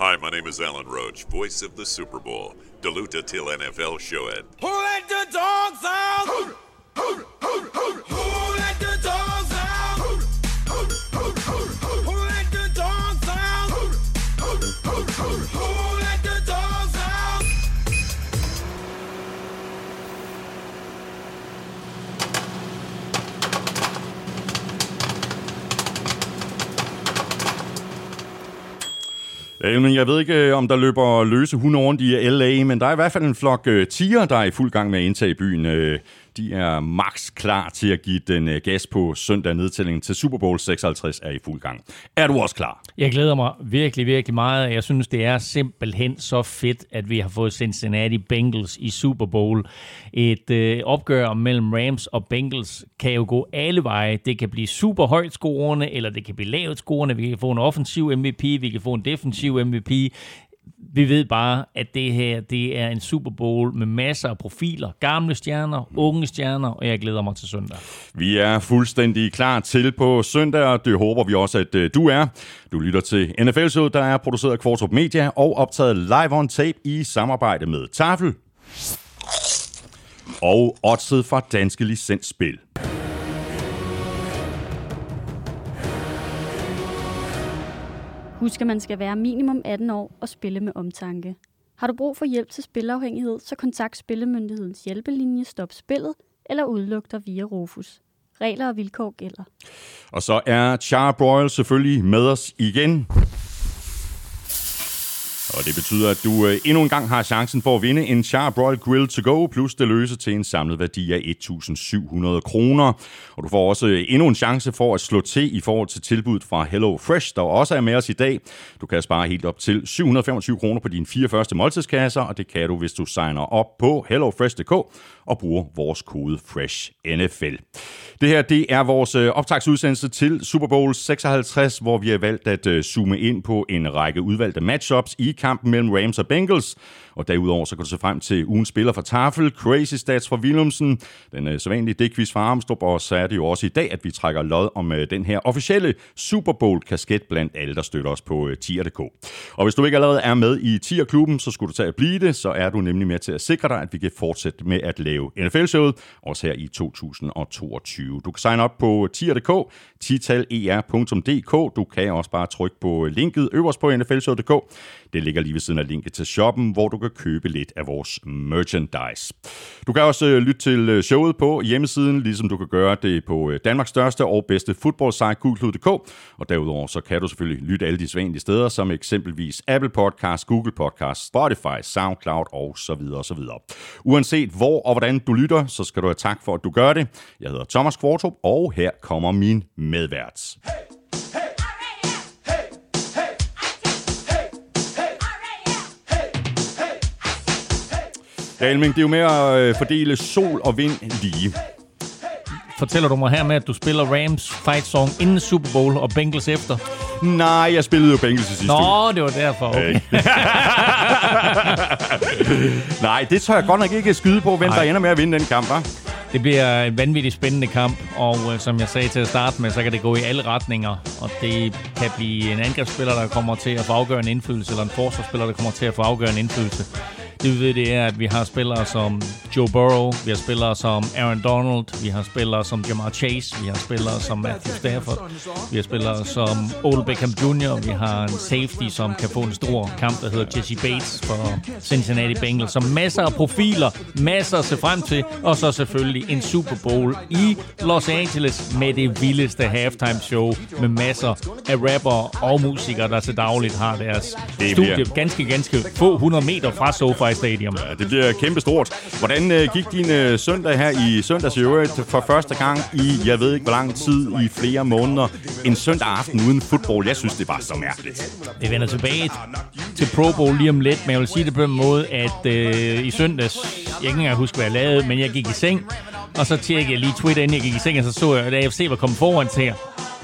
Hi, my name is Alan Roach, voice of the Super Bowl. Deluta till NFL showet. Who let the dogs out? Øh, men jeg ved ikke, øh, om der løber løse hunde rundt i LA, men der er i hvert fald en flok øh, tiger, der er i fuld gang med at indtage byen. Øh, de er max klar til at give den øh, gas på søndag. Nedtællingen til Super Bowl 56 er i fuld gang. Er du også klar? Jeg glæder mig virkelig, virkelig meget. Jeg synes, det er simpelthen så fedt, at vi har fået Cincinnati Bengals i Super Bowl. Et øh, opgør mellem Rams og Bengals kan jo gå alle veje. Det kan blive super højt scorende, eller det kan blive lavt scorende. Vi kan få en offensiv MVP, vi kan få en defensiv MVP vi ved bare, at det her det er en Super Bowl med masser af profiler. Gamle stjerner, unge stjerner, og jeg glæder mig til søndag. Vi er fuldstændig klar til på søndag, og det håber vi også, at øh, du er. Du lytter til NFL-showet, der er produceret af Kvartrup Media og optaget live on tape i samarbejde med Tafel og Odset fra Danske Licensspil. Husk, at man skal være minimum 18 år og spille med omtanke. Har du brug for hjælp til spilafhængighed, så kontakt Spillemyndighedens hjælpelinje Stop Spillet eller udluk dig via Rufus. Regler og vilkår gælder. Og så er Charbroil selvfølgelig med os igen. Og det betyder, at du øh, endnu en gang har chancen for at vinde en Charbroil Grill to go, plus det løse til en samlet værdi af 1.700 kroner. Og du får også øh, endnu en chance for at slå til i forhold til tilbuddet fra Hello Fresh, der også er med os i dag. Du kan spare helt op til 725 kroner på dine fire første måltidskasser, og det kan du, hvis du signer op på hellofresh.dk og bruger vores kode FRESHNFL. Det her det er vores øh, optagsudsendelse til Super Bowl 56, hvor vi har valgt at øh, zoome ind på en række udvalgte matchups i kampen mellem Rams og Bengals. Og derudover så kan du se frem til ugens spiller fra Tafel, Crazy Stats fra Willumsen, den øh, sædvanlige dækvis fra Armstrong, og så er det jo også i dag, at vi trækker lod om øh, den her officielle Super Bowl-kasket blandt alle, der støtter os på øh, tier.dk. Og hvis du ikke allerede er med i tier-klubben, så skulle du tage at blive det, så er du nemlig med til at sikre dig, at vi kan fortsætte med at lave NFL-showet, også her i 2022. Du kan signe op på øh, tier.dk, titaler.dk. Du kan også bare trykke på øh, linket øverst på nflshow.dk. Det ligger lige ved siden af linket til shoppen, hvor du kan købe lidt af vores merchandise. Du kan også øh, lytte til øh, showet på hjemmesiden, ligesom du kan gøre det på øh, Danmarks største og bedste fodboldsite, gulklud.dk. Og derudover så kan du selvfølgelig lytte alle de sædvanlige steder, som eksempelvis Apple Podcast, Google Podcast, Spotify, SoundCloud og så videre og så videre. Uanset hvor og hvordan du lytter, så skal du have tak for, at du gør det. Jeg hedder Thomas Kvartrup, og her kommer min medvært. Ja, Elming, det er jo med at øh, fordele sol og vind lige. Fortæller du mig her med, at du spiller Rams fight song inden Super Bowl og Bengals efter? Nej, jeg spillede jo Bengals i sidste uge. Nå, det var derfor. Okay. Nej, det tør jeg godt nok ikke skyde på, hvem Nej. der ender med at vinde den kamp, hva'? Det bliver en vanvittigt spændende kamp, og øh, som jeg sagde til at starte med, så kan det gå i alle retninger. Og det kan blive en angrebsspiller, der kommer til at få afgørende indflydelse, eller en forsvarsspiller, der kommer til at få afgørende indflydelse. Det vi ved, det er, at vi har spillere som Joe Burrow, vi har spillere som Aaron Donald, vi har spillere som Jamar Chase, vi har spillere som Matthew Stafford, vi har spillere som Odell Beckham Jr., vi har en safety, som kan få en stor kamp, der hedder Jesse Bates for Cincinnati Bengals. Så masser af profiler, masser at se frem til, og så selvfølgelig en Super Bowl i Los Angeles med det vildeste halftime show med masser af rapper og musikere, der til dagligt har deres studie ganske, ganske få 100 meter fra SoFi Stadium. Ja, det bliver kæmpestort. Hvordan øh, gik din øh, søndag her i søndags i øvrigt for første gang i, jeg ved ikke hvor lang tid, i flere måneder? En søndag aften uden fodbold. Jeg synes, det var så mærkeligt. Vi vender tilbage til Pro Bowl lige om lidt, men jeg vil sige det på den måde, at øh, i søndags, jeg kan ikke engang huske, hvad jeg lavede, men jeg gik i seng, og så tjekkede jeg lige Twitter, inden jeg gik i seng, og så så jeg, at AFC var kommet foran til jer.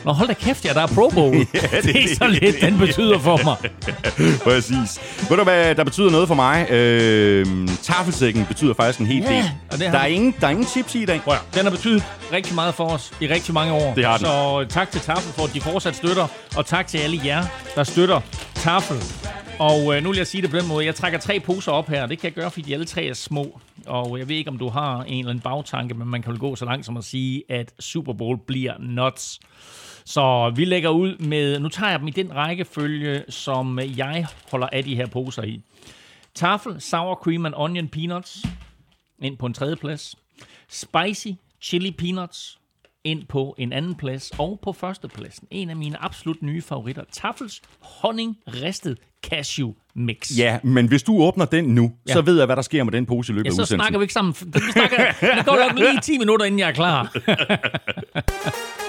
Nå, hold da kæft, ja, der er Pro Bowl. ja, det, det er så lidt, den betyder for mig. Præcis. Ved du, hvad der betyder noget for mig? Øh, tafelsækken betyder faktisk en hel Ja, del. og det har Der er, ingen, der er ingen tips i i dag. Prøv, den har betydet rigtig meget for os i rigtig mange år. Det har den. Så tak til Tafel for, at de fortsat støtter, og tak til alle jer, der støtter Tafel Og øh, nu vil jeg sige det på den måde. Jeg trækker tre poser op her. Det kan jeg gøre, fordi de alle tre er små. Og jeg ved ikke, om du har en eller anden bagtanke, men man kan vel gå så langt som at sige, at Super Bowl bliver nuts. Så vi lægger ud med... Nu tager jeg dem i den rækkefølge, som jeg holder af de her poser i. Tafel, sour cream and onion peanuts ind på en tredje plads. Spicy chili peanuts ind på en anden plads. Og på første pladsen, en af mine absolut nye favoritter, Tafels honning ristet cashew mix. Ja, men hvis du åbner den nu, Ja. så ved jeg, hvad der sker med den pose i løbet Ja, så udsendelsen. snakker vi ikke sammen. Vi snakker, det går nok lige 10 minutter, inden jeg er klar.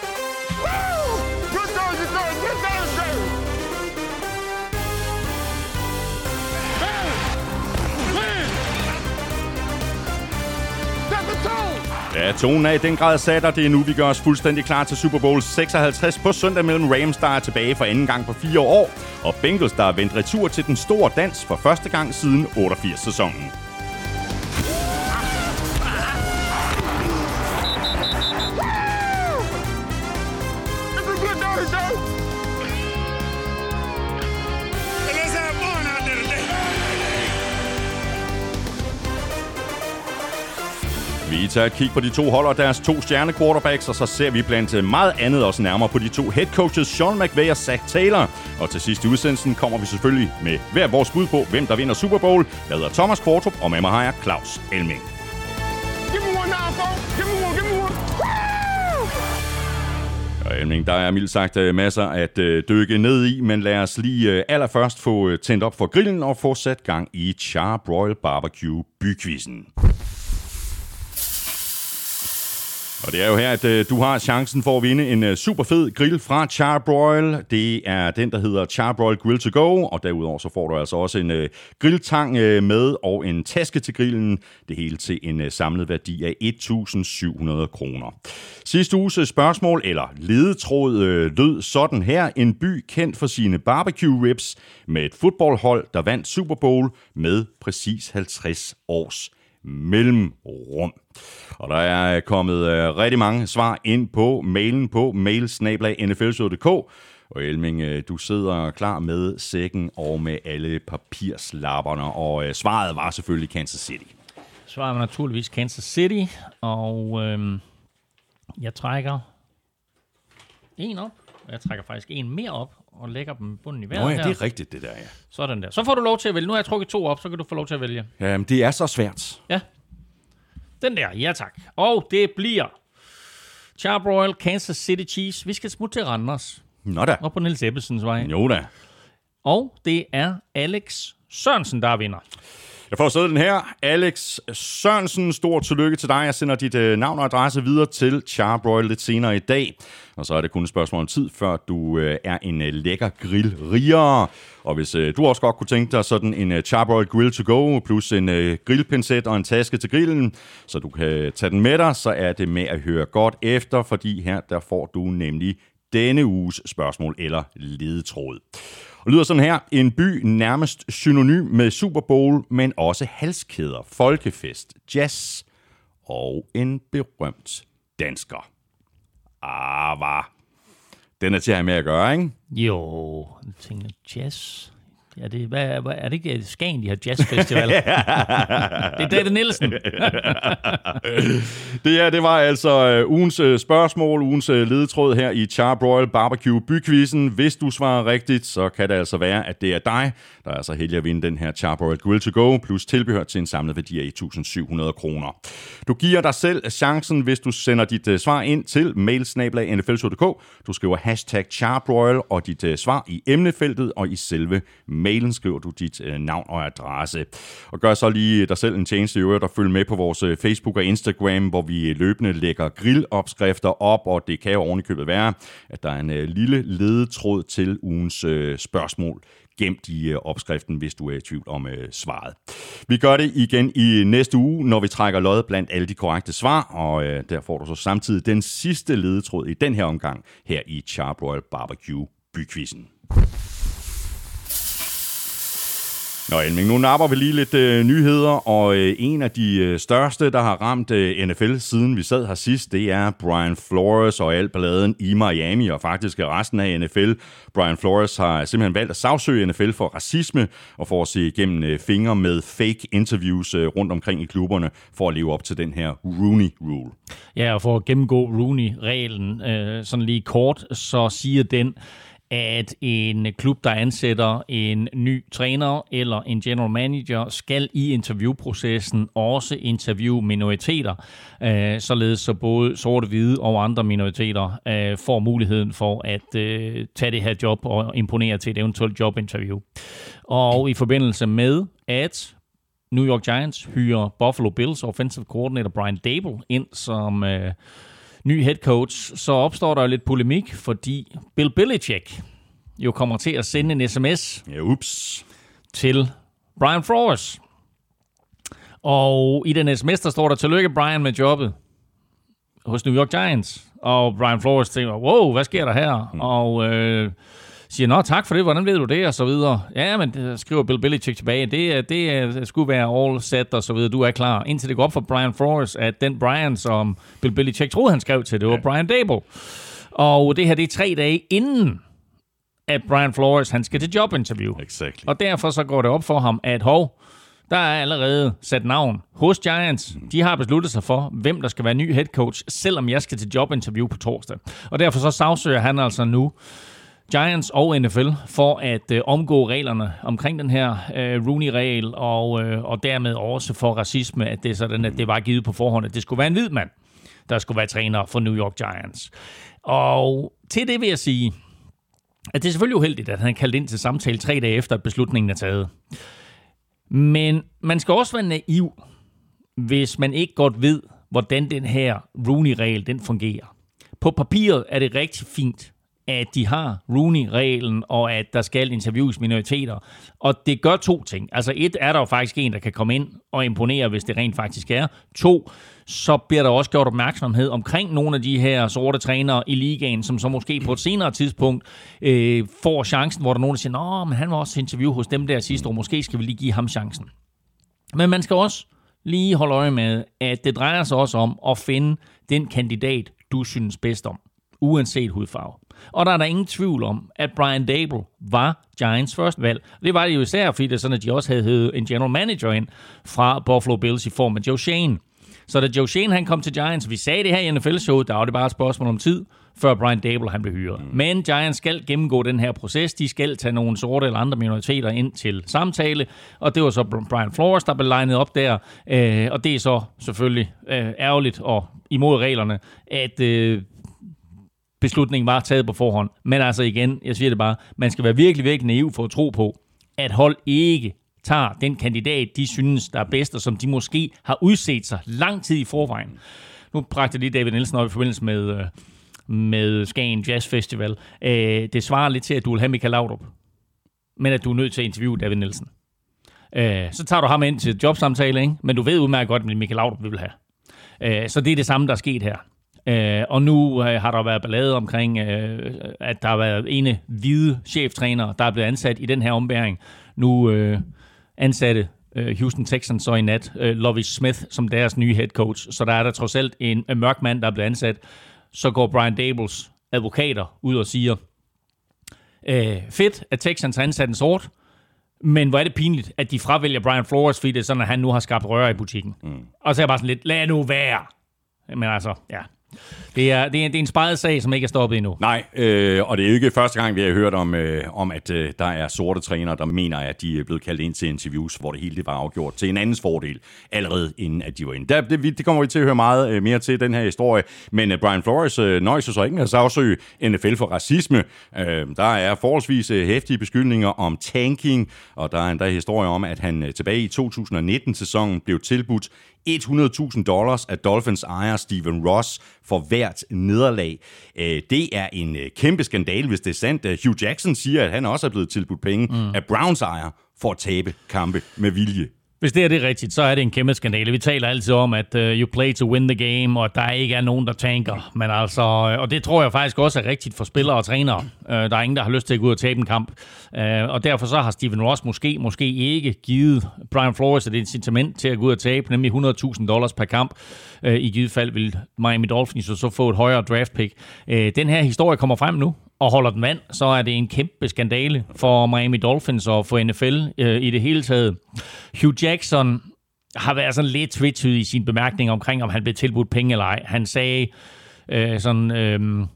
Ja, tonen er i den grad sat, og det er nu, vi gør os fuldstændig klar til Super Bowl 56 på søndag mellem Rams, der er tilbage for anden gang på fire år, og Bengals, der er vendt retur til den store dans for første gang siden 88-sæsonen. Vi tager et kig på de to hold og deres to stjerne quarterbacks, og så ser vi blandt meget andet også nærmere på de to head coaches, Sean McVay og Zach Taylor. Og til sidst i udsendelsen kommer vi selvfølgelig med hver vores bud på, hvem der vinder Super Bowl. Jeg hedder Thomas Kvartrup, og med mig har jeg Claus Elming. Give me one now, folks. Give me one, give me one. Woo! Og Elming, der er mildt sagt øh, masser at øh, dykke ned i, men lad os lige øh, allerførst få tændt op for grillen og få sat gang i Charbroil Barbecue bykvisten. Og det er jo her, at øh, du har chancen for at vinde en øh, super fed grill fra Charbroil. Det er den, der hedder Charbroil Grill to Go, og derudover så får du altså også en øh, grilltang øh, med og en taske til grillen. Det hele til en øh, samlet værdi af 1.700 kroner. Sidste uges øh, spørgsmål, eller ledetråd, øh, lød sådan her. En by kendt for sine barbecue ribs med et fodboldhold, der vandt Super Bowl med præcis 50 års mellemrum. Og der er kommet øh, rigtig mange svar ind på mailen på mailsnablag.nflshow.dk. Og Elming, øh, du sidder klar med sækken og med alle papirslapperne, og øh, svaret var selvfølgelig Kansas City. Svaret var naturligvis Kansas City, og øhm, jeg trækker en op, og jeg trækker faktisk en mere op, og lægger dem bunden i vejret Nå ja, her. det er rigtigt, det der, ja. Sådan der. Så får du lov til at vælge. Nu har jeg trukket to op, så kan du få lov til at vælge. Jamen, det er så svært. Ja. Den der, ja tak. Og det bliver Charbroil Kansas City Chiefs. Vi skal smutte til Randers, Nå da. op på Niels Ebbesens vej. Jo da. Og det er Alex Sørensen, der vinder. Jeg får siddet den her. Alex Sørensen, stort tillykke til dig. Jeg sender dit øh, navn og adresse videre til Charbroil lidt senere i dag. Og så er det kun et spørgsmål om tid, før du øh, er en øh, lækker grillriger. Og hvis øh, du også godt kunne tænke dig sådan en øh, Charbroil Grill to go, plus en øh, grillpincet og en taske til grillen, så du kan øh, tage den med dig, så er det med at høre godt efter, fordi her der får du nemlig denne uges spørgsmål eller ledetråd. Og lyder sådan her. En by nærmest synonym med Super Bowl, men også halskæder, folkefest, jazz og en berømt dansker. Ah, var. Den er til at have med at gøre, ikke? Jo, jeg tænker jazz. Ja, det, hvad, hvad, er det ikke Skagen, de har jazzfestival? det er David Nielsen. Det her, det var altså øh, ugens øh, spørgsmål, ugens øh, ledetråd her i Charbroil Barbecue bykvisten. Hvis du svarer rigtigt, så kan det altså være, at det er dig, der er altså heldig at vinde den her Charbroil Grill to Go, plus tilbehør til en samlet værdi af 1.700 kroner. Du giver dig selv chancen, hvis du sender dit øh, svar ind til mailsnablag.nflshow.dk. Du skriver hashtag Charbroil og dit øh, svar i emnefeltet, og i selve mailen skriver du dit øh, navn og adresse. Og gør så lige øh, dig selv en tjeneste i øvrigt og følg med på vores øh, Facebook og Instagram, hvor vi øh, løbende lægger grillopskrifter op, og det kan jo ovenikøbet være, at der er en øh, lille ledetråd til ugens øh, spørgsmål gemt i øh, opskriften, hvis du er i tvivl om øh, svaret. Vi gør det igen i næste uge, når vi trækker lod blandt alle de korrekte svar, og øh, der får du så samtidig den sidste ledetråd i den her omgang her i Charbroil Barbecue bykvisten. Nå Elming, nu napper vi lige lidt øh, nyheder, og øh, en af de øh, største, der har ramt øh, NFL siden vi sad her sidst, det er Brian Flores og al balladen i Miami, og faktisk resten af NFL. Brian Flores har simpelthen valgt at sagsøge NFL for racisme, og for at se igennem øh, fingre med fake interviews øh, rundt omkring i klubberne, for at leve op til den her Rooney Rule. Ja, og for at gennemgå Rooney-reglen øh, sådan lige kort, så siger den, at en klub, der ansætter en ny træner eller en general manager, skal i interviewprocessen også interviewe minoriteter, øh, således så både sorte, hvide og andre minoriteter øh, får muligheden for at øh, tage det her job og imponere til et eventuelt jobinterview. Og i forbindelse med, at New York Giants hyrer Buffalo Bills offensive coordinator Brian Dable ind som øh, ny head coach, så opstår der lidt polemik, fordi Bill Belichick jo kommer til at sende en sms Ja, ups. til Brian Flores. Og i den sms, der står der, tillykke Brian med jobbet hos New York Giants. Og Brian Flores tænker, wow, hvad sker der her? Mm. Og øh, siger, nå tak for det, hvordan ved du det? Og så videre. Ja, men det skriver Bill Belichick tilbage, det, det, er- det skulle være all set og så videre, du er klar. Indtil det går op for Brian Flores, at den Brian, som Bill Belichick troede, han skrev til, det var ja. Brian Dable. Og det her, det er tre dage inden, at Brian Flores, han skal til jobinterview. Exactly. Og derfor så går det op for ham, at hov, der er allerede sat navn hos Giants. De har besluttet sig for, hvem der skal være ny head coach, selvom jeg skal til jobinterview på torsdag. Og derfor så sagsøger han altså nu Giants og NFL for at øh, omgå reglerne omkring den her øh, Rooney-regel, og, øh, og dermed også for racisme, at det er sådan, at det var givet på forhånd, at det skulle være en hvid mand, der skulle være træner for New York Giants. Og til det vil jeg sige, at det er selvfølgelig uheldigt, at han er kaldt ind til samtale tre dage efter, at beslutningen er taget. Men man skal også være naiv, hvis man ikke godt ved, hvordan den her Rooney-regel den fungerer. På papiret er det rigtig fint, at de har Rooney-reglen, og at der skal interviews minoriteter. Og det gør to ting. Altså et, er der jo faktisk en, der kan komme ind og imponere, hvis det rent faktisk er. To, så bliver der også gjort opmærksomhed omkring nogle af de her sorte trænere i ligaen, som så måske på et senere tidspunkt øh, får chancen, hvor der er nogen, der siger, Nå, men han var også interview hos dem der sidste år, måske skal vi lige give ham chancen. Men man skal også lige holde øje med, at det drejer sig også om at finde den kandidat, du synes bedst om, uanset hudfarve. Og der er der ingen tvivl om, at Brian Dable var Giants første valg. Det var det jo især, fordi det er sådan, at de også havde hævet en general manager ind fra Buffalo Bills i form af Joe Shane. Så da Joe Shane han kom til Giants, vi sagde det her i NFL-showet, der var det bare et spørgsmål om tid, før Brian Dable han blev hyret. Mm. Men Giants skal gennemgå den her proces. De skal tage nogle sorte eller andre minoriteter ind til samtale, og det var så Brian Flores, der blev legnet op der. Øh, og det er så selvfølgelig øh, ærgerligt og imod reglerne, at øh, beslutningen var taget på forhånd. Men altså igen, jeg siger det bare, man skal være virkelig, virkelig naiv for at tro på, at hold ikke tager den kandidat, de synes, der er bedst, og som de måske har udset sig lang tid i forvejen. Nu bragte jeg lige David Nielsen op i forbindelse med, øh, med Skagen Jazz Festival. Øh, det svarer lidt til, at du vil have Michael Laudrup, men at du er nødt til at interviewe David Nielsen. Øh, så tager du ham ind til jobsamtale, ikke? men du ved udmærket godt, hvad Michael Laudrup vil have. Så det er det samme, der er sket her. Øh, og nu øh, har der været ballade omkring, øh, at der har været ene hvide cheftræner, der er blevet ansat i den her ombæring. Nu øh, ansatte øh, Houston Texans så i nat øh, Lovie Smith som deres nye head coach. Så der er der trods alt en, en mørk mand, der er blevet ansat. Så går Brian Dables advokater ud og siger, øh, fedt, at Texans har ansat en sort, men hvor er det pinligt, at de fravælger Brian Flores, fordi det er sådan, at han nu har skabt røre i butikken. Mm. Og så er jeg bare sådan lidt, lad nu være. Men altså, ja. Det er, det er, det er en spejet sag, som ikke er stoppet endnu. Nej, øh, og det er jo ikke første gang, vi har hørt om, øh, om at øh, der er sorte trænere, der mener, at de er blevet kaldt ind til interviews, hvor det hele det var afgjort til en andens fordel, allerede inden at de var inde. Det, det kommer vi til at høre meget øh, mere til, den her historie. Men øh, Brian Flores øh, nøjes så ikke med at sagsøge NFL for racisme. Øh, der er forholdsvis øh, hæftige beskyldninger om tanking, og der er endda historie om, at han øh, tilbage i 2019-sæsonen blev tilbudt 100.000 dollars af Dolphins ejer Steven Ross for hvert nederlag. Øh, Det er en øh, kæmpe skandal, hvis det er sandt. Øh, Hugh Jackson siger, at han også er blevet tilbudt penge mm. af Browns ejer for at tabe kampe med vilje. Hvis det er det rigtigt, så er det en kæmpe skandale. Vi taler altid om, at uh, you play to win the game, og at der ikke er nogen, der tanker. Men altså, øh, og det tror jeg faktisk også er rigtigt for spillere og trænere. Uh, der er ingen, der har lyst til at gå ud og tabe en kamp. Uh, og derfor så har Steven Ross måske, måske ikke givet Brian Flores et incitament til at gå ud og tabe, nemlig 100.000 dollars per kamp. Uh, I givet fald vil Miami Dolphins så få et højere draft pick. Uh, den her historie kommer frem nu, og holder den vand, så er det en kæmpe skandale for Miami Dolphins og for NFL øh, i det hele taget. Hugh Jackson har været sådan lidt twitchet i sin bemærkning omkring, om han blev tilbudt penge eller ej. Han sagde øh, sådan øh,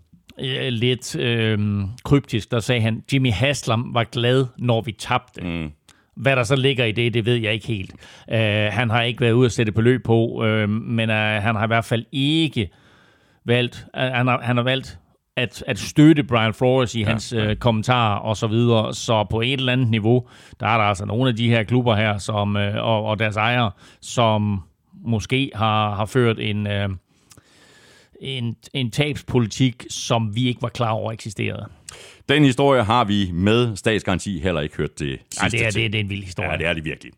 lidt øh, kryptisk, der sagde han, Jimmy Haslam var glad, når vi tabte. Mm. Hvad der så ligger i det, det ved jeg ikke helt. Uh, han har ikke været ude at sætte beløb på, uh, men uh, han har i hvert fald ikke valgt, uh, han, har, han har valgt at, at støtte Brian Flores i ja, hans ja. Øh, kommentarer og så videre. Så på et eller andet niveau, der er der altså nogle af de her klubber her, som, øh, og, og deres ejere, som måske har, har ført en, øh, en, en tabspolitik, som vi ikke var klar over eksisterede. Den historie har vi med statsgaranti heller ikke hørt det sidste ja, det er, det, det er en vild historie. Ja, det er det virkelig.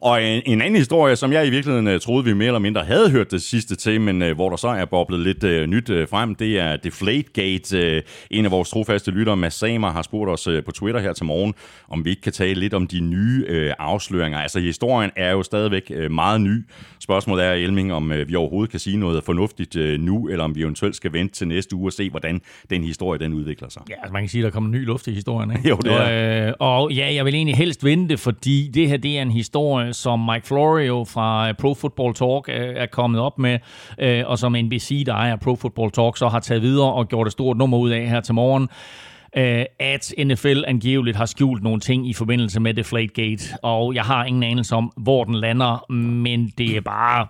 Og en, en anden historie, som jeg i virkeligheden uh, troede, vi mere eller mindre havde hørt det sidste til, men uh, hvor der så er boblet lidt uh, nyt uh, frem, det er Deflategate. Uh, en af vores trofaste lyttere, Mads Samer, har spurgt os uh, på Twitter her til morgen, om vi ikke kan tale lidt om de nye uh, afsløringer. Altså, historien er jo stadigvæk uh, meget ny. Spørgsmålet er, Elming, om uh, vi overhovedet kan sige noget fornuftigt uh, nu, eller om vi eventuelt skal vente til næste uge og se, hvordan den historie den udvikler sig. Ja, altså man kan sige, der kommer ny luft i historien. Ikke? Jo, det er. Og, øh, og ja, jeg vil egentlig helst vente, fordi det her det er en historie, som Mike Florio fra øh, Pro Football Talk øh, er kommet op med, øh, og som NBC, der ejer Pro Football Talk, så har taget videre og gjort et stort nummer ud af her til morgen at NFL angiveligt har skjult nogle ting i forbindelse med Deflategate, og jeg har ingen anelse om, hvor den lander, men det er bare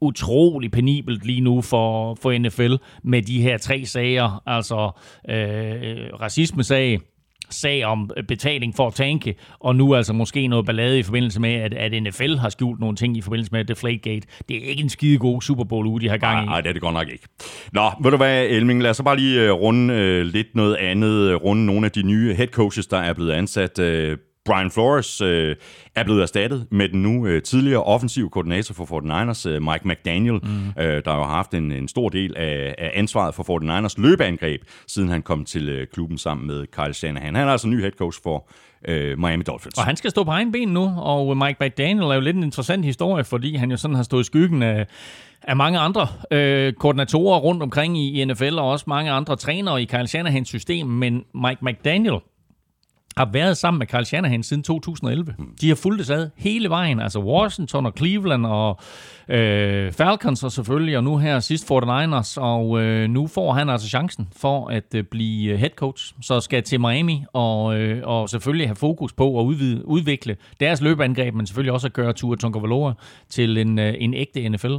utrolig penibelt lige nu for, for NFL med de her tre sager, altså øh, racismesag, sag om betaling for at tanke, og nu altså måske noget ballade i forbindelse med, at, at NFL har skjult nogle ting i forbindelse med Deflategate. Det er ikke en skide god Super Bowl uge, de har gang i. Nej, det er det godt nok ikke. Nå, ved du hvad, Elming, lad os så bare lige øh, runde øh, lidt noget andet, øh, runde nogle af de nye head coaches, der er blevet ansat. øh, Brian Flores øh, er blevet erstattet med den nu øh, tidligere offensiv koordinator for 49ers, øh, Mike McDaniel, mm. øh, der har haft en, en stor del af, af ansvaret for 49ers løbeangreb, siden han kom til øh, klubben sammen med Kyle Shanahan. Han er altså ny head coach for øh, Miami Dolphins. Og han skal stå på egen ben nu, og Mike McDaniel er jo lidt en interessant historie, fordi han jo sådan har stået i skyggen af, af mange andre øh, koordinatorer rundt omkring i, i NFL, og også mange andre trænere i Kyle Shanahans system, men Mike McDaniel har været sammen med Carl Shanahan siden 2011. De har fulgt det ad hele vejen, altså Washington og Cleveland og øh, Falcons og selvfølgelig, og nu her sidst 49ers, og øh, nu får han altså chancen for at øh, blive head coach, så skal til Miami og, øh, og selvfølgelig have fokus på at udvide, udvikle deres løbeangreb, men selvfølgelig også at gøre Tua Tagovailoa til en, øh, en ægte NFL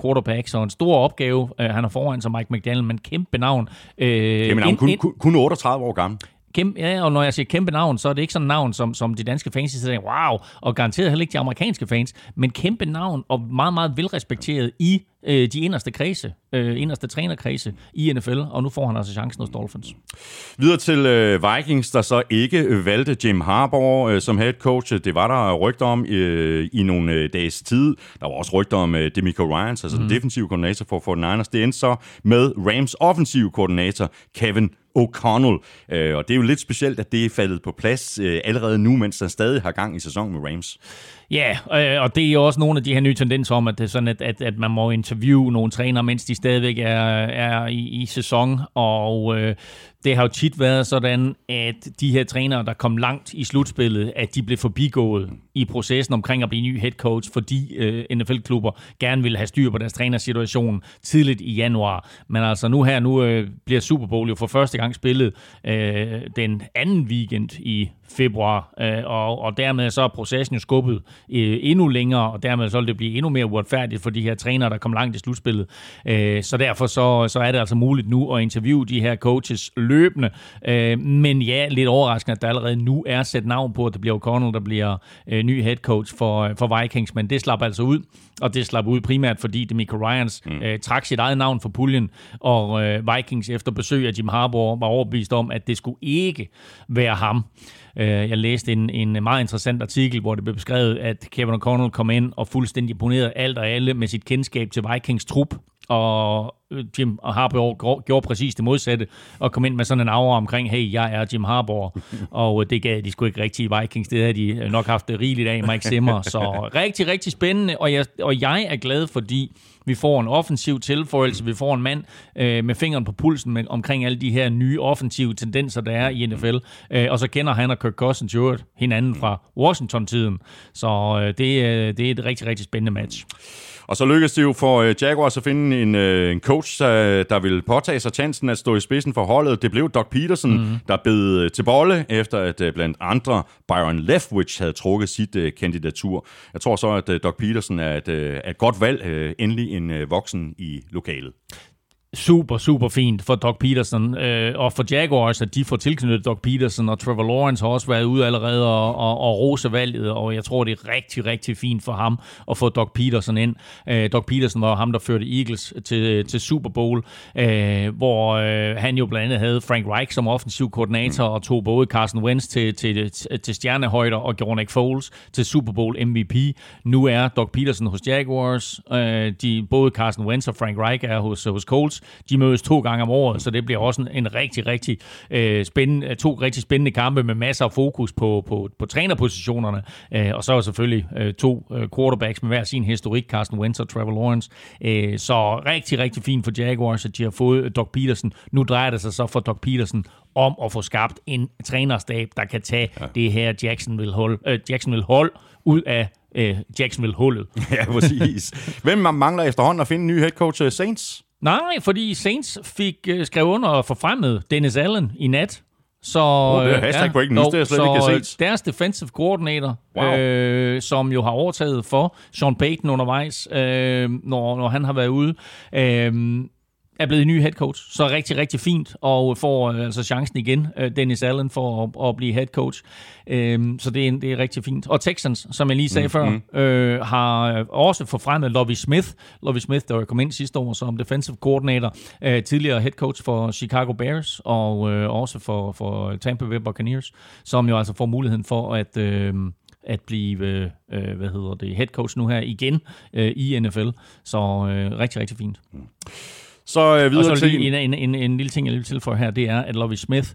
quarterback, så en stor opgave, øh, han har foran sig Mike McDaniel, men kæmpe navn. Øh, han kun, kun 38 år gammel kæmpe, ja, og når jeg siger kæmpe navn, så er det ikke sådan et navn, som, som de danske fans siger, wow, og garanteret heller ikke de amerikanske fans, men kæmpe navn og meget, meget velrespekteret i øh, de inderste kredse, øh, inderste trænerkredse i NFL, og nu får han altså chancen hos Dolphins. Videre til øh, Vikings, der så ikke valgte Jim Harbaugh øh, som head coach. Det var der rygter om øh, i nogle øh, dages tid. Der var også rygter om øh, Demico Ryans, altså mm. den defensive koordinator for 49ers. Det endte så med Rams offensive koordinator Kevin O'Connell. Øh, og det er jo lidt specielt, at det er faldet på plads øh, allerede nu, mens der stadig har gang i sæsonen med Rams. Ja, øh, og det er jo også nogle af de her nye tendenser om, at det er sådan, at, at, at man må interviewe nogle trænere, mens de stadigvæk er, er i, i sæson, og øh, det har jo tit været sådan, at de her trænere, der kom langt i slutspillet, at de blev forbigået i processen omkring at blive ny head coach, fordi øh, NFL-klubber gerne ville have styr på deres trænersituation tidligt i januar. Men altså nu her, nu øh, bliver Super Bowl jo for første gang spillet øh, den anden weekend i februar, øh, og, og dermed så er processen jo skubbet øh, endnu længere, og dermed så vil det blive endnu mere uretfærdigt for de her trænere, der kom langt i slutspillet. Øh, så derfor så, så er det altså muligt nu at interviewe de her coaches løbende. Øh, men ja, lidt overraskende, at der allerede nu er sat navn på, at det bliver O'Connell, der bliver øh, ny head coach for, for Vikings, men det slap altså ud. Og det slap ud primært, fordi Demico Ryans mm. øh, trak sit eget navn for puljen, og øh, Vikings efter besøg af Jim Harbaugh var overbevist om, at det skulle ikke være ham. Øh, jeg læste en, en meget interessant artikel, hvor det blev beskrevet, at Kevin O'Connell kom ind og fuldstændig imponerede alt og alle med sit kendskab til Vikings trup, og øh, Jim Harbour gjorde præcis det modsatte, og kom ind med sådan en aura omkring, hey, jeg er Jim Harbour, og øh, det gav de sgu ikke rigtigt i Vikings, det havde de nok haft det rigeligt af, Mike Zimmer, så rigtig, rigtig spændende, og jeg, og jeg er glad, fordi vi får en offensiv tilføjelse, vi får en mand øh, med fingeren på pulsen med, omkring alle de her nye offensive tendenser, der er i NFL, øh, og så kender han og Kirk Cousins jo hinanden fra Washington-tiden, så øh, det, øh, det er et rigtig, rigtig spændende match. Og så lykkedes det jo for øh, Jaguars at finde en, øh, en coach, der, der ville påtage sig chancen at stå i spidsen for holdet. Det blev Doc Peterson, mm. der bed øh, til bolle, efter at blandt andre Byron Leftwich havde trukket sit kandidatur. Jeg tror så, at uh, Doc Peterson er et, et godt valg, endelig en voksen i lokalet super, super fint for Doc Peterson, øh, og for Jaguars, at de får tilknyttet Doc Peterson, og Trevor Lawrence har også været ude allerede og, og, og rose valget, og jeg tror, det er rigtig, rigtig fint for ham at få Doc Peterson ind. Øh, Doc Peterson var ham, der førte Eagles til, til Super Bowl, øh, hvor øh, han jo blandt andet havde Frank Reich som offensiv koordinator, og tog både Carson Wentz til, til, til stjernehøjder og gjorde Nick Foles til Super Bowl MVP. Nu er Doc Peterson hos Jaguars, øh, de, både Carson Wentz og Frank Reich er hos, hos Colts, de mødes to gange om året, så det bliver også en, en rigtig, rigtig øh, spændende, to rigtig spændende kampe med masser af fokus på, på, på trænerpositionerne. Øh, og så er selvfølgelig øh, to øh, quarterbacks med hver sin historik, Carsten Wentz og Trevor Lawrence. Øh, så rigtig, rigtig fint for Jaguars, at de har fået Doc Peterson. Nu drejer det sig så for Doc Peterson om at få skabt en trænerstab, der kan tage ja. det her Jacksonville-hold øh, Jacksonville hold ud af øh, Jacksonville-hullet. ja, præcis. Hvem man mangler efterhånden at finde en ny head coach Saints? Nej, fordi Saints fik uh, skrevet under og forfremmet Dennis Allen i nat. Så, oh, det er hashtag ja, breaking news, det er slet så ikke set. deres defensive coordinator, wow. øh, som jo har overtaget for Sean Payton undervejs, øh, når, når han har været ude, øh, er blevet ny head coach. Så rigtig, rigtig fint, og får øh, altså chancen igen, øh, Dennis Allen, for at, at blive head coach. Øh, så det er, det er rigtig fint. Og Texans, som jeg lige sagde mm, før, mm. øh, har også forfremmet Lovie Smith. Lovie Smith, der kom ind sidste år som defensive coordinator, øh, tidligere head coach for Chicago Bears, og øh, også for, for Tampa Bay Buccaneers, som jo altså får muligheden for at... Øh, at blive øh, hvad hedder det, head coach nu her igen øh, i NFL. Så øh, rigtig, rigtig fint. Mm. Så øh, videre og så lige en, en, en, en lille ting, jeg vil tilføje her, det er, at Lovie Smith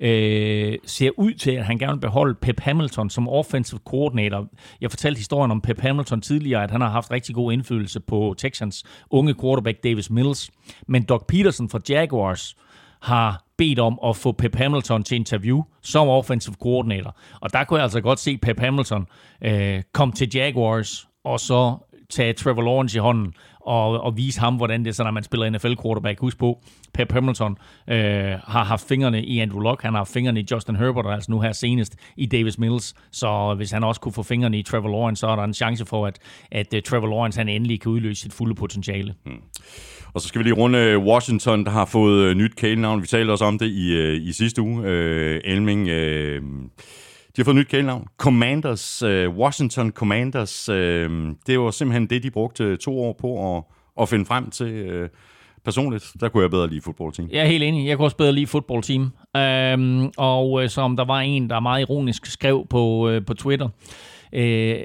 øh, ser ud til, at han gerne vil beholde Pep Hamilton som offensive coordinator. Jeg fortalte historien om Pep Hamilton tidligere, at han har haft rigtig god indflydelse på Texans unge quarterback Davis Mills. Men Doc Peterson fra Jaguars har bedt om at få Pep Hamilton til interview som offensive coordinator. Og der kunne jeg altså godt se Pep Hamilton øh, komme til Jaguars og så tage Trevor Lawrence i hånden og, og vise ham, hvordan det er, når man spiller NFL-quarterback. Husk på, Pep Hamilton øh, har haft fingrene i Andrew Luck, han har haft fingrene i Justin Herbert, og altså nu her senest i Davis Mills. Så hvis han også kunne få fingrene i Trevor Lawrence, så er der en chance for, at, at uh, Trevor Lawrence han endelig kan udløse sit fulde potentiale. Hmm. Og så skal vi lige runde øh, Washington, der har fået øh, nyt kælenavn. Vi talte også om det i, i sidste uge. Øh, Elming... Øh de har fået nyt kælenavn. Commanders, øh, Washington Commanders. Øh, det var simpelthen det, de brugte øh, to år på at, at finde frem til. Øh, personligt, der kunne jeg bedre lide team. Jeg er helt enig. Jeg kunne også bedre lide Football Team. Øhm, og øh, som der var en, der meget ironisk skrev på, øh, på Twitter, øh,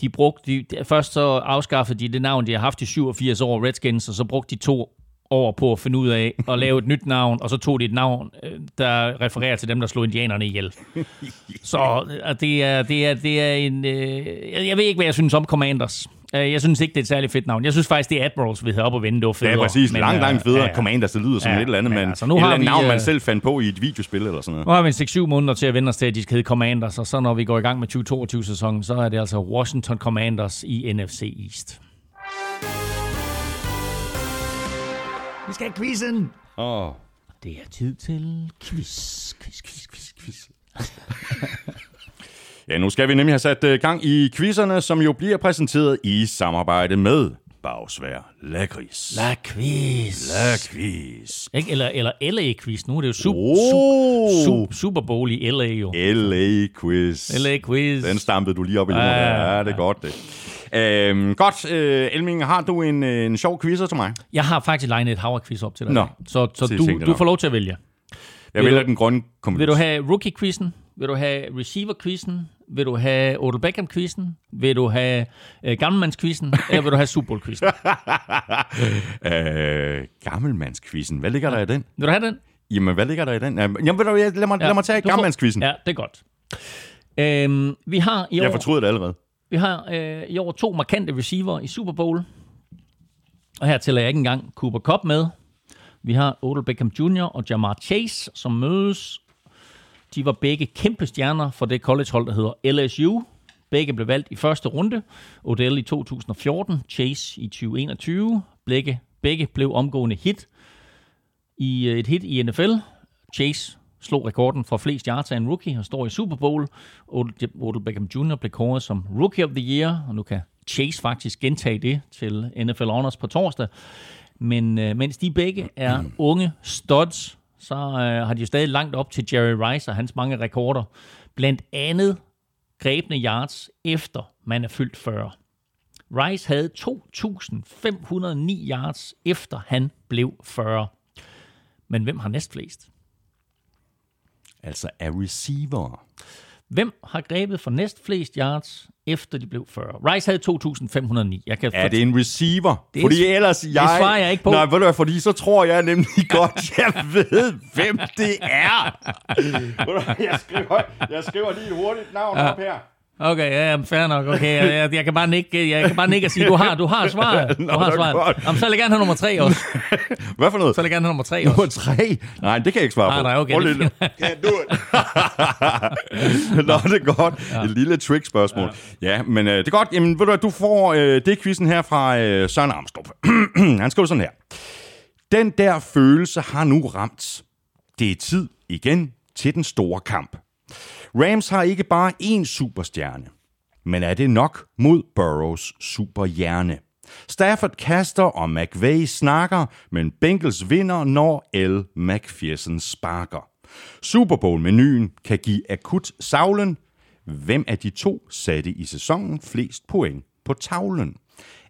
de brugte, de, først så afskaffede de det navn, de har haft i 87 år, Redskins, og så brugte de to over på at finde ud af at lave et nyt navn, og så tog de et navn, øh, der refererer til dem, der slog indianerne ihjel. Så det er, det er, det er en... Øh, jeg ved ikke, hvad jeg synes om Commanders. Øh, jeg synes ikke, det er et særligt fedt navn. Jeg synes faktisk, det er Admirals, vi havde op og vende. Det var federe. Ja, præcis. Men, langt, langt federe. Ja, Commanders, det lyder som ja, et eller andet, men altså, nu har vi, navn, man selv fandt på i et videospil eller sådan noget. Nu har vi en 6-7 måneder til at vende os til, at de skal hedde Commanders, og så når vi går i gang med 2022-sæsonen, så er det altså Washington Commanders i NFC East. Vi skal have quizzen. Åh. Oh. Det er tid til quiz, quiz, quiz, quiz, quiz. ja, nu skal vi nemlig have sat uh, gang i quizzerne, som jo bliver præsenteret i samarbejde med bagsvær. Lakris. La quiz. Lakris. Ikke? Eller, eller LA-quiz. Nu er det jo super, Oh. super, super, Super Bowl i LA jo. LA quiz. LA-quiz. Den stampede du lige op i ja, ja, ja, det er godt det. Øhm, godt, øh, Elming, har du en, øh, en sjov quizzer til mig? Jeg har faktisk legnet et havre-quiz op til dig. Nå. Så, så du, du får lov til at vælge. Jeg Vil vælger du- den grønne kommentar. Vil du have rookie-quizzen? Vil du have receiver-quizzen? Vil du have Odell Beckham-quizzen? Vil du have øh, gammelmands-quizzen? eller vil du have Super Bowl-quizzen? øh, gammelmandskvisten. Hvad ligger der i den? Vil du have den? Jamen, hvad ligger der i den? Jamen, ved du, lad mig, ja, lad mig tage du får-. Ja, det er godt. Øhm, vi har i år, Jeg fortryder det allerede vi har, øh, i år to markante receiver i Super Bowl. Og her tæller jeg ikke engang Cooper Cup med. Vi har Odell Beckham Jr. og Jamar Chase, som mødes. De var begge kæmpe stjerner for det collegehold, der hedder LSU. Begge blev valgt i første runde. Odell i 2014, Chase i 2021. Begge, begge blev omgående hit i øh, et hit i NFL. Chase slog rekorden for flest yards af en rookie og står i Super Bowl. Odell Beckham Jr. blev kåret som Rookie of the Year, og nu kan Chase faktisk gentage det til NFL Honors på torsdag. Men øh, mens de begge er unge studs, så øh, har de jo stadig langt op til Jerry Rice og hans mange rekorder. Blandt andet grebne yards efter man er fyldt 40. Rice havde 2.509 yards efter han blev 40. Men hvem har næstflest? Altså af receiver. Hvem har grebet for næstflest yards efter de blev 40? Rice havde 2.509. Jeg kan Er det en receiver? Det er- fordi ellers jeg... svarer jeg ikke på. Nej, ved du hvad, fordi så tror jeg nemlig godt, jeg ved, hvem det er. Jeg, skriver, jeg skriver lige et hurtigt navn ja. op her. Okay, ja, jamen, fair nok. Okay, jeg, jeg, jeg, kan bare nikke, jeg kan bare nikke og sige, du har, du har svaret. Du Nå, har det svaret. godt. Jamen, så vil jeg gerne have nummer tre også. Hvad for noget? Så vil jeg gerne have nummer tre Nummer også. tre? Nej, det kan jeg ikke svare Nej, på. nej, okay. Prøv det er lige-. Can't do it. Nå, det er godt. Ja. Et lille trick-spørgsmål. Ja, ja men øh, det er godt. Jamen, ved du hvad, du får øh, det quizzen her fra øh, Søren Armstrong. Han skriver sådan her. Den der følelse har nu ramt. Det er tid igen til den store kamp. Rams har ikke bare én superstjerne, men er det nok mod Burrows superhjerne? Stafford kaster, og McVay snakker, men Bengals vinder, når L. McPherson sparker. Super Bowl-menuen kan give akut savlen. Hvem af de to satte i sæsonen flest point på tavlen?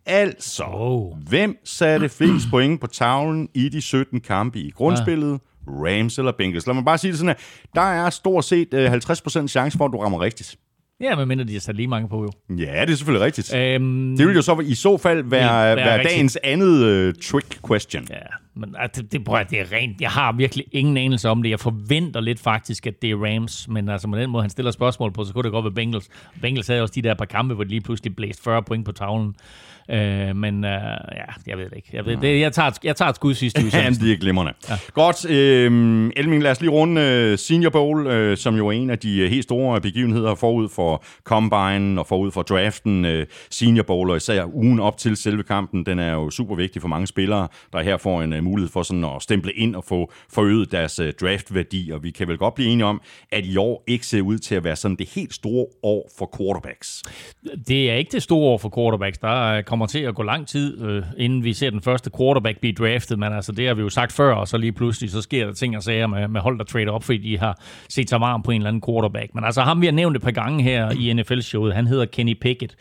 Altså, Oh. hvem satte flest point på tavlen i de 17 kampe i grundspillet? Rams eller Bengals? Lad mig bare sige det sådan her. Der er stort set øh, 50% chance for, at du rammer rigtigt. Ja, men mindre de har sat lige mange på jo. Ja, det er selvfølgelig rigtigt. Øhm, Det vil jo så i så fald være, Vil være rigtigt. dagens andet uh, trick question. Ja, men altså, det, det, jeg- det er rent. Jeg har virkelig ingen anelse om det. Jeg forventer lidt faktisk, at det er Rams, men altså med den måde, han stiller spørgsmål på, så kunne det godt være Bengals. Bengals havde også de der par kampe, hvor de lige pludselig blæste 40 point på tavlen. Øh, men øh, ja, jeg ved det ikke. Jeg, ved, det, jeg, tager, jeg tager et skud sidste uge. Jamen, sådan. de er glimrende. Ja. Godt. Øh, Elming, lad os lige runde øh, Senior Bowl, øh, som jo er en af de øh, helt store begivenheder forud for Combine og forud for draften. Øh, Senior Bowl, og især ugen op til selve kampen, den er jo super vigtig for mange spillere, der her får en øh, mulighed for sådan at stemple ind og få forøget deres øh, draftværdi. Og vi kan vel godt blive enige om, at i år ikke ser ud til at være sådan det helt store år for quarterbacks. Det er ikke det store år for quarterbacks. Der øh, kommer til at gå lang tid, øh, inden vi ser den første quarterback blive draftet. Men altså, det har vi jo sagt før, og så lige pludselig, så sker der ting og sager med, med hold, der trader op, fordi de har set sig varm på en eller anden quarterback. Men altså, ham vi har nævnt et par gange her i NFL-showet, han hedder Kenny Pickett,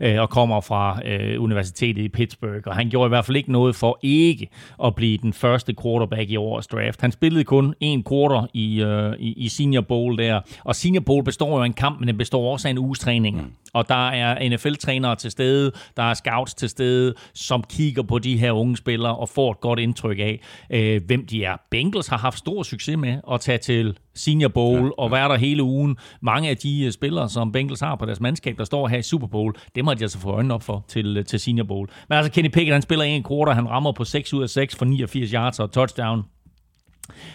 øh, og kommer fra øh, Universitetet i Pittsburgh. Og han gjorde i hvert fald ikke noget for ikke at blive den første quarterback i årets draft. Han spillede kun en quarter i, øh, i, i Senior Bowl der. Og Senior Bowl består jo af en kamp, men den består også af en uges træning. Mm. Og der er NFL-trænere til stede, der er scouts til stede, som kigger på de her unge spillere og får et godt indtryk af, øh, hvem de er. Bengals har haft stor succes med at tage til Senior Bowl ja, ja. og være der hele ugen. Mange af de øh, spillere, som Bengals har på deres mandskab, der står her i Super Bowl, dem har de altså fået øjnene op for til, øh, til Senior Bowl. Men altså Kenny Pickett, han spiller en quarter, han rammer på 6 ud af 6 for 89 yards og touchdown.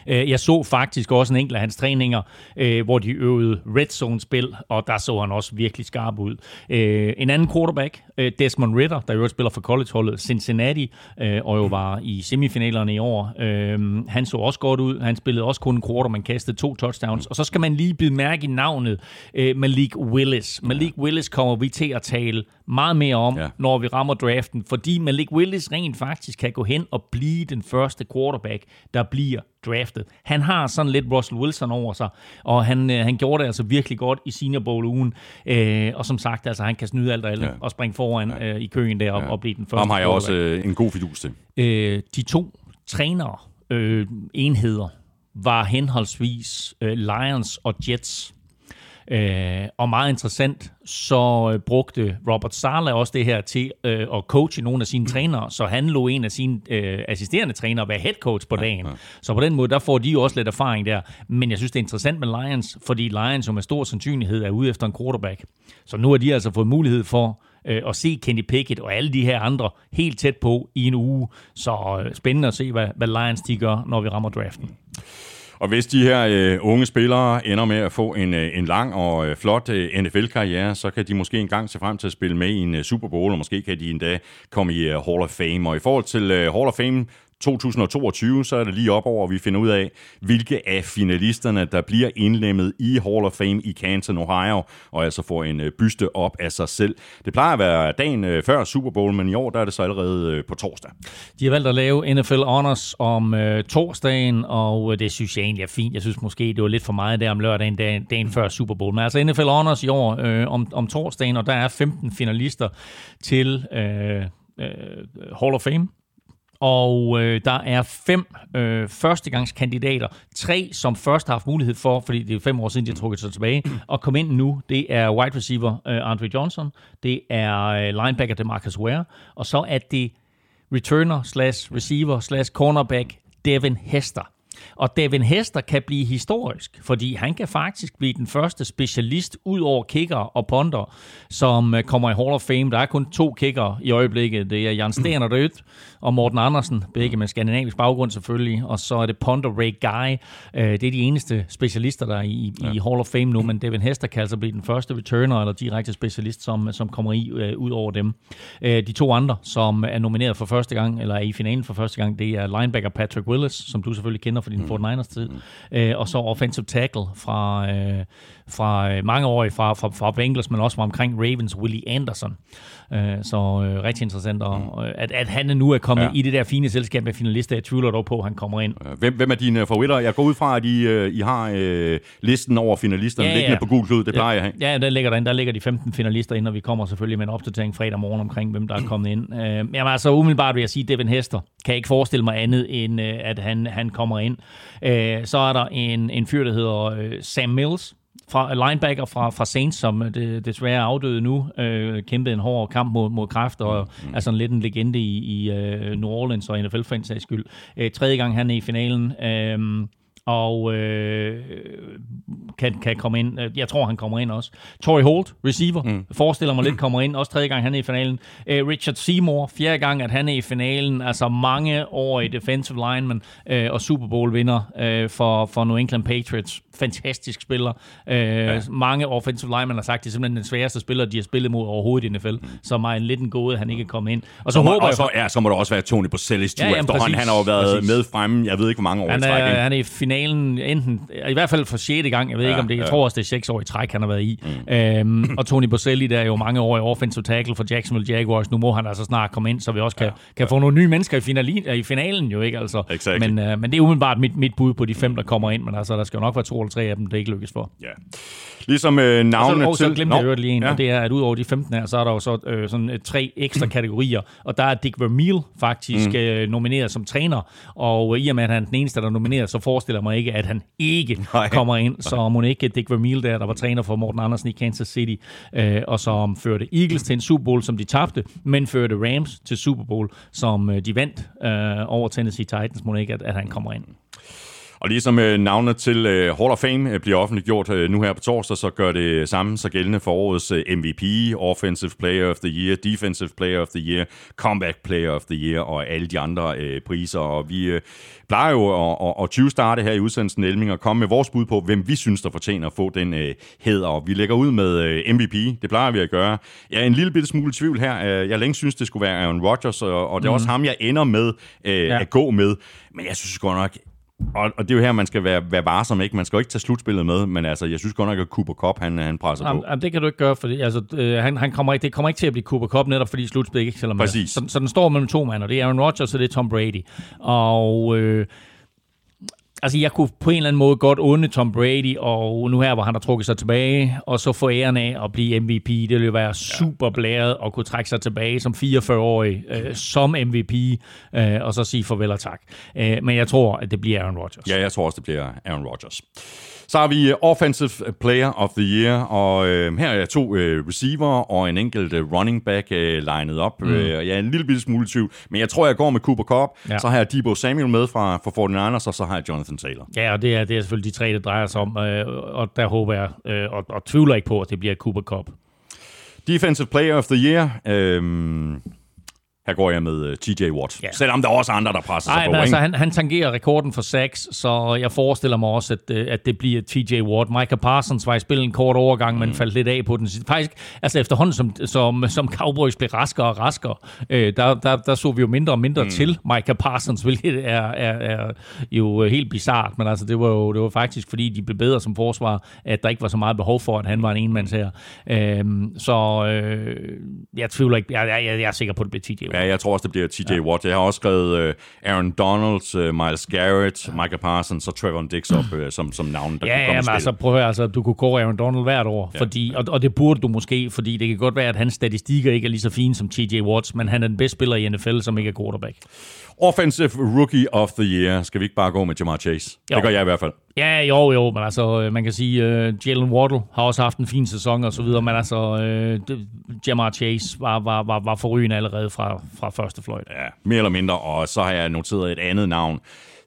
Øh, jeg så faktisk også en enkelt af hans træninger, øh, hvor de øvede red zone-spil, og der så han også virkelig skarp ud. Øh, en anden quarterback, Desmond Ritter, der jo også spiller for collegeholdet Cincinnati, og jo var i semifinalerne i år, han så også godt ud. Han spillede også kun en quarter, man kastede to touchdowns. Og så skal man lige bide mærke i navnet Malik Willis. Malik Willis kommer vi til at tale meget mere om, Ja. når vi rammer draften, fordi Malik Willis rent faktisk kan gå hen og blive den første quarterback, der bliver draftet. Han har sådan lidt Russell Wilson over sig, og han, øh, han gjorde det altså virkelig godt i Senior Bowl-ugen. Øh, og som sagt, altså, han kan snyde alt og alle Ja. og springe foran ja. øh, i køen der og, Ja. og blive den første Ham har jeg også øh, en god fidus til. Øh, de to trænere, øh, enheder, var henholdsvis øh, Lions og Jets. Øh, og meget interessant, så øh, brugte Robert Sala også det her til øh, at coache nogle af sine trænere, så han lå en af sine øh, assisterende trænere være head coach på dagen. Så på den måde, der får de jo også lidt erfaring der. Men jeg synes, det er interessant med Lions, fordi Lions jo med stor sandsynlighed er ude efter en quarterback. Så nu har de altså fået mulighed for øh, at se Kenny Pickett og alle de her andre helt tæt på i en uge. Så øh, spændende at se, hvad, hvad Lions de gør, når vi rammer draften. Og hvis de her øh, unge spillere ender med at få en, øh, en lang og øh, flot øh, NFL-karriere, så kan de måske engang se frem til at spille med i en øh, Super Bowl, og måske kan de endda komme i øh, Hall of Fame. Og i forhold til øh, Hall of Fame 2022, så er det lige op over, at vi finder ud af, hvilke af finalisterne, der bliver indlemmet i Hall of Fame i Canton, Ohio, og altså får en øh, byste op af sig selv. Det plejer at være dagen øh, før Super Bowl, men i år der er det så allerede øh, på torsdag. De har valgt at lave NFL Honors om øh, torsdagen, og det synes jeg egentlig er fint. Jeg synes måske, det var lidt for meget der om lørdagen, dagen, dagen før Super Bowl. Men altså NFL Honors i år øh, om, om torsdagen, og der er 15 finalister til øh, øh, Hall of Fame. Og øh, der er fem øh, førstegangskandidater. Tre, som først har haft mulighed for, fordi det er fem år siden, de har trukket sig tilbage, at komme ind nu. Det er wide receiver øh, Andre Johnson. Det er øh, linebacker Demarcus Ware. Og så er det returner slash receiver slash cornerback Devin Hester. Og Devin Hester kan blive historisk, fordi han kan faktisk blive den første specialist ud over kicker og punter, som øh, kommer i Hall of Fame. Der er kun to kicker i øjeblikket. Det er Jan Sten og Rødt og Morten Andersen, begge med skandinavisk baggrund selvfølgelig. Og så er det punter Ray Guy. Øh, Det er de eneste specialister, der er i, i Hall of Fame nu, men Devin Hester kan altså blive den første returner eller direkte specialist, som, som kommer i øh, ud over dem. Øh, De to andre, som er nomineret for første gang, eller er i finalen for første gang, det er linebacker Patrick Willis, som du selvfølgelig kender fra din 49ers tid, øh, og så offensive tackle fra, øh, fra øh, mange år fra, fra, fra Bengals, men også fra omkring Ravens, Willie Anderson. Øh, Så øh, rigtig interessant, og, øh, at, at han nu er kommet Ja. i det der fine selskab med finalister. Jeg tvivler dog på, at han kommer ind. Hvem, hvem er dine favoritter? Jeg går ud fra, at I, øh, I har øh, listen over finalisterne Ja, ja, liggende på gul klud. Det plejer jeg. Ja, der ligger, derinde. der ligger de 15 finalister ind, og vi kommer selvfølgelig med en opdatering fredag morgen omkring, hvem der er kommet ind. Øh, jamen altså, umiddelbart vil jeg sige, Devin Hester. Kan jeg ikke forestille mig andet, end øh, at han, han kommer ind. Øh, så er der en, en fyr, der hedder øh, Sam Mills, fra linebacker fra, fra Saints, som øh, det, desværre er afdøde nu, øh, kæmpede en hård kamp mod, mod kræft, og mm. er sådan lidt en legende i, i øh, New Orleans og NFL sags skyld. Øh, tredje gang han er i finalen, øh, og øh, kan, kan komme ind. Jeg tror, han kommer ind også. Torrey Holt, receiver, mm. forestiller mig lidt, kommer ind. Også tredje gang, han er i finalen. Øh, Richard Seymour, fjerde gang, at han er i finalen. Altså mange år i defensive lineman øh, og Super Bowl vinder øh, for, for New England Patriots. Fantastisk spiller. Øh, ja. Mange offensive linemen har sagt, det er simpelthen den sværeste spiller, de har spillet mod overhovedet i NFL. Mm. Så mig en lidt en gåde, han ikke er kommet ind. Og så, Så, håber og jeg... så, ja, så må der også være Tony Bosellis tur Ja, jamen, efterhånden. præcis. Han har jo været Præcis. med fremme, jeg ved ikke, hvor mange år Han er, han er i finalen enten, i hvert fald for 6. gang, jeg ved ja, Ja, ikke om det, jeg ja. tror også det er 6 år i træk, han har været i. Mm. Øhm, og Tony Boselli, der er jo mange år i offensive tackle for Jacksonville Jaguars, nu må han altså snart komme ind, så vi også kan, ja, kan få nogle nye mennesker i, finali, i finalen jo ikke altså. Exactly. Men, øh, men det er umiddelbart mit, mit bud på de fem, der kommer ind, men altså der skal jo nok være to eller tre af dem, det ikke lykkes for. Ja. Ligesom øh, Og så, navnene og så til... glemte jeg Nå, jo lige en, ja. og det er, at udover de 15 her, så er der jo så øh, sådan øh, tre ekstra kategorier, og der er Dick Vermeil faktisk mm. øh, nomineret som træner, og øh, i og med, at han er den eneste, der er nomineret, så forestiller jeg mig ikke, at han ikke Nej. Kommer ind, så må ikke Dick Vermeil der, der var træner for Morten Andersen i Kansas City, øh, og som førte Eagles til en Super Bowl, som de tabte, men førte Rams til Super Bowl, som øh, de vandt øh, over Tennessee Titans, må ikke, at, at han kommer ind. Og ligesom øh, navnet til øh, Hall of Fame øh, bliver offentliggjort øh, nu her på torsdag, så gør det samme så gældende for årets øh, MVP, Offensive Player of the Year, Defensive Player of the Year, Comeback Player of the Year og alle de andre øh, priser. Og vi øh, plejer jo at, at, at 20 starte her i udsendelsen Elming og komme med vores bud på, hvem vi synes, der fortjener at få den øh. Og vi lægger ud med øh, MVP, det plejer vi at gøre. Jeg er en lille bitte smule i tvivl her. Øh, Jeg længe synes, det skulle være Aaron Rodgers, og, og det er også ham, jeg ender med øh. Ja. at gå med. Men jeg synes godt nok, Og, og det er jo her, man skal være, være varsom, ikke? Man skal jo ikke tage slutspillet med, men altså, jeg synes godt nok, at Cooper Cup, han, han presser Jamen, på. jamen, det kan du ikke gøre, fordi altså, øh, han, han kommer ikke, det kommer ikke til at blive Cooper Cup, netop fordi slutspillet ikke tæller med. Præcis. Så, så den står mellem to mand, og det er Aaron Rodgers, og det er Tom Brady. Og øh, altså, jeg kunne på en eller anden måde godt unde Tom Brady, og nu her, hvor han har trukket sig tilbage, og så få æren af at blive MVP. Det ville jo være super blæret at kunne trække sig tilbage som 44-årig, øh, som MVP, øh, og så sige farvel og tak. Øh, men jeg tror, at det bliver Aaron Rodgers. Ja, jeg tror også, det bliver Aaron Rodgers. Så har vi øh, Offensive Player of the Year, og øh, her er to øh, receiver og en enkelt øh, running back øh, legnet op. Mm. Øh, jeg er en lille bitte smule tvivl, men jeg tror, jeg går med Cooper Cup. Ja. Så har jeg Debo Samuel med fra, fra 49ers, og så har jeg Jonathan Taylor. Ja, og det er, det er selvfølgelig de tre, det drejer sig om, øh, og der håber jeg, øh, og, og tvivler ikke på, at det bliver Cooper Cup. Defensive Player of the Year. Øh, her går jeg med uh, TJ Watt. Ja. Selvom der er også andre, der presser Nej, sig men på. altså, han, han tangerer rekorden for sacks, så jeg forestiller mig også, at, øh, at det bliver TJ Watt. Micah Parsons var i spillet en kort overgang, Mm. men faldt lidt af på den. Faktisk, altså efterhånden, som, som, som Cowboys blev raskere og raskere, øh, der, der, der så vi jo mindre og mindre mm. til Micah Parsons, hvilket er, er, er jo helt bizart, men altså, det var jo det var faktisk, fordi de blev bedre som forsvar, at der ikke var så meget behov for, at han var en enmands her. Øhm, så øh, jeg tvivler ikke, jeg, jeg, jeg er sikker på, at det bliver TJ Watt. Ja, jeg tror også, det bliver TJ ja. Watt. Jeg har også skrevet uh, Aaron Donald, uh, Miles Garrett, Micah Parsons og Trevor Dix op uh, som, som navne, der Ja, kunne komme ja, men altså, prøv at høre, altså, du kunne kåre Aaron Donald hvert år, ja. fordi, og, og det burde du måske, fordi det kan godt være, at hans statistikker ikke er lige så fine som TJ Watts, men han er den bedste spiller i NFL, som ikke er quarterback. Offensive Rookie of the Year. Skal vi ikke bare gå med Jamar Chase? Jo. Det gør jeg i hvert fald. Ja, jo, jo, men altså, øh, man kan sige, uh, Jalen Waddle har også haft en fin sæson og så videre, men altså, uh, Jamar Chase var, var, var, var forrygende allerede fra, fra første fløjt. Ja, mere eller mindre. Og så har jeg noteret et andet navn,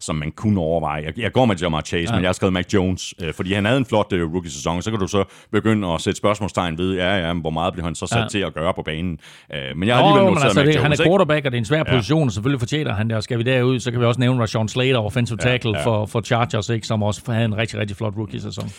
som man kunne overveje. Jeg, jeg går med Jamar Chase, ja. men jeg har skrevet Mac Jones, øh, fordi han havde en flot øh, rookie-sæson. Så kan du så begynde at sætte spørgsmålstegn ved, ja, ja, hvor meget bliver han så sat ja. Ja. til at gøre på banen. Øh, men jeg har alligevel noteret altså, Mac det, Jones. han er quarterback, og det er en svær position, og selvfølgelig fortjener han det, og skal vi derud, så kan vi også nævne Rashawn Slater, offensive tackle ja. ja, ja. For, for Chargers, ikke, som også havde en rigtig, rigtig flot rookie-sæson.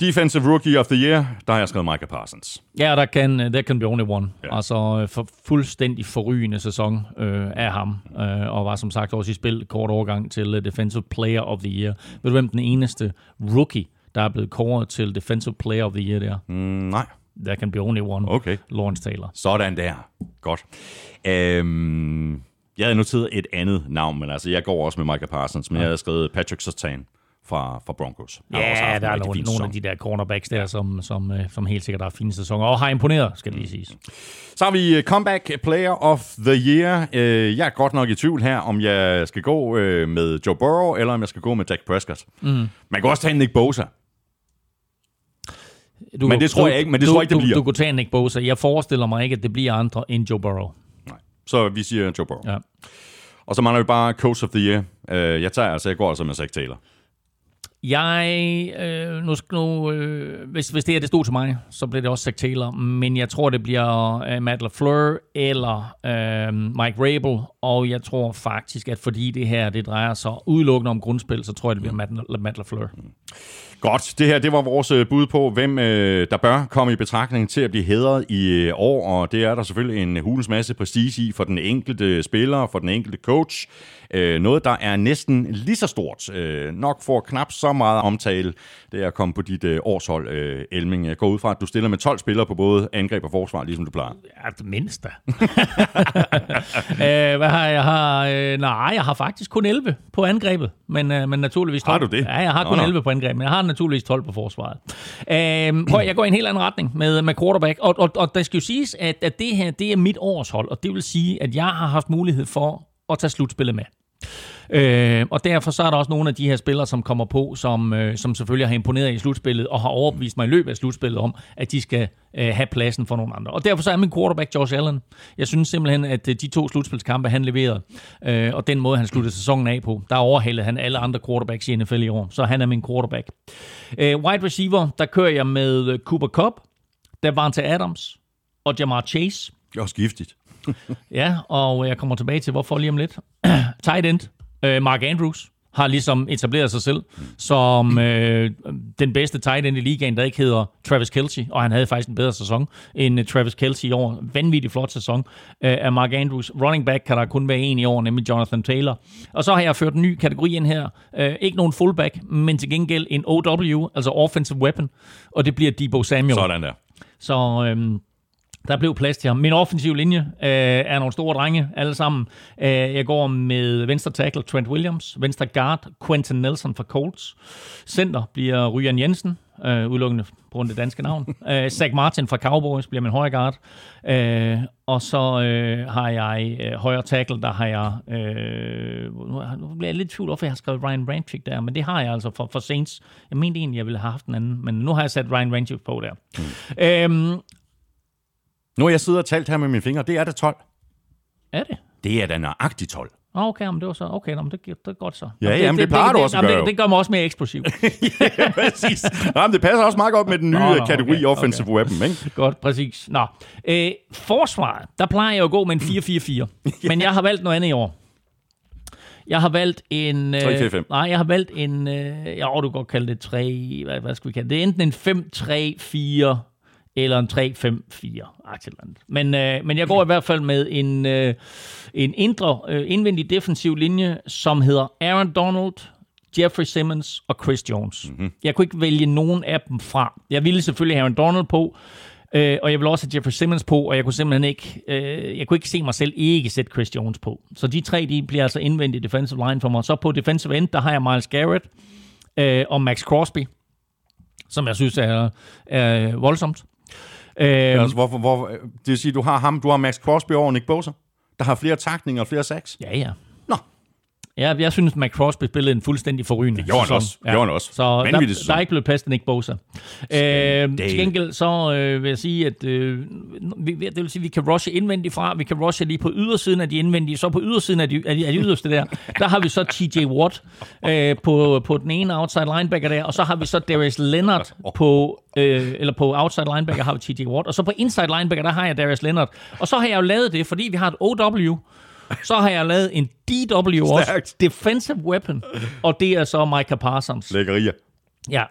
Defensive Rookie of the Year, der har jeg skrevet Micah Parsons. Ja, der kan, der kan be only one. Ja. Altså øh, for fuldstændig forrygende sæson øh, af ham, øh, og var som sagt også i spil kort overgang til uh, Defensive Player of the Year. Ved du, hvem den eneste rookie, der er blevet kåret til Defensive Player of the Year der? Mm, nej, Der kan be only one. okay. Lawrence Taylor. Sådan der. Godt. Øhm, jeg havde noteret et andet navn, men altså, jeg går også med Micah Parsons, men ja. jeg havde skrevet Patrick Sertan fra, fra Broncos. Ja, en der er nogle, nogle sæson. af de der cornerbacks der, som, som, øh, som helt sikkert har fine sæsoner, og har imponeret, skal det lige siges. Så har vi øh, Comeback Player of the Year. Øh, Jeg er godt nok i tvivl her, om jeg skal gå med Joe Burrow, eller om jeg skal gå med Dak Prescott. Mm. Man kan også tage Nick Bosa. Du, Men det tror jeg ikke- men det du, tror jeg ikke, det du, bliver. Du kunne tage Nick Bosa. Jeg forestiller mig ikke, at det bliver andre end Joe Burrow. Nej. Så vi siger Joe Burrow. Ja. Og så mangler vi bare Coach of the Year. Jeg tager altså, jeg går altså med Zach Taylor. Jeg, øh, nu, nu øh, hvis, hvis det er det stod til mig, så bliver det også Zach Taylor, men jeg tror, det bliver øh, Matt LaFleur eller øh, Mike Rabel, og jeg tror faktisk, at fordi det her, det drejer sig udelukkende om grundspil, så tror jeg, det bliver Matt, Matt LaFleur. Godt, det her det var vores øh, bud på, hvem øh, der bør komme i betragtning til at blive hædret i øh, år, og det er der selvfølgelig en hulens masse prestige i for den enkelte spiller, for den enkelte coach. Øh, noget, der er næsten lige så stort, øh, nok får knap så meget omtale, det er at komme på dit øh, årshold, øh, Elming. Jeg går ud fra, at du stiller med 12 spillere på både angreb og forsvar, ligesom du plejer. Ja, det mindste. øh, hvad har jeg? jeg har, øh, nej, jeg har faktisk kun 11 på angrebet, men, øh, men naturligvis 12. Har du det? Ja, jeg har kun nå. 11 på angrebet, men jeg har naturligvis 12 på forsvaret. Øh, prøv, jeg går i en helt anden retning med, med quarterback, og, og, og der skal jo siges, at, at det her, det er mit årshold, og det vil sige, at jeg har haft mulighed for at tage slutspillet med. Øh, og derfor så er der også nogle af de her spillere, som kommer på, som, øh, som selvfølgelig har imponeret i slutspillet, og har overbevist mig i løbet af slutspillet om, at de skal øh, have pladsen for nogle andre. Og derfor så er min quarterback Josh Allen. Jeg synes simpelthen, at øh, de to slutspilskampe, han leverede, øh, og den måde, han sluttede sæsonen af på, der overhalede han alle andre quarterbacks i NFL i år. Så han er min quarterback. Øh, wide receiver, der kører jeg med øh, Cooper Cup, Davante Adams og Jamar Chase. Det er også giftigt. Ja, og jeg kommer tilbage til, hvorfor lige om lidt. Tight end, øh, Mark Andrews. har ligesom etableret sig selv som øh, den bedste tight end i ligaen, der ikke hedder Travis Kelce, og han havde faktisk en bedre sæson end uh, Travis Kelce i år. Vanvittig flot sæson øh, af Mark Andrews. Running back kan der kun være en i år, nemlig Jonathan Taylor. Og så har jeg ført en ny kategori ind her. Øh, ikke nogen fullback, men til gengæld en OW, altså offensive weapon, og det bliver Debo Samuel. Sådan der. Så øhm, der blev plads til ham. Min offensiv linje øh, er nogle store drenge, alle sammen. Øh, jeg går med venstre tackle Trent Williams, venstre guard Quentin Nelson fra Colts. Center bliver Ryan Jensen, øh, udelukkende på grund af det danske navn. Øh, Zach Martin fra Cowboys bliver min højre guard. Øh, og så øh, har jeg øh, højre tackle, der har jeg... Øh, nu, bliver jeg lidt i tvivl, hvorfor jeg har skrevet Ryan Ramchick der, men det har jeg altså for, for Saints. Jeg mente egentlig, jeg ville have haft en anden, men nu har jeg sat Ryan Ramchick på der. Mm. Øhm, Nu har jeg siddet og talt her med mine fingre. Det er det 12. er det? Det er da nøjagtigt 12. Nå, Okay, men det var så, okay, nå, men det, det er godt så. Ja, jamen, det plejer du også at jamen, gøre det, det gør mig også mere eksplosiv. ja, præcis. Jamen, det passer også meget godt med den nye Nå, nå, nå, kategori okay, offensive okay. weapon, ikke? godt, præcis. Nå, øh, forsvaret, der plejer jeg at gå med en 4-4-4, men jeg har valgt noget andet i år. Jeg har valgt en... Øh, 3-4-5. Nej, jeg har valgt en... Øh, ja, du kan godt kalde det 3... Hvad, hvad skal vi kalde det? Det er enten en 5-3-4 eller en 3-5-4. aktie eller andet. Men, øh, men jeg går i hvert fald med en, øh, en indre, øh, indvendig defensiv linje, som hedder Aaron Donald, Jeffrey Simmons og Chris Jones. Mm-hmm. Jeg kunne ikke vælge nogen af dem fra. Jeg ville selvfølgelig have Aaron Donald på, øh, og jeg ville også have Jeffrey Simmons på, og jeg kunne simpelthen ikke, øh, jeg kunne ikke se mig selv ikke sætte Chris Jones på. Så de tre, de bliver altså indvendig defensive line for mig. Så på defensive end, der har jeg Miles Garrett øh, og Max Crosby, som jeg synes er, er voldsomt. Øh, Altså, hvorfor, hvor, det vil sige, du har ham, du har Max Crosby over Nick Bosa, der har flere takninger og flere sacks. Ja, ja. Ja, jeg synes, Mac Crosby spillede en fuldstændig forrygende Det gjorde han sæson. også. Det gjorde han også. Så Vanvittig der, der er ikke blevet plads til Nick Bosa. Øh, til gengæld så øh, vil jeg sige, at øh, vi, det vil sige, at vi kan rushe indvendigt fra, vi kan rushe lige på ydersiden af de indvendige, så på ydersiden af de, af de, af de yderste der, der har vi så TJ Watt øh, på, på den ene outside linebacker der, og så har vi så Darius Leonard på, øh, eller på outside linebacker har vi TJ Watt, og så på inside linebacker, der har jeg Darius Leonard. Og så har jeg jo lavet det, fordi vi har et OW, så har jeg lavet en DW også, Stærkt. defensive weapon, og det er så Micah Parsons. Lækkerier. Ja,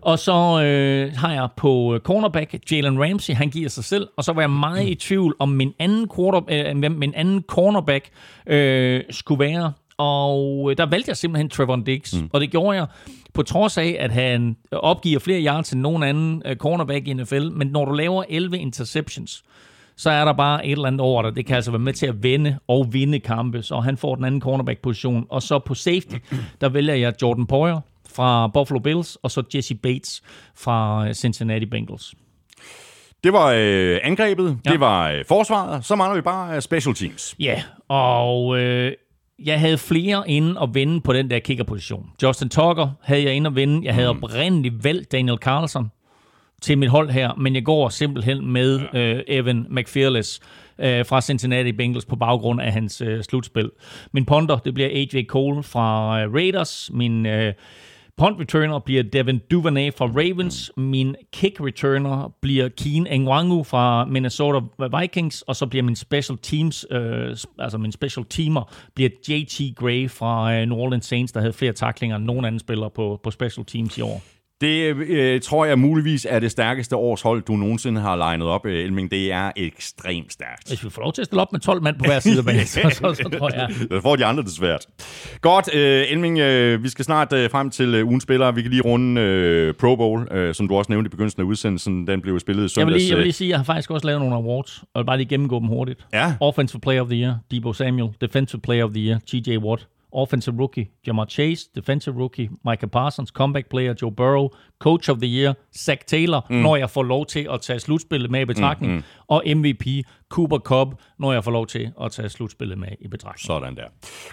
og så øh, har jeg på øh, cornerback Jalen Ramsey, han giver sig selv, og så var jeg meget i tvivl om min anden, quarter, øh, min anden cornerback øh, skulle være, og øh, der valgte jeg simpelthen Trevor Diggs, mm. og det gjorde jeg på trods af, at han opgiver flere yards end nogen anden øh, cornerback i NFL, men når du laver 11 interceptions, så er der bare et eller andet over det. Det kan altså være med til at vende og vinde kampe, så han får den anden cornerback-position. Og så på safety, der vælger jeg Jordan Poyer fra Buffalo Bills, og så Jesse Bates fra øh, Cincinnati Bengals. Det var øh, angrebet, Ja. det var øh, forsvaret, så mangler vi bare øh, special teams. Ja, og øh, jeg havde flere inde at vinde på den der kickerposition. Justin Tucker havde jeg inde at vinde. Jeg havde oprindeligt valgt Daniel Carlson til mit hold her, men jeg går simpelthen med øh, Evan McFearless øh, fra Cincinnati Bengals på baggrund af hans øh, slutspil. Min punter, det bliver AJ Cole fra øh, Raiders. Min øh, punt returner bliver Devin Duvernay fra Ravens. Min kick returner bliver Keen Engwangu fra Minnesota Vikings. Og så bliver min special teams, øh, altså min special teamer, bliver JT Gray fra øh, New Orleans Saints, der havde flere taklinger end nogen anden spiller på, på special teams i år. Det øh, tror jeg muligvis er det stærkeste årshold, du nogensinde har legnet op, øh, Elming. Det er ekstremt stærkt. Hvis vi får lov til at stille op med 12 mand på hver side af banen, så, så, så tror jeg... Det får de andre det svært. Godt, øh, Elming, øh, vi skal snart øh, frem til øh, ugens spillere. Vi kan lige runde øh, Pro Bowl, øh, som du også nævnte i begyndelsen af udsendelsen. Den blev spillet i Jeg vil, søndags. lige, jeg vil øh, lige sige, at jeg har faktisk også lavet nogle awards, og bare lige gennemgå dem hurtigt. Ja. Offensive Player of the Year, Debo Samuel. Defensive Player of the Year, TJ Watt. Offensive Rookie, Jamar Chase. Defensive Rookie, Micah Parsons. Comeback Player, Joe Burrow. Coach of the Year, Zach Taylor, mm. når jeg får lov til at tage slutspillet med i betragtning. Mm, mm. Og MVP, Cooper Cup, når jeg får lov til at tage slutspillet med i betragtning. Sådan der.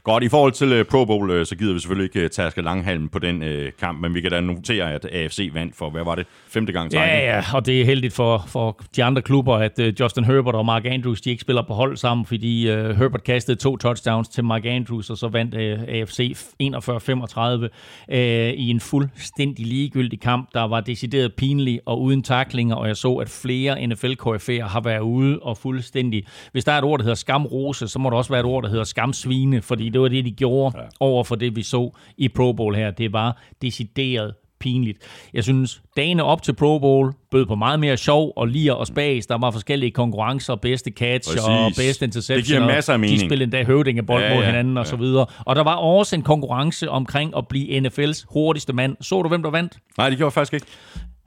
Godt, i forhold til uh, Pro Bowl, uh, så gider vi selvfølgelig ikke uh, taske langhalm på den uh, kamp, men vi kan da notere, at AFC vandt for, hvad var det, femte gang træk? Ja, ja, og det er heldigt for, for de andre klubber, at uh, Justin Herbert og Mark Andrews, de ikke spiller på hold sammen, fordi uh, Herbert kastede to touchdowns til Mark Andrews, og så vandt uh, AFC 41-35 uh, i en fuldstændig ligegyldig kamp, der var decideret pinlig og uden taklinger, og jeg så, at flere NFL-KF'er har været ude og fuld, fuldstændig. Hvis der er et ord, der hedder skamrose, så må der også være et ord, der hedder skamsvine, fordi det var det, de gjorde ja. over for det, vi så i Pro Bowl her. Det var decideret pinligt. Jeg synes, dagene op til Pro Bowl bød på meget mere sjov og lir og spas. Der var forskellige konkurrencer, bedste catch Præcis. og bedste interception. Det giver masser af mening. De spillede endda høvdingebold Ja, mod ja, hinanden og ja. så videre. Og der var også en konkurrence omkring at blive NFL's hurtigste mand. Så du, hvem der vandt? Nej, det gjorde jeg faktisk ikke.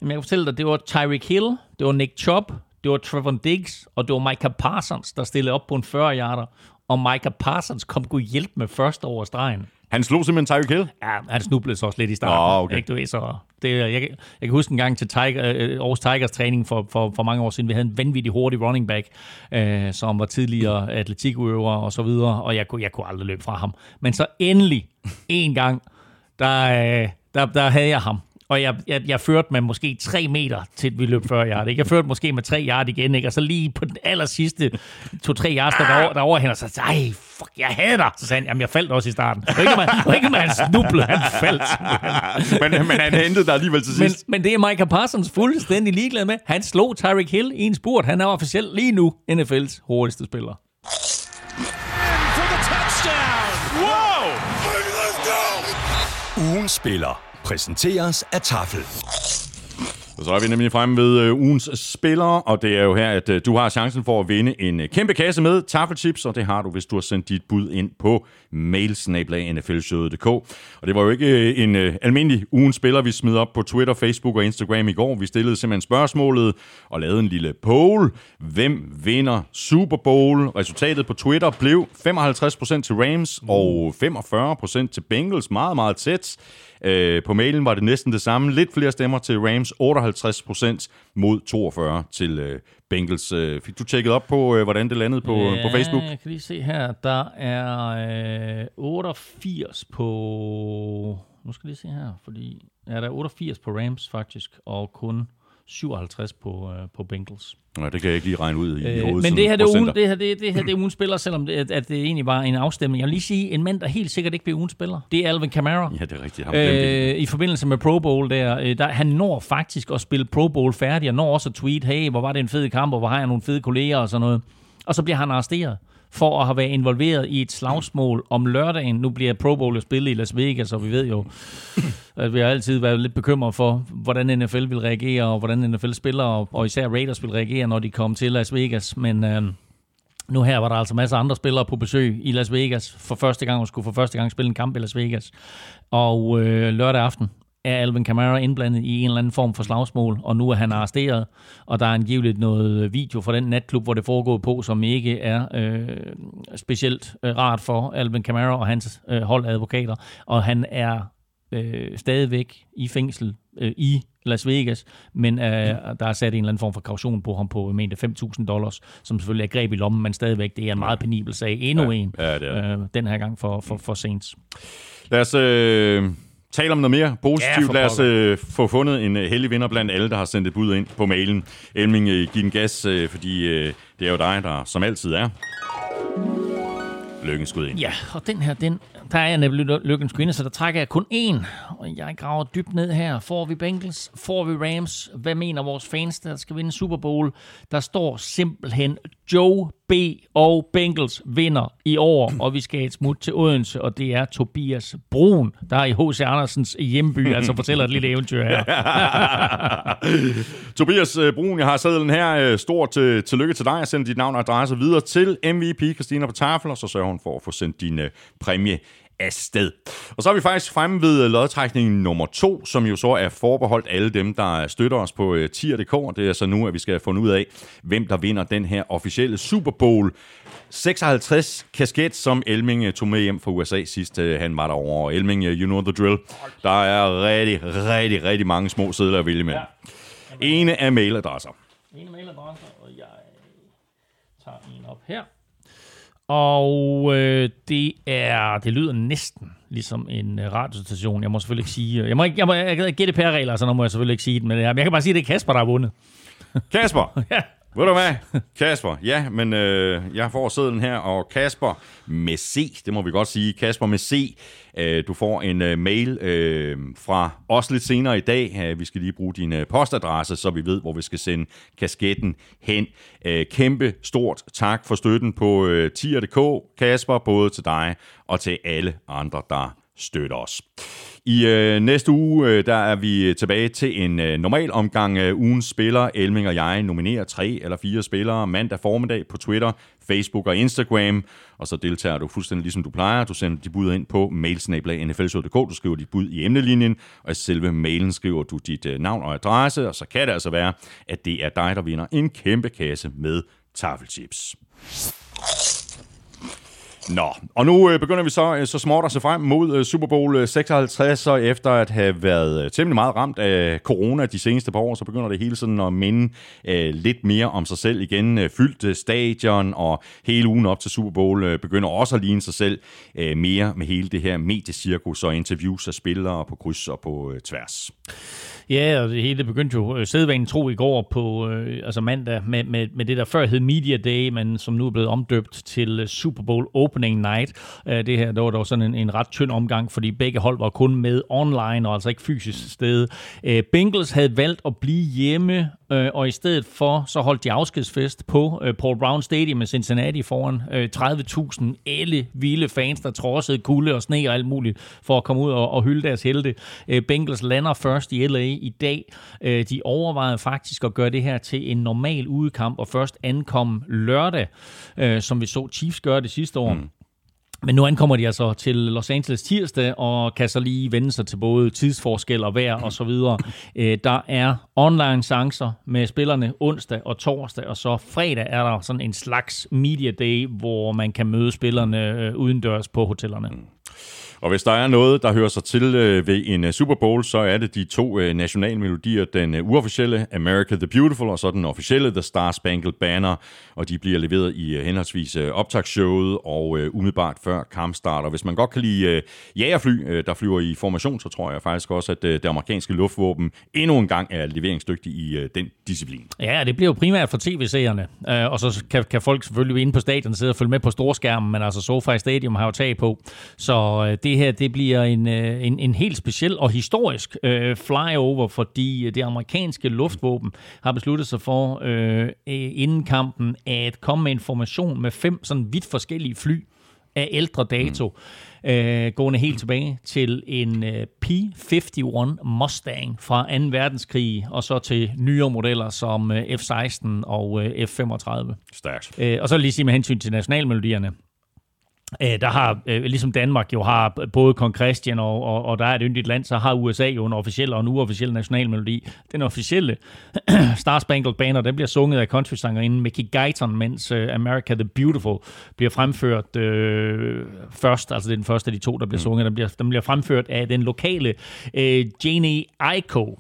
Jamen, jeg kan fortælle dig, det var Tyreek Hill, det var Nick Chubb, det var Trevor Diggs, og det var Micah Parsons, der stillede op på en 40-yarder. Og Micah Parsons kom god hjælp med først over stregen. Han slog simpelthen Tyreek Hill. Ja, han snublede så også lidt i starten. Nå, okay. Ikke, du ved, så det, jeg, jeg kan huske en gang til Tiger, øh, Aarhus Tigers træning for, for, for mange år siden. Vi havde en vanvittig hurtig running back, øh, som var tidligere atletikudøver og så videre, og jeg, kunne- jeg kunne aldrig løbe fra ham. Men så endelig en gang, der, øh, der, der havde jeg ham. Og jeg, jeg, jeg førte med måske 3 meter til vi løb 40 yard. Ikke? Jeg førte måske med 3 yard igen, ikke? og så lige på den aller sidste 2-3 yards, der, der, der overhænder sig. Så, Ej, fuck, jeg havde dig. Så sagde han, jamen jeg faldt også i starten. Og ikke, man, ikke man snublede, han faldt. men, men han hentede dig alligevel til Men, sidst. men det er Micah Parsons fuldstændig ligeglad med. Han slog Tyreek Hill i en spurt. Han er officielt lige nu NFL's hurtigste spiller. Go. Ugen spiller præsenteres af Tafel. Og så er vi nemlig fremme ved øh, ugens spillere, og det er jo her, at øh, du har chancen for at vinde en øh, kæmpe kasse med taffelchips, og det har du, hvis du har sendt dit bud ind på mailsnablag.nflshowet.dk. Og det var jo ikke øh, en øh, almindelig ugens spiller, vi smed op på Twitter, Facebook og Instagram i går. Vi stillede simpelthen spørgsmålet og lavede en lille poll. Hvem vinder Super Bowl? Resultatet på Twitter blev 55% til Rams og 45% til Bengals. Meget, meget tæt. Øh, på mailen var det næsten det samme. Lidt flere stemmer til Rams, 58% mod 42 til øh, Bengals. Øh, fik du tjekket op på, øh, hvordan det landede på, ja, på Facebook? jeg kan lige se her. Der er øh, 88 på... Nu skal jeg lige se her, fordi... Ja, der er 88 på Rams faktisk, og kun 57 på, øh, på Bengals. Ja, det kan jeg ikke lige regne ud i, i Øh, hovedet. men det her, det ugen, det, her, det, det her det er ugens spiller, selvom det, at, at det egentlig var en afstemning. Jeg vil lige sige, en mand, der helt sikkert ikke bliver ugens spiller, det er Alvin Kamara. Ja, det er rigtigt. Ham Øh, I forbindelse med Pro Bowl der, øh, der, han når faktisk at spille Pro Bowl færdig, og når også at tweet, hey, hvor var det en fed kamp, og hvor har jeg nogle fede kolleger og sådan noget. Og så bliver han arresteret for at have været involveret i et slagsmål om lørdagen. Nu bliver Pro Bowl spillet i Las Vegas, og vi ved jo, at vi har altid været lidt bekymret for, hvordan NFL vil reagere, og hvordan NFL spiller, og, og især Raiders vil reagere, når de kommer til Las Vegas. Men øh, nu her var der altså masser af andre spillere på besøg i Las Vegas for første gang, og skulle for første gang spille en kamp i Las Vegas. Og øh, lørdag aften er Alvin Kamara indblandet i en eller anden form for slagsmål, og nu er han arresteret, og der er angiveligt noget video fra den natklub, hvor det foregår på, som ikke er øh, specielt øh, rart for Alvin Kamara og hans øh, holdadvokater, og han er øh, stadigvæk i fængsel øh, i Las Vegas, men øh, der er sat en eller anden form for kaution på ham på, mente, 5.000 dollars, som selvfølgelig er greb i lommen, men stadigvæk, det er en meget penibel sag. Endnu Ja, en, ja, det er øh, den her gang for, for, for Saints. Lad os øh, tale om noget mere Ja, positivt. for Lad os øh, få fundet en øh, heldig vinder blandt alle, der har sendt et bud ind på mailen. Elming, øh, giv den gas, øh, fordi øh, det er jo dig, der som altid er. Lykken skud ind. Ja, og den her, den, der er jeg nemlig lykkens kvinde, så der trækker jeg kun én. Og jeg graver dybt ned her. Får vi Bengals? Får vi Rams? Hvad mener vores fans, der skal vinde Super Bowl? Der står simpelthen Joe B. og Bengals vinder i år, og vi skal et smut til Odense, og det er Tobias Brun, der er i H.C. Andersens hjemby, altså fortæller et lille eventyr her. Tobias øh, Brun, jeg har sædlen her. Øh, stort øh, tillykke til dig. Jeg sender dit navn og adresse videre til MVP Christina på tafel, og så sørger hun for at få sendt din præmie afsted. Og så er vi faktisk fremme ved øh, lodtrækning nummer to, som jo så er forbeholdt alle dem, der støtter os på øh, tier.dk. Det er så nu, at vi skal have fundet ud af, hvem der vinder den her officielle Super Bowl 56 kasket, som Elming øh, tog med hjem fra USA sidst han var derovre. Elming, you know the drill. Der er rigtig, rigtig, rigtig mange små sædler at vælge med. Ene af mailadresser. En mailadresse, og jeg tager en op her. Og øh, det er, det lyder næsten ligesom en øh, radiostation. Jeg må selvfølgelig ikke sige, jeg må ikke, jeg må jeg, GDPR-regler, så nu må jeg selvfølgelig ikke sige det, men jeg, jeg kan bare sige, at det er Kasper, der har vundet. Kasper, Ja. Ved du hvad, Kasper? Ja, men øh, jeg får sædlen her, og Kasper med C, det må vi godt sige. Kasper med C, øh, du får en øh, mail øh, fra os lidt senere i dag. Øh, vi skal lige bruge din øh, postadresse, så vi ved, hvor vi skal sende kasketten hen. Øh, kæmpe stort tak for støtten på øh, tier.dk, Kasper, både til dig og til alle andre, der støtter os. I øh, næste uge, øh, der er vi øh, tilbage til en øh, normal omgang Øh, ugens spiller. Elming og jeg nominerer tre eller fire spillere mandag formiddag på Twitter, Facebook og Instagram. Og så deltager du fuldstændig ligesom du plejer. Du sender dit bud ind på mailsnablag.nflshow.dk. Du skriver dit bud i emnelinjen, og i selve mailen skriver du dit øh, navn og adresse. Og så kan det altså være, at det er dig, der vinder en kæmpe kasse med tafelchips. Nå, og nu øh, begynder vi så, øh, så småt at se frem mod øh, Super Bowl øh, 56, og efter at have været øh, temmelig meget ramt af corona de seneste par år, så begynder det hele sådan at minde øh, lidt mere om sig selv igen. Øh, fyldt øh, stadion, og hele ugen op til Super Bowl øh, begynder også at ligne sig selv øh, mere med hele det her mediecirkus og interviews af spillere på kryds og på øh, tværs. Ja, og det hele begyndte jo øh, sædvanen tro i går på øh, altså mandag med, med, med det, der før hed Media Day, men som nu er blevet omdøbt til øh, Super Bowl Opening Night. Øh, det her, der var dog sådan en, en ret tynd omgang, fordi begge hold var kun med online og altså ikke fysisk sted. Øh, Bengals havde valgt at blive hjemme øh, og i stedet for, så holdt de afskedsfest på øh, Paul Brown Stadium i Cincinnati foran øh, 30.000 alle vilde fans, der trodsede kulde og sne og alt muligt for at komme ud og, og hylde deres helte. Øh, Bengals lander først i LA i dag. Øh, de overvejede faktisk at gøre det her til en normal udekamp og først ankomme lørdag, øh, som vi så Chiefs gøre det sidste år. Mm. Men nu ankommer de altså til Los Angeles tirsdag, og kan så lige vende sig til både tidsforskel og vejr og så videre. Øh, der er online chancer med spillerne onsdag og torsdag, og så fredag er der sådan en slags media day, hvor man kan møde spillerne øh, udendørs på hotellerne. Og hvis der er noget, der hører sig til øh, ved en øh, Super Bowl, så er det de to øh, nationalmelodier. Den øh, uofficielle America the Beautiful, og så den officielle The Star Spangled Banner. Og de bliver leveret i øh, henholdsvis øh, optagsshowet og øh, umiddelbart før kampstart. Og hvis man godt kan lide øh, jagerfly, øh, der flyver i formation, så tror jeg faktisk også, at øh, det amerikanske luftvåben endnu en gang er leveringsdygtig i øh, den disciplin. Ja, det bliver jo primært for tv-seerne, øh, og så kan, kan folk selvfølgelig inde på stadion sidde og følge med på storskærmen, men altså SoFi Stadium har jo tag på, så øh, det her det bliver en, øh, en, en helt speciel og historisk øh, flyover, fordi det amerikanske luftvåben har besluttet sig for øh, inden kampen at komme med information med fem sådan vidt forskellige fly af ældre dato, mm. øh, gående helt tilbage til en øh, P-51 Mustang fra 2. verdenskrig, og så til nyere modeller som øh, F-16 og øh, F-35. Stærkt. Øh, og så lige sige med hensyn til nationalmelodierne. Øh, der har, øh, ligesom Danmark jo har både Kong Christian og, og, og der er et yndigt land, så har USA jo en officiel og en uofficiel nationalmelodi. Den officielle Star Spangled Banner, den bliver sunget af country-sangerinden Mickey Guyton, mens uh, America the Beautiful bliver fremført øh, først, altså det er den første af de to, der bliver mm. sunget. Den bliver, den bliver fremført af den lokale øh, Janie Aiko.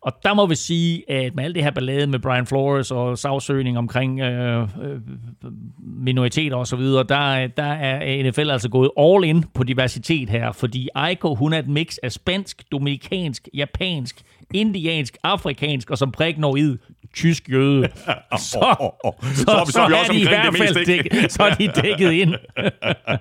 Og der må vi sige, at med alt det her ballade med Brian Flores og sagsøgning omkring øh, øh, minoriteter osv., der, der er NFL altså gået all in på diversitet her, fordi Aiko, hun er et mix af spansk, dominikansk, japansk, indiansk, afrikansk og som prik når id, tysk jøde. Så, så, så, så, så, er de i hvert fald dæk, så er de dækket ind.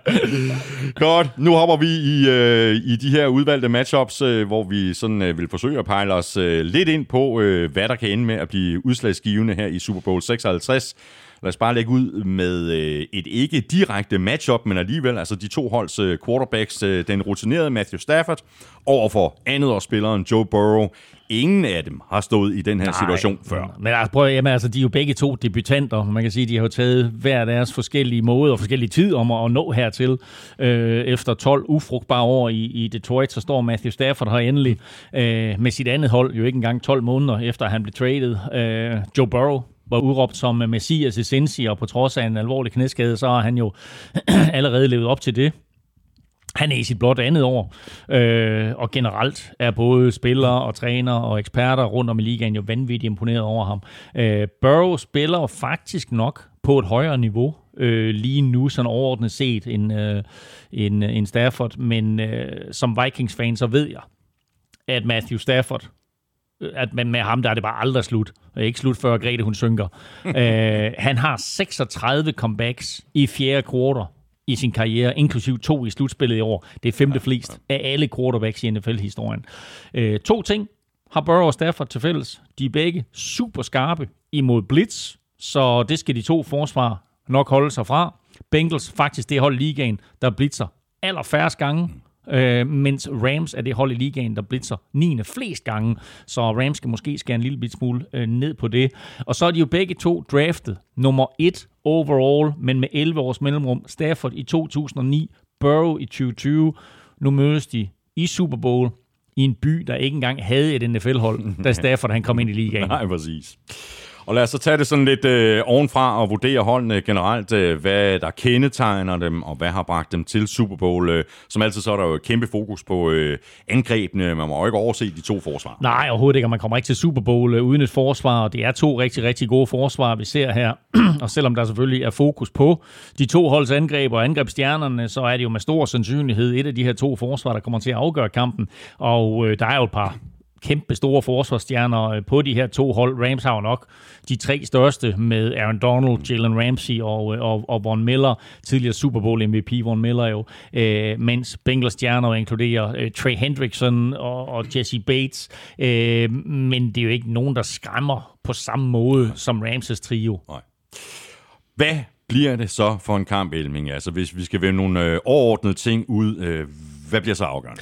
Godt, nu hopper vi i, øh, i de her udvalgte matchups, øh, hvor vi sådan øh, vil forsøge at pejle os øh, lidt ind på, øh, hvad der kan ende med at blive udslagsgivende her i Super Bowl 56. Lad os bare lægge ud med øh, et ikke direkte matchup, men alligevel altså de to holds øh, quarterbacks, øh, den rutinerede Matthew Stafford overfor andet årsspilleren Joe Burrow. Ingen af dem har stået i den her Nej, situation før. Men altså, prøv, jamen, altså, de er jo begge to debutanter. Man kan sige, de har jo taget hver deres forskellige måde og forskellige tid om at, at nå hertil. Øh, efter 12 ufrugtbare år i, i Detroit, så står Matthew Stafford her endelig øh, med sit andet hold, jo ikke engang 12 måneder efter han blev traded. Øh, Joe Burrow var udråbt som Messias i Cincy, og på trods af en alvorlig knæskade, så har han jo allerede levet op til det. Han er i sit blot andet år, øh, og generelt er både spillere og træner og eksperter rundt om i ligaen jo vanvittigt imponeret over ham. Øh, Burrow spiller faktisk nok på et højere niveau øh, lige nu, sådan overordnet set, end, øh, end, end Stafford, men øh, som Vikings-fan, så ved jeg, at Matthew Stafford at med, med ham der er det bare aldrig slut. Ikke slut, før Grete hun synker. øh, han har 36 comebacks i fjerde kvartal i sin karriere, inklusiv to i slutspillet i år. Det er femte flest af alle quarterbacks i NFL-historien. Øh, to ting har Burrow og Stafford til fælles. De er begge super skarpe imod blitz, så det skal de to forsvar nok holde sig fra. Bengals faktisk det hold ligaen, der blitzer allerfærrest gange, øh, mens Rams er det hold i ligaen, der blitzer 9. flest gange, så Rams skal måske skære en lille bit smule øh, ned på det. Og så er de jo begge to draftet nummer 1 overall, men med 11 års mellemrum. Stafford i 2009, Burrow i 2020. Nu mødes de i Super Bowl i en by, der ikke engang havde et NFL-hold, da Stafford han kom ind i ligaen. Nej, præcis. Og lad os så tage det sådan lidt øh, ovenfra og vurdere holdene generelt, øh, hvad der kendetegner dem, og hvad har bragt dem til Super Bowl. Øh, som altid så er der jo kæmpe fokus på øh, angrebene. Man må jo ikke overse de to forsvar. Nej, overhovedet ikke, og man kommer ikke til Super Bowl øh, uden et forsvar, og det er to rigtig, rigtig gode forsvar, vi ser her. og selvom der selvfølgelig er fokus på de to holds angreb og angrebsstjernerne, så er det jo med stor sandsynlighed et af de her to forsvar, der kommer til at afgøre kampen. Og øh, der er jo et par kæmpe store forsvarsstjerner øh, på de her to hold. Rams har jo nok de tre største med Aaron Donald, Jalen Ramsey og, øh, og, og Von Miller, tidligere Super Bowl MVP Von Miller jo, øh, mens Bengals stjerner inkluderer øh, Trey Hendrickson og, og Jesse Bates, øh, men det er jo ikke nogen, der skræmmer på samme måde som Ramses trio. Nej. Hvad bliver det så for en kamp, Elming? Altså, hvis vi skal vende nogle øh, overordnede ting ud, øh, hvad bliver så afgørende?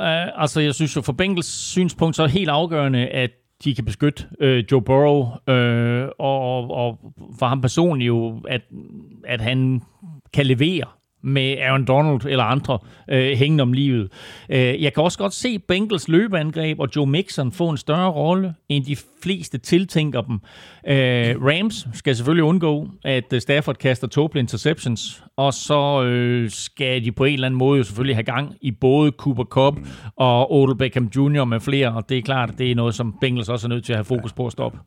Uh, altså, jeg synes jo fra Bengals synspunkt, så er det helt afgørende, at de kan beskytte øh, Joe Burrow, øh, og, og for ham personligt jo, at, at han kan levere med Aaron Donald eller andre øh, hængende om livet. Øh, jeg kan også godt se Bengals løbeangreb og Joe Mixon få en større rolle, end de fleste tiltænker dem. Øh, Rams skal selvfølgelig undgå, at øh, Stafford kaster total interceptions, og så øh, skal de på en eller anden måde jo selvfølgelig have gang i både Cooper Cup og Odell Beckham Jr. med flere, og det er klart, at det er noget, som Bengals også er nødt til at have fokus på at stoppe.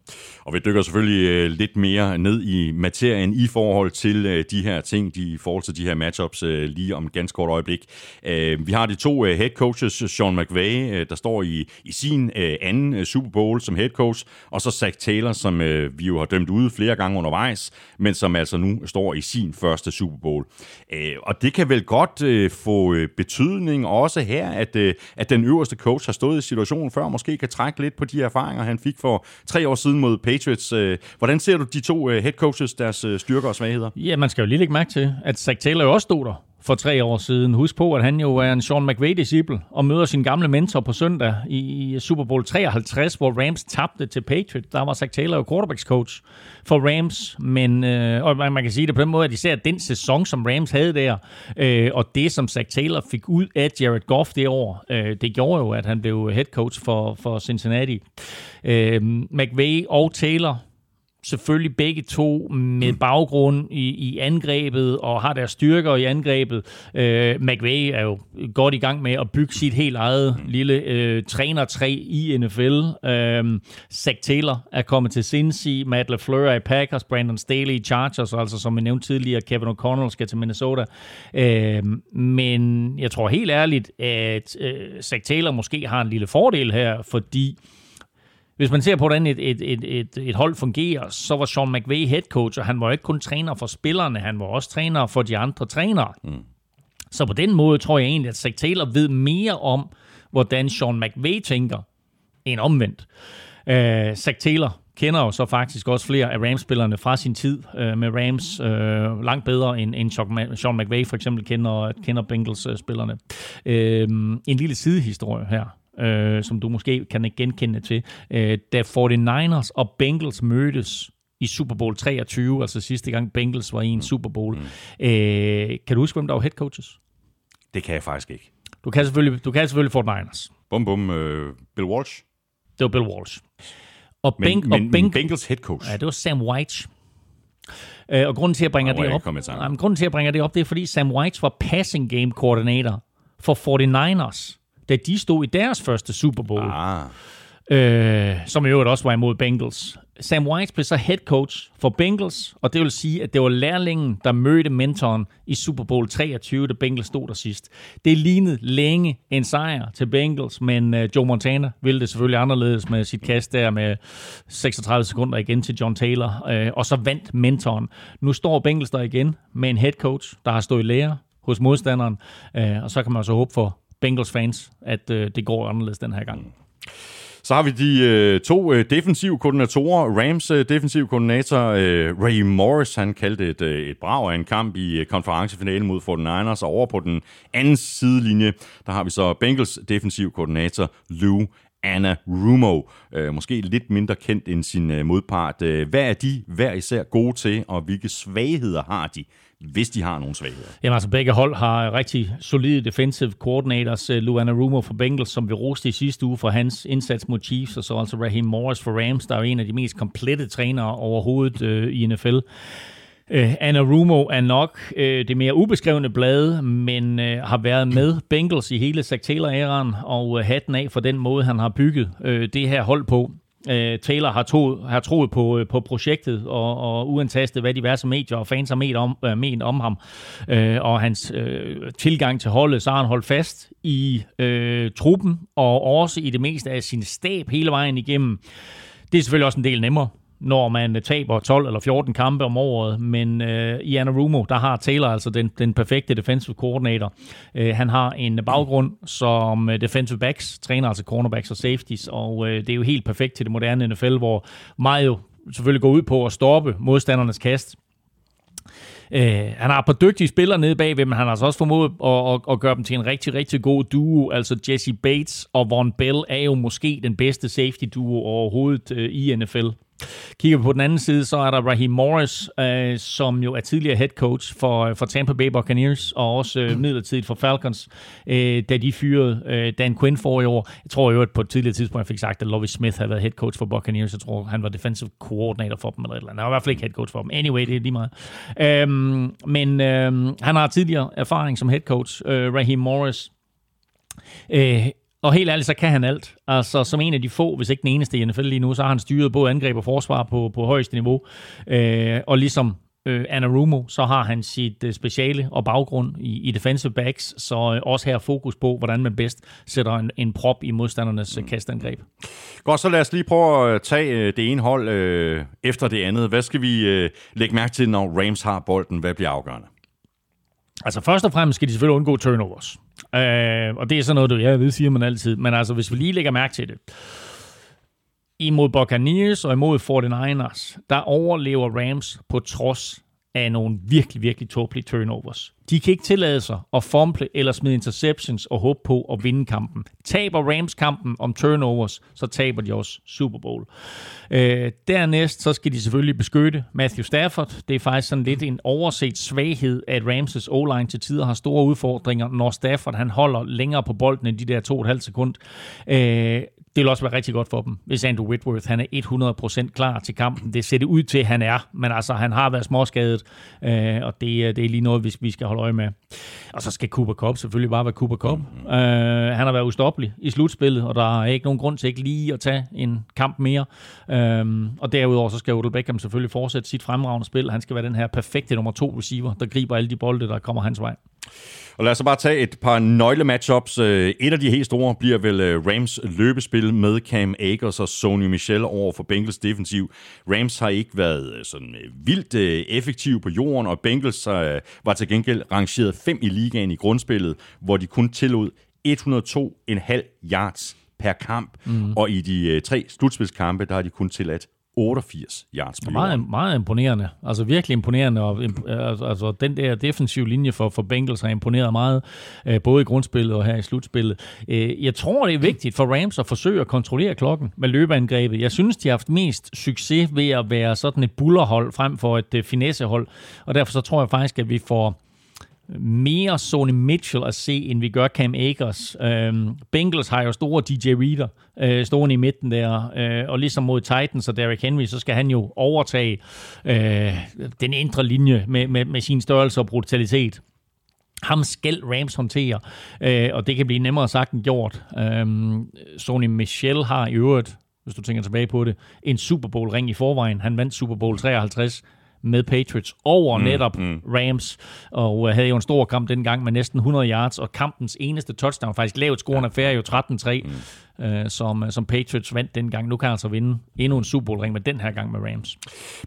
Og vi dykker selvfølgelig øh, lidt mere ned i materien i forhold til øh, de her ting, de, i forhold til de her matchups øh, lige om et ganske kort øjeblik. Øh, vi har de to øh, head coaches, Sean McVay, øh, der står i, i sin øh, anden øh, Super Bowl som head coach, og så Zach Taylor, som øh, vi jo har dømt ude flere gange undervejs, men som altså nu står i sin første Super Bowl. Øh, og det kan vel godt øh, få øh, betydning også her, at, øh, at den øverste coach har stået i situationen før, måske kan trække lidt på de erfaringer, han fik for tre år siden mod Patriots. Øh, hvordan ser du de to øh, head coaches, deres øh, styrker og svagheder? Ja, man skal jo lige lægge mærke til, at Zach Taylor jo også stod der for tre år siden. Husk på, at han jo er en Sean McVay-disciple og møder sin gamle mentor på søndag i Super Bowl 53, hvor Rams tabte til Patriots. Der var Zach Taylor jo quarterbacks coach for Rams, men øh, og man, man kan sige det på den måde, at især den sæson, som Rams havde der, øh, og det, som Zach Taylor fik ud af Jared Goff det år, øh, det gjorde jo, at han blev head coach for, for Cincinnati. Øh, McVay og Taylor selvfølgelig begge to med baggrund i, i angrebet og har deres styrker i angrebet. Øh, McVay er jo godt i gang med at bygge sit helt eget lille øh, trænertræ i NFL. Øh, Zach Taylor er kommet til Cincy, Matt LaFleur er i Packers, Brandon Staley i Chargers, og altså som vi nævnte tidligere, Kevin O'Connell skal til Minnesota. Øh, men jeg tror helt ærligt, at øh, Zach Taylor måske har en lille fordel her, fordi hvis man ser på, hvordan et, et, et, et, et hold fungerer, så var Sean McVay head coach, og han var ikke kun træner for spillerne, han var også træner for de andre trænere. Mm. Så på den måde tror jeg egentlig, at Zach Taylor ved mere om, hvordan Sean McVay tænker, end omvendt. Uh, Zach Taylor kender jo så faktisk også flere af Rams-spillerne fra sin tid uh, med Rams uh, langt bedre end, end Sean McVay for eksempel kender, kender Bengals-spillerne. Uh, en lille sidehistorie her øh, som du måske kan genkende til. Øh, da 49ers og Bengals mødtes i Super Bowl 23, altså sidste gang Bengals var i en Super Bowl. Mm. Øh, kan du huske, hvem der var head coaches? Det kan jeg faktisk ikke. Du kan selvfølgelig, du kan selvfølgelig 49ers. Bum bum, øh, Bill Walsh. Det var Bill Walsh. Og, men, Beng- men, og Beng- Bengals head coach. Ja, det var Sam White. Øh, og grunden til, at jeg bringer det op, nej, men grunden til, at jeg bringer det op, det er, fordi Sam White var passing game coordinator for 49ers da de stod i deres første Super Bowl. Ah. øh, som i øvrigt også var imod Bengals. Sam White blev så head coach for Bengals, og det vil sige, at det var lærlingen, der mødte mentoren i Super Bowl 23, da Bengals stod der sidst. Det lignede længe en sejr til Bengals, men uh, Joe Montana ville det selvfølgelig anderledes med sit kast der med 36 sekunder igen til John Taylor, uh, og så vandt mentoren. Nu står Bengals der igen med en head coach, der har stået i lære hos modstanderen, uh, og så kan man så håbe for Bengals fans, at øh, det går anderledes den her gang. Så har vi de øh, to øh, defensive koordinatorer. Rams øh, defensiv koordinator øh, Ray Morris, han kaldte et, øh, et brag af en kamp i øh, konferencefinalen mod 49ers. Og over på den anden sidelinje, der har vi så Bengals defensiv koordinator Lou Anna Rumo. Øh, måske lidt mindre kendt end sin øh, modpart. Øh, hvad er de hver især gode til, og hvilke svagheder har de? Hvis de har nogle svagheder. Jamen altså, begge hold har rigtig solide defensive coordinators. Eh, Luana Rumo for Bengals, som vi roste i sidste uge for hans indsats mod Chiefs, og så altså Raheem Morris for Rams, der er en af de mest komplette trænere overhovedet øh, i NFL. Uh, eh, Anna Rumo er nok uh, det mere ubeskrevne blad, men uh, har været med Bengals i hele Zach Taylor-æraen, og uh, hatten af for den måde, han har bygget uh, det her hold på. Øh, Taylor har, to, har troet på, øh, på projektet, og, og uantastet hvad diverse medier og fans har ment om, øh, ment om ham, øh, og hans øh, tilgang til holdet, så har han holdt fast i øh, truppen, og også i det meste af sin stab hele vejen igennem. Det er selvfølgelig også en del nemmere, når man taber 12 eller 14 kampe om året, men øh, i Anarumo, der har Taylor altså den, den perfekte defensive coordinator. Øh, han har en baggrund som øh, defensive backs, træner altså cornerbacks og safeties, og øh, det er jo helt perfekt til det moderne NFL, hvor meget jo selvfølgelig går ud på at stoppe modstandernes kast. Øh, han har et par dygtige spillere nede bagved, men han har altså også formået at, at, at gøre dem til en rigtig, rigtig god duo. Altså Jesse Bates og Von Bell er jo måske den bedste safety duo overhovedet øh, i NFL. Kigger vi på den anden side, så er der Raheem Morris, øh, som jo er tidligere head coach for, øh, for Tampa Bay Buccaneers, og også øh, midlertidigt for Falcons, øh, da de fyrede øh, Dan Quinn for i år. Jeg tror jo, at på et tidligere tidspunkt, jeg fik sagt, at Lovie Smith havde været head coach for Buccaneers. Jeg tror, han var defensive coordinator for dem, eller et eller andet. Han var i hvert fald ikke head coach for dem. Anyway, det er lige meget. Øhm, men øhm, han har tidligere erfaring som head coach, øh, Raheem Morris. Øh, og helt ærligt, så kan han alt. Altså, som en af de få, hvis ikke den eneste i NFL lige nu, så har han styret både angreb og forsvar på, på højeste niveau. Øh, og ligesom øh, Anarumo, så har han sit øh, speciale og baggrund i, i defensive backs, så øh, også her fokus på, hvordan man bedst sætter en, en prop i modstandernes øh, kastangreb. Godt, så lad os lige prøve at tage øh, det ene hold øh, efter det andet. Hvad skal vi øh, lægge mærke til, når Rams har bolden? Hvad bliver afgørende? Altså først og fremmest skal de selvfølgelig undgå turnovers. Øh, og det er sådan noget, du, ja, det siger man altid. Men altså, hvis vi lige lægger mærke til det. Imod Buccaneers og imod 49ers, der overlever Rams på trods af nogle virkelig, virkelig tåbelige turnovers. De kan ikke tillade sig at fumble eller smide interceptions og håbe på at vinde kampen. Taber Rams kampen om turnovers, så taber de også Super Bowl. Øh, dernæst så skal de selvfølgelig beskytte Matthew Stafford. Det er faktisk sådan lidt en overset svaghed, at Ramses O-line til tider har store udfordringer, når Stafford han holder længere på bolden end de der 2,5 sekund. Øh, det vil også være rigtig godt for dem, hvis Andrew Whitworth han er 100% klar til kampen. Det ser det ud til, at han er, men altså, han har været småskadet, øh, og det, det er lige noget, vi skal holde øje med. Og så skal Cooper Cup selvfølgelig bare være Cooper Cup. Mm-hmm. Øh, han har været ustoppelig i slutspillet, og der er ikke nogen grund til ikke lige at tage en kamp mere. Øh, og derudover så skal Odell Beckham selvfølgelig fortsætte sit fremragende spil. Han skal være den her perfekte nummer to receiver, der griber alle de bolde, der kommer hans vej. Og lad os så bare tage et par nøgle-matchups. Øh, et af de helt store bliver vel øh, Rams løbespil med Cam Akers og Sony Michel over for Bengals defensiv. Rams har ikke været øh, sådan vildt effektiv på jorden, og Bengals var til gengæld rangeret 5 i ligaen i grundspillet, hvor de kun tillod 102,5 yards per kamp. Mm. Og i de tre slutspilskampe, der har de kun tilladt 88 yards på meget, meget imponerende. Altså virkelig imponerende. Og, altså, altså den der defensive linje for, for Bengals har imponeret meget, øh, både i grundspillet og her i slutspillet. Øh, jeg tror, det er vigtigt for Rams at forsøge at kontrollere klokken med løbeangrebet. Jeg synes, de har haft mest succes ved at være sådan et bullerhold frem for et uh, finessehold. Og derfor så tror jeg faktisk, at vi får mere Sony Mitchell at se, end vi gør Cam Akers. Øhm, Bengals har jo store DJ Reader øh, stående i midten der, øh, og ligesom mod Titans og Derrick Henry, så skal han jo overtage øh, den indre linje med, med, med sin størrelse og brutalitet. ham skal Rams håndtere, øh, og det kan blive nemmere sagt end gjort. Øhm, Sony Michel har i øvrigt, hvis du tænker tilbage på det, en Super Bowl-ring i forvejen. Han vandt Super Bowl 53 med Patriots over mm, netop mm. Rams, og uh, havde jo en stor kamp dengang med næsten 100 yards, og kampens eneste touchdown, faktisk lavt scorende affære, jo 13-3, mm. Uh, som, uh, som Patriots vandt dengang. Nu kan altså vinde endnu en Super Bowl-ring, men den her gang med Rams.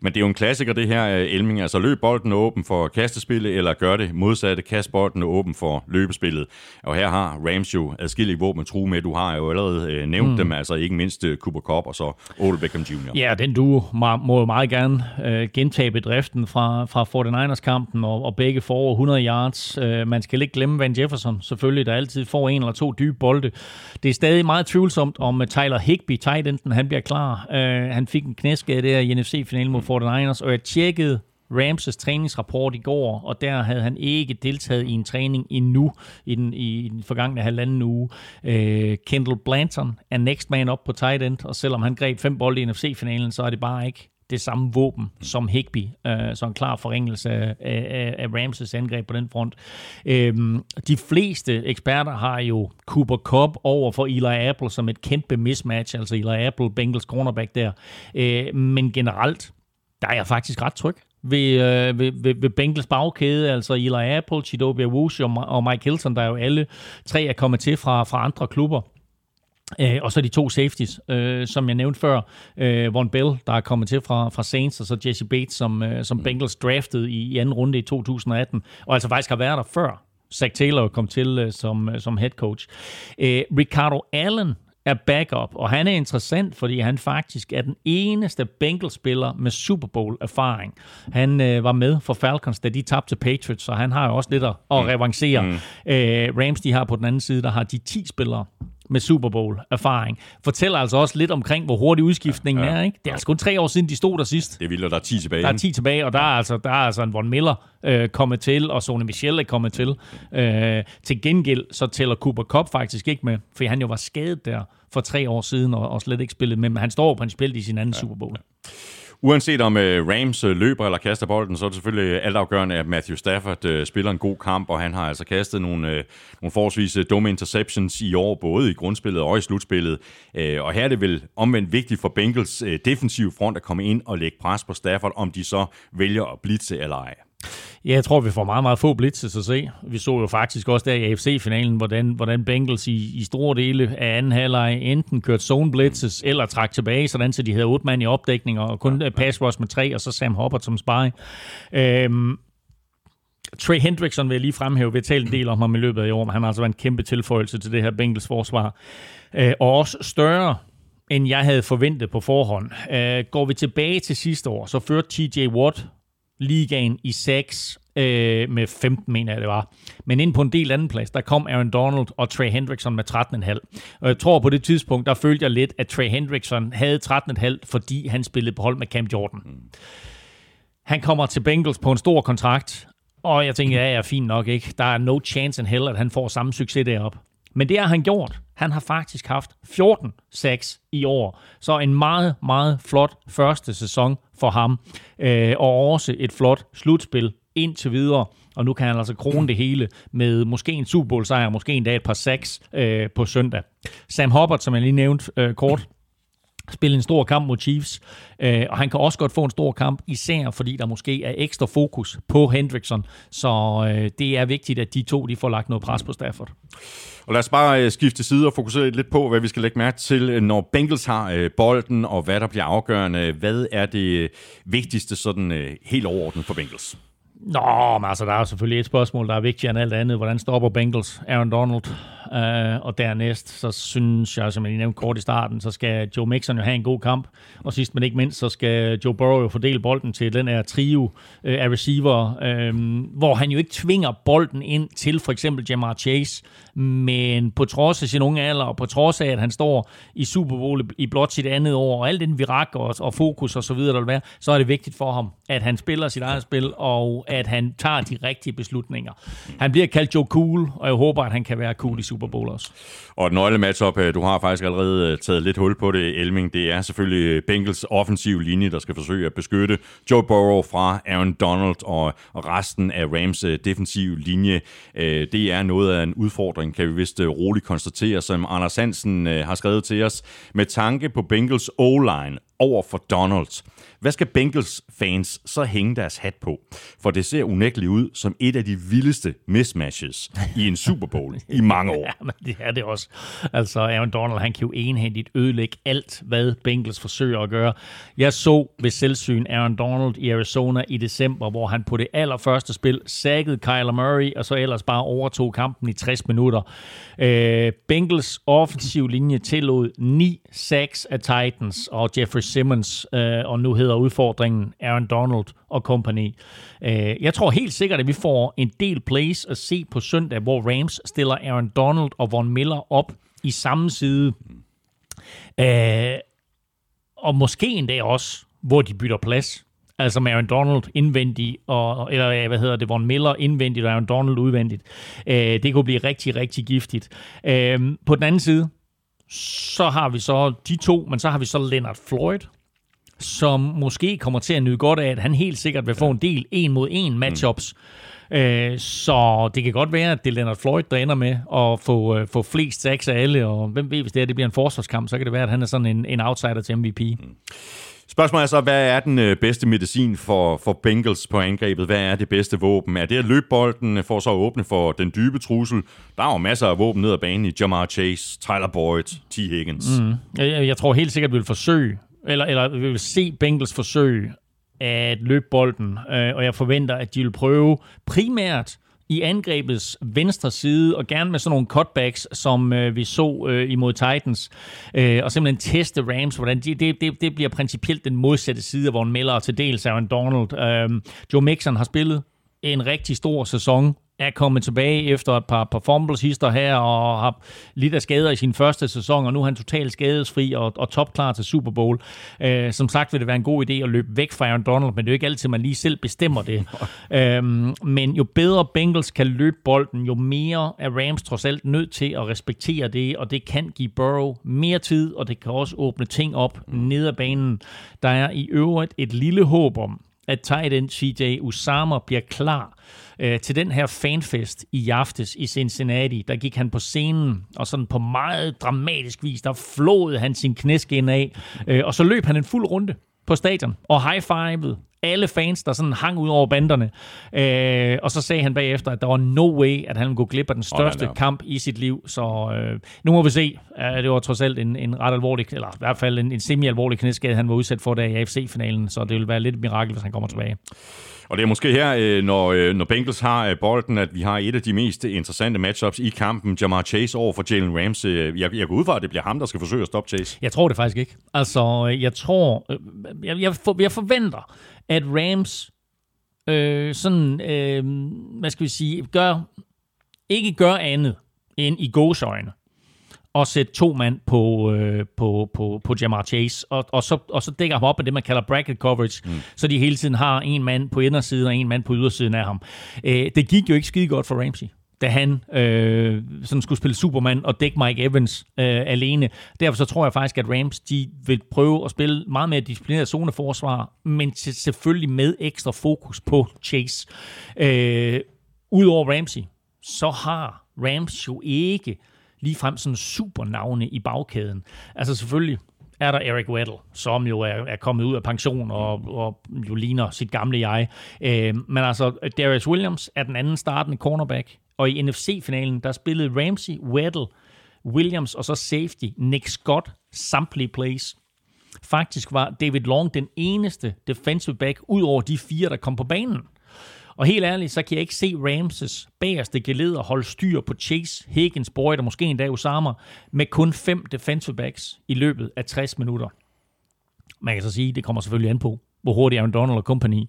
Men det er jo en klassiker, det her, Elming. Altså løb bolden åben for kastespillet, eller gør det modsatte, kast bolden åben for løbespillet. Og her har Rams jo adskillige våben at true med. Du har jo allerede øh, nævnt mm. dem, altså ikke mindst Cooper Cup og så Odell Beckham Jr. Ja, den du må, må jo meget gerne øh, gentage bedriften fra, fra 49ers-kampen, og, og begge får over 100 yards. Øh, man skal ikke glemme Van Jefferson, selvfølgelig, der altid får en eller to dybe bolde. Det er stadig meget tvivlsomt, om Tyler Higby, tight enden, han bliver klar. Øh, han fik en knæskade der i NFC-finalen mod 49ers, og jeg tjekkede Ramses træningsrapport i går, og der havde han ikke deltaget i en træning endnu i den, i den forgangne halvanden uge. Øh, Kendall Blanton er next man op på tight end, og selvom han greb fem bolde i NFC-finalen, så er det bare ikke det samme våben som Higby, øh, så en klar forringelse af, af, af Ramses angreb på den front. Øhm, de fleste eksperter har jo Cooper Cobb over for Eli Apple som et kæmpe mismatch, altså Eli Apple, Bengals cornerback der. Øh, men generelt, der er jeg faktisk ret tryg ved, øh, ved, ved, ved Bengals bagkæde, altså Eli Apple, Chidobe Awushi og, og Mike Hilton, der er jo alle tre er kommet til fra, fra andre klubber. Øh, og så de to safeties, øh, som jeg nævnte før. Øh, Von Bell, der er kommet til fra, fra Saints, og så Jesse Bates, som, øh, som Bengals draftede i, i anden runde i 2018, og altså faktisk har været der før. Zach Taylor kom til øh, som, øh, som head coach. Øh, Ricardo Allen er backup, og han er interessant, fordi han faktisk er den eneste Bengals-spiller med Super Bowl-erfaring. Han øh, var med for Falcons, da de tabte til Patriots, så han har jo også lidt at, at mm. revancere. Mm. Øh, Rams, de har på den anden side, der har de 10 spillere med Super Bowl-erfaring. Fortæller altså også lidt omkring, hvor hurtig udskiftningen ja, ja. er. Ikke? Det er altså kun tre år siden, de stod der sidst. Det er vildt, og der er 10 tilbage. Der er 10 tilbage, og der er altså, der er altså en Von Miller øh, kommet til, og Sony Michel er kommet til. Øh, til gengæld så tæller Cooper Cup faktisk ikke med, for han jo var skadet der for tre år siden, og, og slet ikke spillet med, men han står principielt i sin anden ja, Super Bowl. Ja. Uanset om uh, Rams øh, løber eller kaster bolden, så er det selvfølgelig øh, altafgørende, at Matthew Stafford spiller en god kamp, og han har altså kastet nogle, nogle forholdsvis uh, dumme interceptions i år, både i grundspillet og i slutspillet. Og her er det vel omvendt vigtigt for Bengals uh, defensiv front at komme ind og lægge pres på Stafford, om de så vælger at blitse eller ej. Ja, jeg tror, vi får meget, meget få blitzes at se. Vi så jo faktisk også der i AFC-finalen, hvordan, hvordan Bengals i, i store dele af anden halvleg enten kørte zone blitzes eller trak tilbage, sådan så de havde otte mand i opdækning og kun ja, pass rush med tre, og så Sam Hubbard som spy. Øhm, Trey Hendrickson vil jeg lige fremhæve. Vi har talt en del om ham i løbet af i år, men han har altså været en kæmpe tilføjelse til det her Bengals forsvar. Øh, og også større end jeg havde forventet på forhånd. Øh, går vi tilbage til sidste år, så førte TJ Watt ligaen i 6 øh, med 15, mener jeg det var. Men ind på en del anden plads, der kom Aaron Donald og Trey Hendrickson med 13,5. Og jeg tror på det tidspunkt, der følte jeg lidt, at Trey Hendrickson havde 13,5, fordi han spillede på hold med Cam Jordan. Han kommer til Bengals på en stor kontrakt, og jeg tænker, ja, ja, fint nok, ikke? Der er no chance in hell, at han får samme succes derop. Men det har han gjort. Han har faktisk haft 14 sacks i år. Så en meget, meget flot første sæson for ham. Øh, og også et flot slutspil indtil videre. Og nu kan han altså krone det hele med måske en Super Bowl sejr, måske endda et par seks øh, på søndag. Sam Hubbard, som jeg lige nævnte øh, kort, spille en stor kamp mod Chiefs, øh, og han kan også godt få en stor kamp, især fordi der måske er ekstra fokus på Hendrickson, så øh, det er vigtigt, at de to de får lagt noget pres på Stafford. Og lad os bare øh, skifte side og fokusere lidt på, hvad vi skal lægge mærke til, øh, når Bengals har øh, bolden, og hvad der bliver afgørende. Hvad er det øh, vigtigste sådan øh, helt overordnet for Bengals? Nå, men altså, der er selvfølgelig et spørgsmål, der er vigtigere end alt andet. Hvordan stopper Bengals Aaron Donald? Uh, og dernæst, så synes jeg, som jeg nævnte kort i starten, så skal Joe Mixon jo have en god kamp. Og sidst men ikke mindst, så skal Joe Burrow jo fordele bolden til den her trio uh, af receiver, uh, hvor han jo ikke tvinger bolden ind til for eksempel Jamar Chase, men på trods af sin unge alder, og på trods af, at han står i Super Bowl i blot sit andet år, og al den virak og, og fokus og så videre, der vil være, så er det vigtigt for ham, at han spiller sit eget spil, og at han tager de rigtige beslutninger. Han bliver kaldt Joe Cool, og jeg håber, at han kan være cool i Super Bowl også. Og et nøglematchup, øh, du har faktisk allerede øh, taget lidt hul på det, Elming, det er selvfølgelig øh, Bengals offensiv linje, der skal forsøge at beskytte Joe Burrow fra Aaron Donald og, og resten af Rams defensiv linje. Det er noget af en udfordring, kan vi vist øh, roligt konstatere, som Anders Hansen øh, har skrevet til os. Med tanke på Bengals O-line over for Donald. Hvad skal Bengals fans så hænge deres hat på? For det ser unægteligt ud som et af de vildeste mismatches i en Super Bowl i mange år. Ja, men det er det også. Altså, Aaron Donald, han kan jo enhændigt ødelægge alt, hvad Bengals forsøger at gøre. Jeg så ved selvsyn Aaron Donald i Arizona i december, hvor han på det allerførste spil sækkede Kyler Murray, og så ellers bare overtog kampen i 60 minutter. Øh, Bengals offensiv linje tillod 9 sacks af Titans og Jeffrey Simmons, øh, og nu hedder udfordringen Aaron Donald og company. Øh, jeg tror helt sikkert, at vi får en del plays at se på søndag, hvor Rams stiller Aaron Donald og Von Miller op i samme side. Øh, og måske endda også, hvor de bytter plads. Altså med Aaron Donald indvendigt, og, eller hvad hedder det, Von Miller indvendigt og Aaron Donald udvendigt. Øh, det kunne blive rigtig, rigtig giftigt. Øh, på den anden side, så har vi så de to, men så har vi så Leonard Floyd, som måske kommer til at nyde godt af, at han helt sikkert vil få en del en mod en matchups. Mm. Øh, så det kan godt være, at det er Leonard Floyd, der ender med at få, øh, få flest sacks af alle, og hvem ved, hvis det, er, det bliver en forsvarskamp, så kan det være, at han er sådan en, en outsider til MVP. Mm. Spørgsmålet er så, hvad er den øh, bedste medicin for, for Bengals på angrebet? Hvad er det bedste våben? Er det at løbe bolden for så at åbne for den dybe trussel? Der er jo masser af våben ned ad banen i Jamar Chase, Tyler Boyd, T. Higgins. Mm. Jeg, jeg tror helt sikkert, vi vil forsøge, eller, eller vi vil se Bengals forsøge at løbe bolden, øh, og jeg forventer, at de vil prøve primært i angrebets venstre side, og gerne med sådan nogle cutbacks, som øh, vi så øh, imod Titans, øh, og simpelthen teste Rams, hvordan de, det, det, det bliver principielt den modsatte side, hvor en melder til dels Aaron Donald. Øh, Joe Mixon har spillet en rigtig stor sæson er kommet tilbage efter et par, par fumbles hister her, og har lidt af skader i sin første sæson, og nu er han totalt skadesfri og, og topklar til Super Bowl. Øh, som sagt vil det være en god idé at løbe væk fra Aaron Donald, men det er jo ikke altid, man lige selv bestemmer det. øhm, men jo bedre Bengals kan løbe bolden, jo mere er Rams trods alt nødt til at respektere det, og det kan give Burrow mere tid, og det kan også åbne ting op ned ad banen. Der er i øvrigt et lille håb om, at tight end CJ Usama bliver klar øh, til den her fanfest i aftes i Cincinnati. Der gik han på scenen, og sådan på meget dramatisk vis, der flåede han sin knæskin af, øh, og så løb han en fuld runde på stadion og high-fivede alle fans, der sådan hang ud over banderne. Øh, og så sagde han bagefter, at der var no way, at han ville gå glip af den største oh, kamp i sit liv. Så øh, nu må vi se. Uh, det var trods alt en, en ret alvorlig, eller i hvert fald en, en semi-alvorlig knæskade, han var udsat for der i AFC-finalen. Så det vil være lidt et mirakel, hvis han kommer tilbage. Og det er måske her, øh, når, øh, når Bengals har øh, bolden, at vi har et af de mest interessante matchups i kampen. Jamar Chase over for Jalen Ramsey. Jeg, jeg går ud fra, at det bliver ham, der skal forsøge at stoppe Chase. Jeg tror det faktisk ikke. Altså, jeg tror... Jeg, jeg, for, jeg forventer, at Rams øh, sådan, øh, hvad skal vi sige, gør, ikke gør andet end i gåsøjne og sætte to mand på, øh, på, på, på Jamar Chase, og, og, så, og så dækker ham op med det, man kalder bracket coverage, mm. så de hele tiden har en mand på indersiden og en mand på ydersiden af ham. Øh, det gik jo ikke skide godt for Ramsey da han øh, sådan skulle spille Superman og dække Mike Evans øh, alene. Derfor så tror jeg faktisk, at Rams de vil prøve at spille meget mere disciplineret zoneforsvar, men selvfølgelig med ekstra fokus på Chase. Øh, Udover Ramsey, så har Rams jo ikke ligefrem sådan supernavne i bagkæden. Altså selvfølgelig er der Eric Weddle, som jo er, er kommet ud af pension og, og jo ligner sit gamle jeg. Øh, men altså, Darius Williams er den anden startende cornerback, og i NFC-finalen, der spillede Ramsey, Weddle, Williams og så safety Nick Scott samtlige plays. Faktisk var David Long den eneste defensive back ud over de fire, der kom på banen. Og helt ærligt, så kan jeg ikke se Ramses bagerste geleder holde styr på Chase, Higgins, Boyd og måske endda Osama med kun fem defensive backs i løbet af 60 minutter. Man kan så sige, det kommer selvfølgelig an på, hvor hurtigt Aaron Donald og company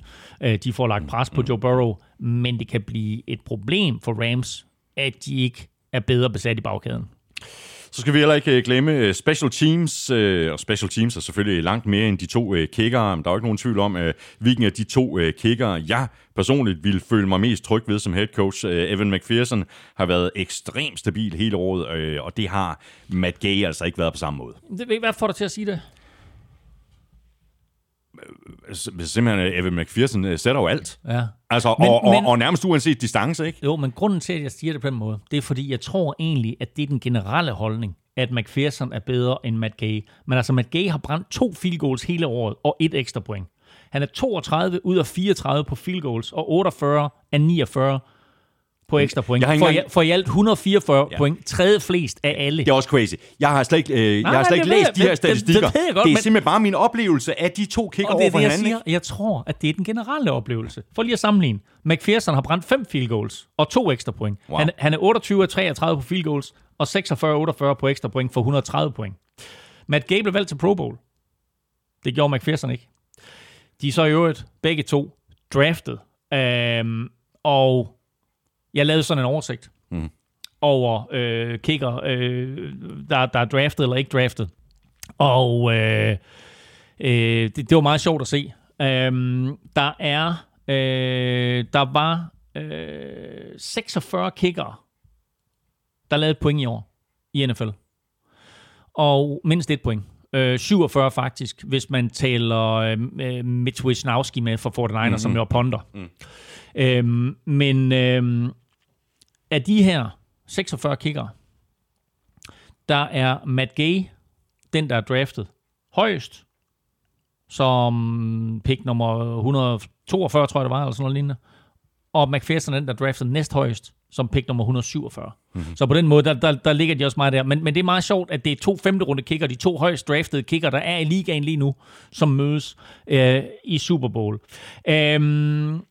øh, de får lagt pres på Joe Burrow, men det kan blive et problem for Rams, at de ikke er bedre besat i bagkæden. Så skal vi heller ikke øh, glemme øh, special teams, øh, og special teams er selvfølgelig langt mere end de to kickere. Der er jo ikke nogen tvivl om, hvilken af de to kickere jeg personligt ville føle mig mest tryg ved som head coach. Evan McPherson har været ekstremt stabil hele året, og det har Matt Gay altså ikke været på samme måde. Hvad får dig til at sige det? Simpelthen, Evan McPherson øh, sætter jo alt. Ja. Altså, Men- og, og, men- og nærmest uanset distance, ikke? Jo, men grunden til, at jeg siger det på den måde, det er fordi, jeg tror egentlig, at det er den generelle holdning, at McPherson er bedre end Matt Gay. Men altså, Matt Gay har brændt to field goals hele året, og et ekstra point. Han er 32 ud af 34 på field goals, og 48 af 49 på ekstra point. Jeg har for, engang- for i alt 144 Ja. point. Tredje flest af alle. Det er også crazy. Jeg har slet ikke, øh, jeg har slet ikke det læst jeg, de her det- det statistikker. ved jeg godt, det er men- simpelthen bare min oplevelse af de to det over er for det, jeg hinanden. siger. Jeg tror, at det er den generelle oplevelse. For lige at sammenligne. McPherson har brændt fem field goals og to ekstra point. Wow. Han, han er 28 af 33 på field goals og 46-48 på ekstra point for 130 point. Matt Gay blev valgt til Pro Bowl. Det gjorde McPherson ikke. De er så i øvrigt begge to draftet. Øhm, og jeg lavede sådan en oversigt Mhm. over øh, kicker, øh, der, der er draftet eller ikke draftet. Og øh, øh, det, det var meget sjovt at se. Øhm, der er, øh, der var øh, 46 kicker, der lavede et point i år i NFL. Og mindst et point. Øh, 47 faktisk, hvis man taler øh, øh, Mitch Wisnowski med for 49ers, mm-hmm. som jo er ponder. Mm. Øhm, men øh, af de her 46 kicker, der er Matt Gay, den der er draftet højst, som pick nummer 142, tror jeg det var, eller sådan noget lignende. Og McPherson er den, der er draftet næsthøjst, som pick nummer 147. Mm-hmm. Så på den måde, der, der, der ligger de også meget der. Men, men det er meget sjovt, at det er to femte runde kicker, de to højst draftede kicker, der er i ligaen lige nu, som mødes øh, i Super Bowl. Øhm,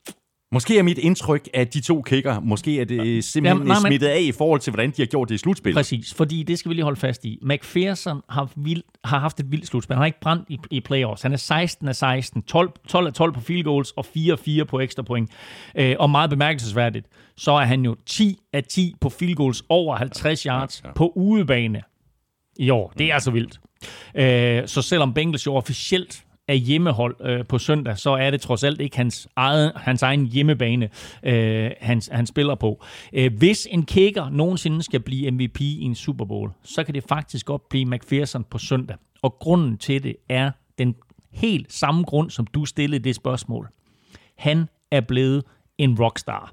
Måske er mit indtryk, at de to kicker, måske er det simpelthen Jamen, nej, men- smittet af i forhold til, hvordan de har gjort det i slutspillet. Præcis, fordi det skal vi lige holde fast i. McPherson har, vild, har haft et vildt slutspil. Han har ikke brændt i, i playoffs. Han er 16 af 16, 12, 12 af 12 på field goals og 4 af 4 på ekstra point. Øh, og meget bemærkelsesværdigt, så er han jo 10 af 10 på field goals over 50 yards ja. på udebane i år. Det er altså vildt. Øh, så selvom Bengals jo officielt er hjemmehold øh, på søndag, så er det trods alt ikke hans, eget, hans egen hjemmebane, øh, han, han spiller på. Øh, hvis en kicker nogensinde skal blive MVP i en Super Bowl, så kan det faktisk godt blive McPherson på søndag. Og grunden til det er den helt samme grund, som du stillede det spørgsmål. Han er blevet en rockstar.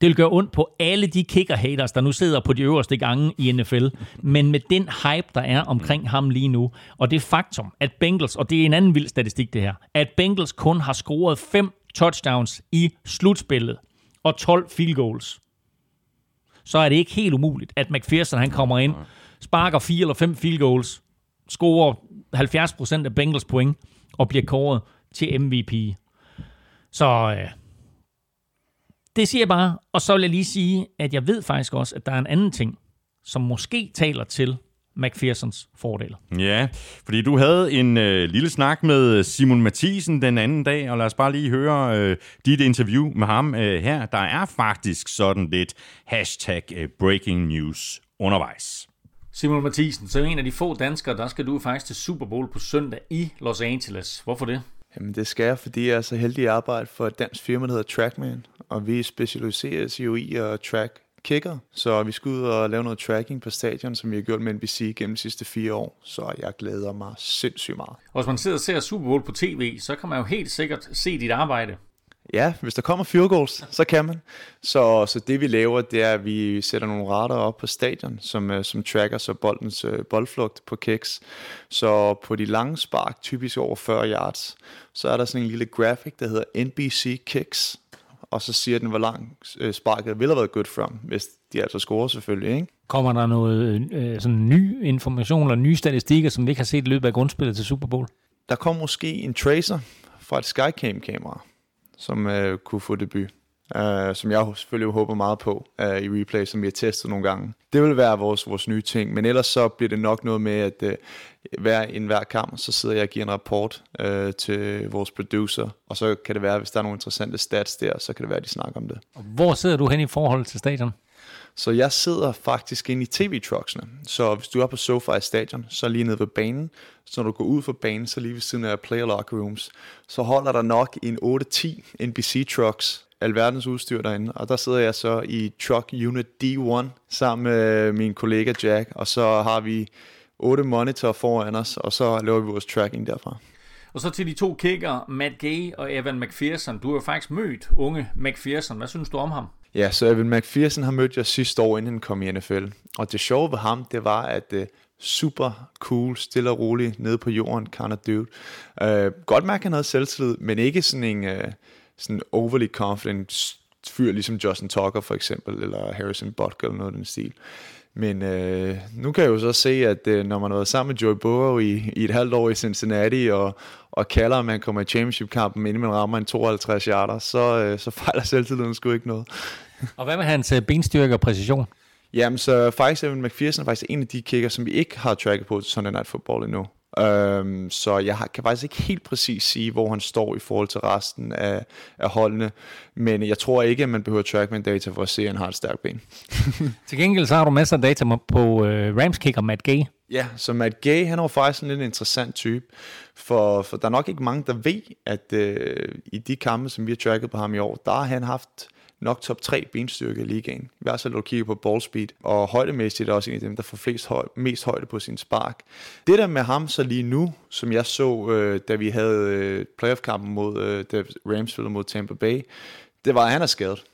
Det vil gøre ondt på alle de kicker-haters, der nu sidder på de øverste gange i NFL. Men med den hype, der er omkring ham lige nu, og det faktum, at Bengals, og det er en anden vild statistik det her, at Bengals kun har scoret fem touchdowns i slutspillet og 12 field goals, så er det ikke helt umuligt, at McPherson han kommer ind, sparker fire eller fem field goals, scorer 70% af Bengals point og bliver kåret til MVP. Så øh, det siger jeg bare. Og så vil jeg lige sige, at jeg ved faktisk også, at der er en anden ting, som måske taler til McPhersons fordel. Ja, fordi du havde en øh, lille snak med Simon Mathisen den anden dag, og lad os bare lige høre øh, dit interview med ham øh, her. Der er faktisk sådan lidt hashtag øh, breaking news undervejs. Simon Mathisen, så en af de få danskere, der skal du faktisk til Super Bowl på søndag i Los Angeles. Hvorfor det? Jamen det skal jeg, fordi jeg er så heldig at arbejde for et dansk firma, der hedder Trackman, og vi specialiserer os jo i at track kicker, så vi skal ud og lave noget tracking på stadion, som vi har gjort med NBC gennem de sidste fire år, så jeg glæder mig sindssygt meget. Og hvis man sidder og ser Super Bowl på tv, så kan man jo helt sikkert se dit arbejde. Ja, hvis der kommer field goals, så kan man. Så, så det vi laver, det er, at vi sætter nogle radar op på stadion, som, øh, som tracker så boldens øh, boldflugt på kicks. Så på de lange spark, typisk over 40 yards, så er der sådan en lille graphic, der hedder NBC Kicks. Og så siger den, hvor lang øh, sparket ville have været good from, hvis de altså scorer selvfølgelig, ikke? Kommer der noget øh, sådan ny information eller nye statistikker, som vi ikke har set i løbet af grundspillet til Super Bowl? Der kom måske en tracer fra et Skycam-kamera, som øh, kunne få debut. Uh, som jeg selvfølgelig håber meget på uh, i replay, som vi har testet nogle gange. Det vil være vores, vores nye ting, men ellers så bliver det nok noget med, at uh, hver, en hver kamp, så sidder jeg og giver en rapport uh, til vores producer, og så kan det være, hvis der er nogle interessante stats der, så kan det være, at de snakker om det. Og Hvor sidder du hen i forhold til stadion? Så jeg sidder faktisk inde i tv-trucksene. Så hvis du er på SoFi Stadion, så lige nede ved banen. Så når du går ud for banen, så lige ved siden af player locker rooms, så holder der nok en 8-10 NBC trucks, alverdens udstyr derinde. Og der sidder jeg så i truck unit D1 sammen med min kollega Jack, og så har vi otte monitor foran os, og så laver vi vores tracking derfra. Og så til de to kicker, Matt Gay og Evan McPherson. Du har jo faktisk mødt unge McPherson. Hvad synes du om ham? Ja, så Evan McPherson har mødt jeg sidste år, inden han kom i NFL. Og det sjove ved ham, det var, at uh, super cool, stille og rolig, nede på jorden, kind of dude. Uh, godt mærke, at han havde selvtillid, men ikke sådan en uh, sådan overly confident fyr, ligesom Justin Tucker for eksempel, eller Harrison Butker, eller noget af den stil. Men øh, nu kan jeg jo så se, at øh, når man har været sammen med Joey Burrow i, i et halvt år i Cincinnati, og, og kalder, at man kommer i championship-kampen, inden man rammer en 52 yarder, så, øh, så fejler selvtilliden sgu ikke noget. Og hvad med hans øh, benstyrke og præcision? Jamen, så faktisk Evan McPherson er faktisk en af de kicker, som vi ikke har tracket på til Sunday Night Football endnu. Um, så jeg har, kan faktisk ikke helt præcis sige, hvor han står i forhold til resten af, af holdene. Men jeg tror ikke, at man behøver trackman data for at se, at han har et stærkt ben. Til gengæld så har du masser af data på uh, Rams kicker Matt Gay. Ja, så Matt Gay, han er jo faktisk en lidt interessant type, for, for der er nok ikke mange, der ved, at øh, i de kampe, som vi har tracket på ham i år, der har han haft nok top 3 benstyrke i ligaen. I hvert fald, når du kigger på ball speed. Og højdemæssigt er også en af dem, der får flest høj, mest højde på sin spark. Det der med ham så lige nu, som jeg så, øh, da vi havde øh, playoff-kampen mod øh, da Rams spillede mod Tampa Bay, det var, at han er skadet.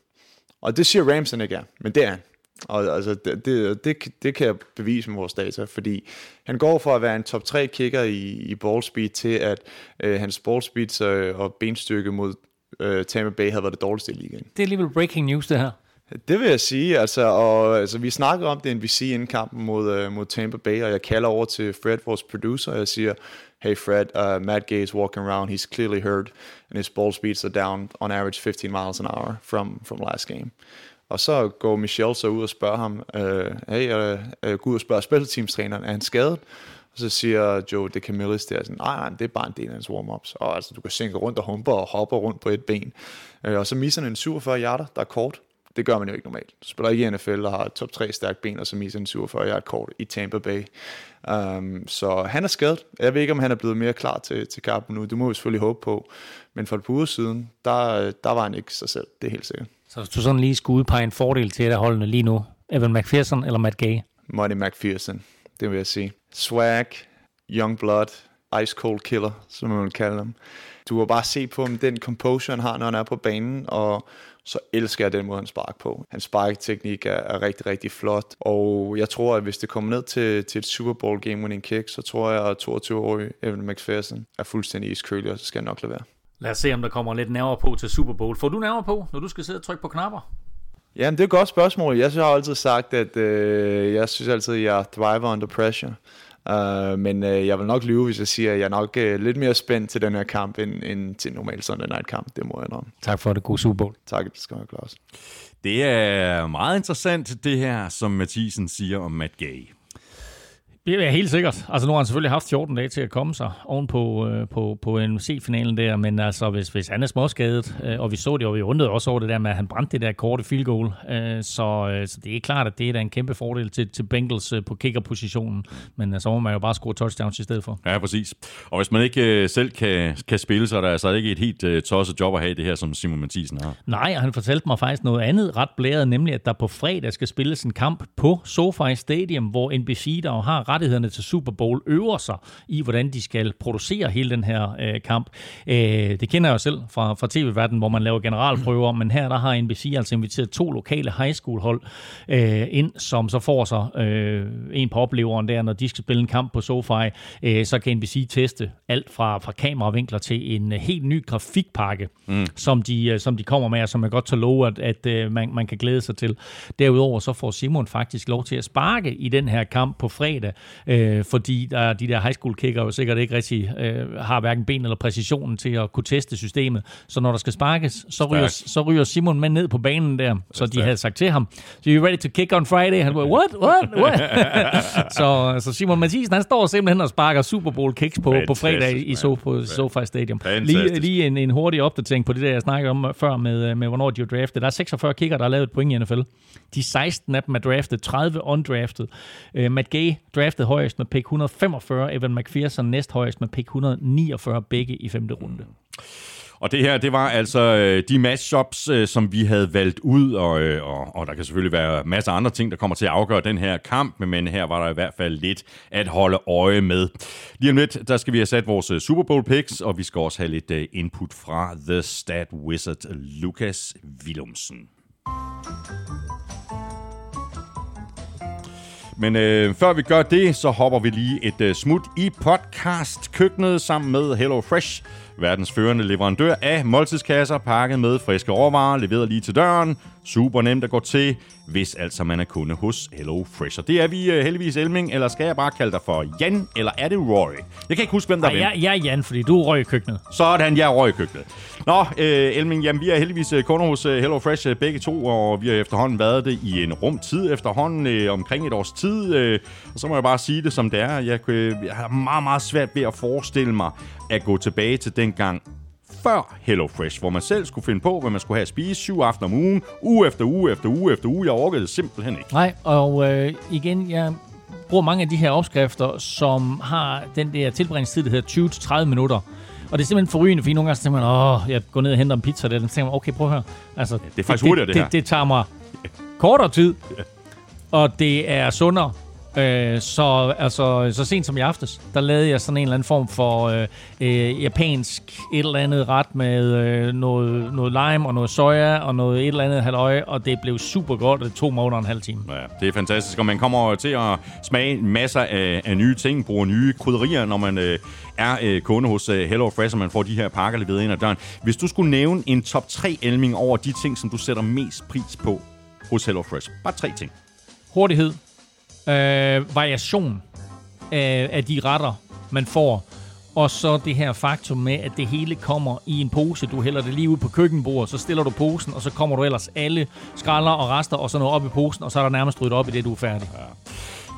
Og det siger Rams, han ikke er, men det er han. Og altså, det, det, det, det kan jeg bevise med vores data, fordi han går fra at være en top 3 kicker i, i ball speed til, at øh, hans ball speed øh, og benstyrke mod øh, Tampa Bay havde været det dårligste i ligaen. Det er alligevel breaking news, det her. Det vil jeg sige, altså, og, altså vi snakker om det NBC inden kampen mod, uh, mod Tampa Bay, og jeg kalder over til Fred, vores producer, og jeg siger, hey Fred, uh, Matt Gay is walking around, he's clearly hurt, and his ball speeds are down on average 15 miles an hour from, from last game. Og så går Michelle så ud og spørger ham, uh, hey, uh, gå ud og spørger special teams træneren, er han skadet? Og så siger Joe DeCamillis der sådan, nej, nej, det er bare en del af hans warm-ups. Og altså, du kan sænke rundt og humper og hopper rundt på et ben. Øh, og så misser han en 47 yarder, der er kort. Det gør man jo ikke normalt. Du spiller ikke i NFL og har top 3 stærkt ben, og så misser en 47 yard kort i Tampa Bay. Um, så han er skadet. Jeg ved ikke, om han er blevet mere klar til, til kampen nu. Det må vi selvfølgelig håbe på. Men for et par uger siden, der, der var han ikke sig selv. Det er helt sikkert. Så hvis du sådan lige skulle udpege en fordel til et af holdene lige nu, Evan McPherson eller Matt Gay? Money McPherson, det vil jeg sige. Swag, young blood, ice cold killer, som man vil kalde dem. Du har bare se på ham, den composure, han har, når han er på banen, og så elsker jeg den måde, han sparker på. Hans sparketeknik er, er rigtig, rigtig flot, og jeg tror, at hvis det kommer ned til, til et Super Bowl game winning kick, så tror jeg, at 22-årig Evan McPherson er fuldstændig iskølig, og så skal han nok lade være. Lad os se, om der kommer lidt nærmere på til Super Bowl. Får du nærmere på, når du skal sidde og trykke på knapper? Jamen, det er et godt spørgsmål. Jeg har altid sagt, at øh, jeg synes altid, at jeg thriver under pressure. Uh, men uh, jeg vil nok lyve, hvis jeg siger, at jeg er nok uh, lidt mere spændt til den her kamp, end, end til normal Sunday Night kamp. Det må jeg nok. Tak for det. God Super Bowl. Tak, det skal jeg Claus. Det er meget interessant, det her, som Mathisen siger om Matt Gay. Det er helt sikkert. Altså nu har han selvfølgelig haft 14 dage til at komme sig oven på, øh, på, på NFC-finalen der, men altså hvis, hvis han er småskadet, øh, og vi så det, og vi undrede også over det der med, at han brændte det der korte field goal, øh, så, øh, så det er klart, at det er da en kæmpe fordel til, til Bengals øh, på kickerpositionen, men øh, så må man jo bare score touchdowns i stedet for. Ja, præcis. Og hvis man ikke øh, selv kan, kan spille, så er der altså ikke et helt øh, tosset job at have det her, som Simon Mathisen har. Nej, og han fortalte mig faktisk noget andet ret blæret, nemlig at der på fredag skal spilles en kamp på SoFi Stadium, hvor NBC, der har rettighederne til Super Bowl, øver sig i, hvordan de skal producere hele den her øh, kamp. Øh, det kender jeg jo selv fra, fra tv-verdenen, hvor man laver generalprøver, men her der har NBC altså inviteret to lokale high school hold øh, ind, som så får sig øh, en på opleveren der, når de skal spille en kamp på SoFi, øh, så kan NBC teste alt fra, fra kameravinkler til en øh, helt ny grafikpakke, mm. som, de, øh, som de kommer med, og som jeg godt tager love, at, at øh, man, man kan glæde sig til. Derudover så får Simon faktisk lov til at sparke i den her kamp på fredag, øh, fordi der, de der high school kicker jo sikkert ikke rigtig øh, har hverken ben eller præcisionen til at kunne teste systemet. Så når der skal sparkes, så ryger, så ryger Simon med ned på banen der. Så de havde sagt til ham, so you ready to kick on Friday? Han var, what, what, what? så, så Simon Mathisen, han står simpelthen og sparker Super Bowl kicks på, på fredag i, Fantastisk, so, på SoFi Stadium. Fantastisk. Lige, lige en, en hurtig opdatering på det der, jeg snakkede om før med, med hvornår de er draftet. Der er 46 kicker, der har lavet et point i NFL. De 16 af dem er draftet, 30 undrafted. Uh, Matt Gay draftet højst med pick 145, Evan McPherson næst højst med pick 149, begge i femte runde. Og det her, det var altså øh, de matchups, øh, som vi havde valgt ud, og, øh, og, og der kan selvfølgelig være masser af andre ting, der kommer til at afgøre den her kamp, men her var der i hvert fald lidt at holde øje med. Lige om lidt, der skal vi have sat vores øh, Super Bowl picks, og vi skal også have lidt øh, input fra The Stat Wizard, Lukas Willumsen. Men øh, før vi gør det, så hopper vi lige et øh, smut i podcast-køkkenet sammen med Hello Fresh, verdens førende leverandør af måltidskasser pakket med friske råvarer, leveret lige til døren. Super nemt at gå til, hvis altså man er kunde hos Hello Fresh. Og det er vi øh, heldigvis Elming, eller skal jeg bare kalde dig for Jan, eller er det Roy? Jeg kan ikke huske, hvem der Ej, er jeg, jeg er Jan, fordi du er røg i køkkenet. Sådan, jeg er Roy i køkkenet. Nå, øh, Elming, jamen, vi er heldigvis øh, kunder hos øh, Hello Fresh øh, begge to, og vi har efterhånden været det i en rum tid efterhånden, øh, omkring et års tid. Øh, og så må jeg bare sige det, som det er. Jeg, øh, jeg har meget, meget svært ved at forestille mig at gå tilbage til den gang før Hello Fresh, hvor man selv skulle finde på, hvad man skulle have at spise syv aftener om ugen, uge efter uge efter uge efter uge. Jeg orkede det simpelthen ikke. Nej, og øh, igen, jeg bruger mange af de her opskrifter, som har den der tilbringstid, der hedder 20-30 minutter. Og det er simpelthen forrygende, fordi nogle gange så tænker man, åh, jeg går ned og henter en pizza der. Så tænker man, okay, prøv at høre. Altså, det er faktisk hurtigere, det her. Det, det tager mig kortere tid, og det er sundere. Øh, så altså, så sent som i aftes, der lavede jeg sådan en eller anden form for øh, øh, japansk et eller andet ret med øh, noget, noget lime og noget soja og noget et eller andet halvøje, og det blev super godt, og det tog mig under en halv time. Ja, det er fantastisk, og man kommer til at smage masser af, af nye ting, bruger nye krydderier, når man øh, er øh, kunde hos øh, Hello Fresh, og man får de her pakker leveret ind ad døren. Hvis du skulle nævne en top 3 elming over de ting, som du sætter mest pris på hos Hello Fresh. Bare tre ting. Hurtighed, øh, variation af, af de retter, man får, og så det her faktum med, at det hele kommer i en pose. Du hælder det lige ud på køkkenbordet, så stiller du posen, og så kommer du ellers alle skralder og rester og sådan noget op i posen, og så er der nærmest ryddet op i det, du er færdig.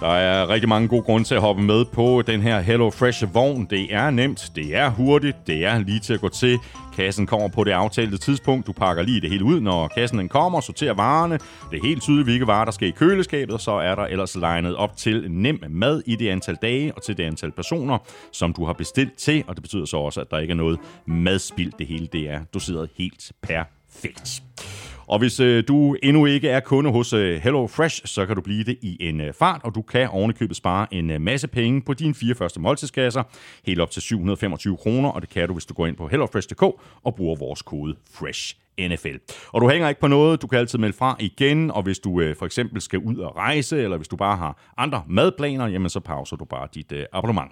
Der er rigtig mange gode grunde til at hoppe med på den her Hello Fresh vogn. Det er nemt, det er hurtigt, det er lige til at gå til. Kassen kommer på det aftalte tidspunkt. Du pakker lige det hele ud, når kassen den kommer, sorterer varerne. Det er helt tydeligt, hvilke varer der skal i køleskabet, så er der ellers legnet op til nem mad i det antal dage og til det antal personer, som du har bestilt til. Og det betyder så også, at der ikke er noget madspild. Det hele det er doseret helt perfekt. Og hvis øh, du endnu ikke er kunde hos øh, Hello Fresh, så kan du blive det i en øh, fart, og du kan ovenikøbet spare en øh, masse penge på dine fire første måltidskasser, helt op til 725 kroner, og det kan du, hvis du går ind på hellofresh.dk og bruger vores kode FRESH. NFL. Og du hænger ikke på noget, du kan altid melde fra igen, og hvis du øh, for eksempel skal ud og rejse, eller hvis du bare har andre madplaner, jamen så pauser du bare dit øh, abonnement.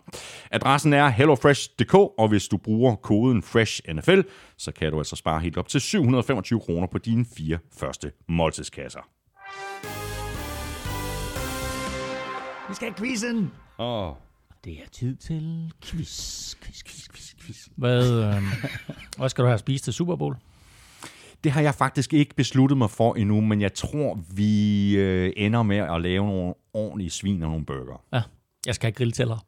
Adressen er hellofresh.dk, og hvis du bruger koden FRESHNFL, så kan du altså spare helt op til 725 kroner på dine fire første måltidskasser. Vi skal have quizzen! Åh, Det er tid til quiz, quiz, quiz, quiz, quiz. Hvad, øh, hvad skal du have at spise til Super Bowl? Det har jeg faktisk ikke besluttet mig for endnu, men jeg tror, vi øh, ender med at lave nogle ordentlige svin og nogle burger. Ja, jeg skal have grilltæller.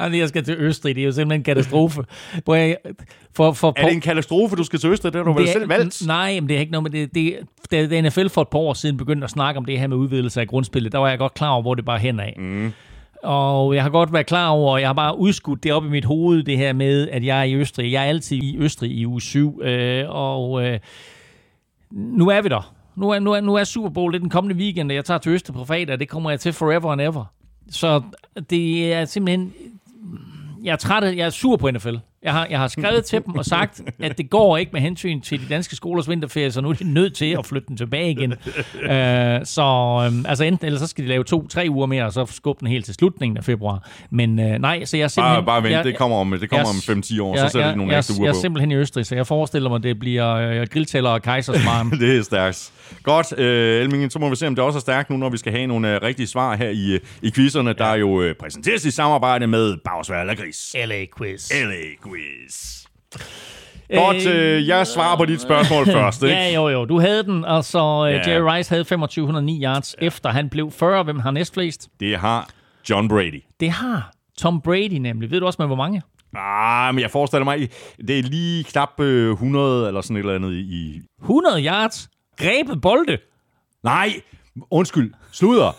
Jamen, jeg skal til Østrig, det er jo simpelthen en katastrofe. Hvor jeg, for, for, Er det en katastrofe, du skal til Østrig? Det har du vel Det selv valgt? Nej, men det er ikke noget med det. det da, da NFL for et par år siden begyndte at snakke om det her med udvidelse af grundspillet, der var jeg godt klar over, hvor det bare hen af. Mm. Og jeg har godt været klar over, og jeg har bare udskudt det op i mit hoved, det her med, at jeg er i Østrig. Jeg er altid i Østrig i uge 7, øh, og øh, nu er vi der. Nu er, nu, er, nu er Super Bowl det er den kommende weekend, og jeg tager til Østrig på fredag, det kommer jeg til forever and ever. Så det er simpelthen... Jeg er træt jeg er sur på NFL. Jeg har, jeg har skrevet til dem og sagt, at det går ikke med hensyn til de danske skolers vinterferie, så nu er de nødt til at flytte den tilbage igen. Øh, så øh, altså enten, eller så skal de lave to-tre uger mere, og så skubbe den helt til slutningen af februar. Men øh, nej, så jeg er simpelthen... Bare, bare vent, jeg, det kommer om, det kommer jeg- om 5-10 år, jeg, så sætter jeg, de nogle jeg, ekstra jeg, uger jeg på. er simpelthen i Østrig, så jeg forestiller mig, at det bliver øh, grilltæller og kejsersmarm. Det er stærkt. Godt, øh, Elming, så må vi se, om det også er stærkt nu, når vi skal have nogle øh, rigtige svar her i, øh, i quizzerne, der jo øh, præsenteres i samarbejde med Bagsvær Lagris. LA Quiz. LA Quiz. Godt, øh, jeg svarer på dit spørgsmål først, ikke? Ja, jo, jo. Du havde den. Altså, Ja. ja. Jerry Rice havde 2509 yards, ja. efter han blev 40. Hvem har næstflest? Det har John Brady. Det har Tom Brady nemlig. Ved du også med hvor mange? Ah, men jeg forestiller mig, det er lige knap øh, 100 eller sådan et eller andet i... 100 yards. Grebet bolde. Nej, undskyld, sluder.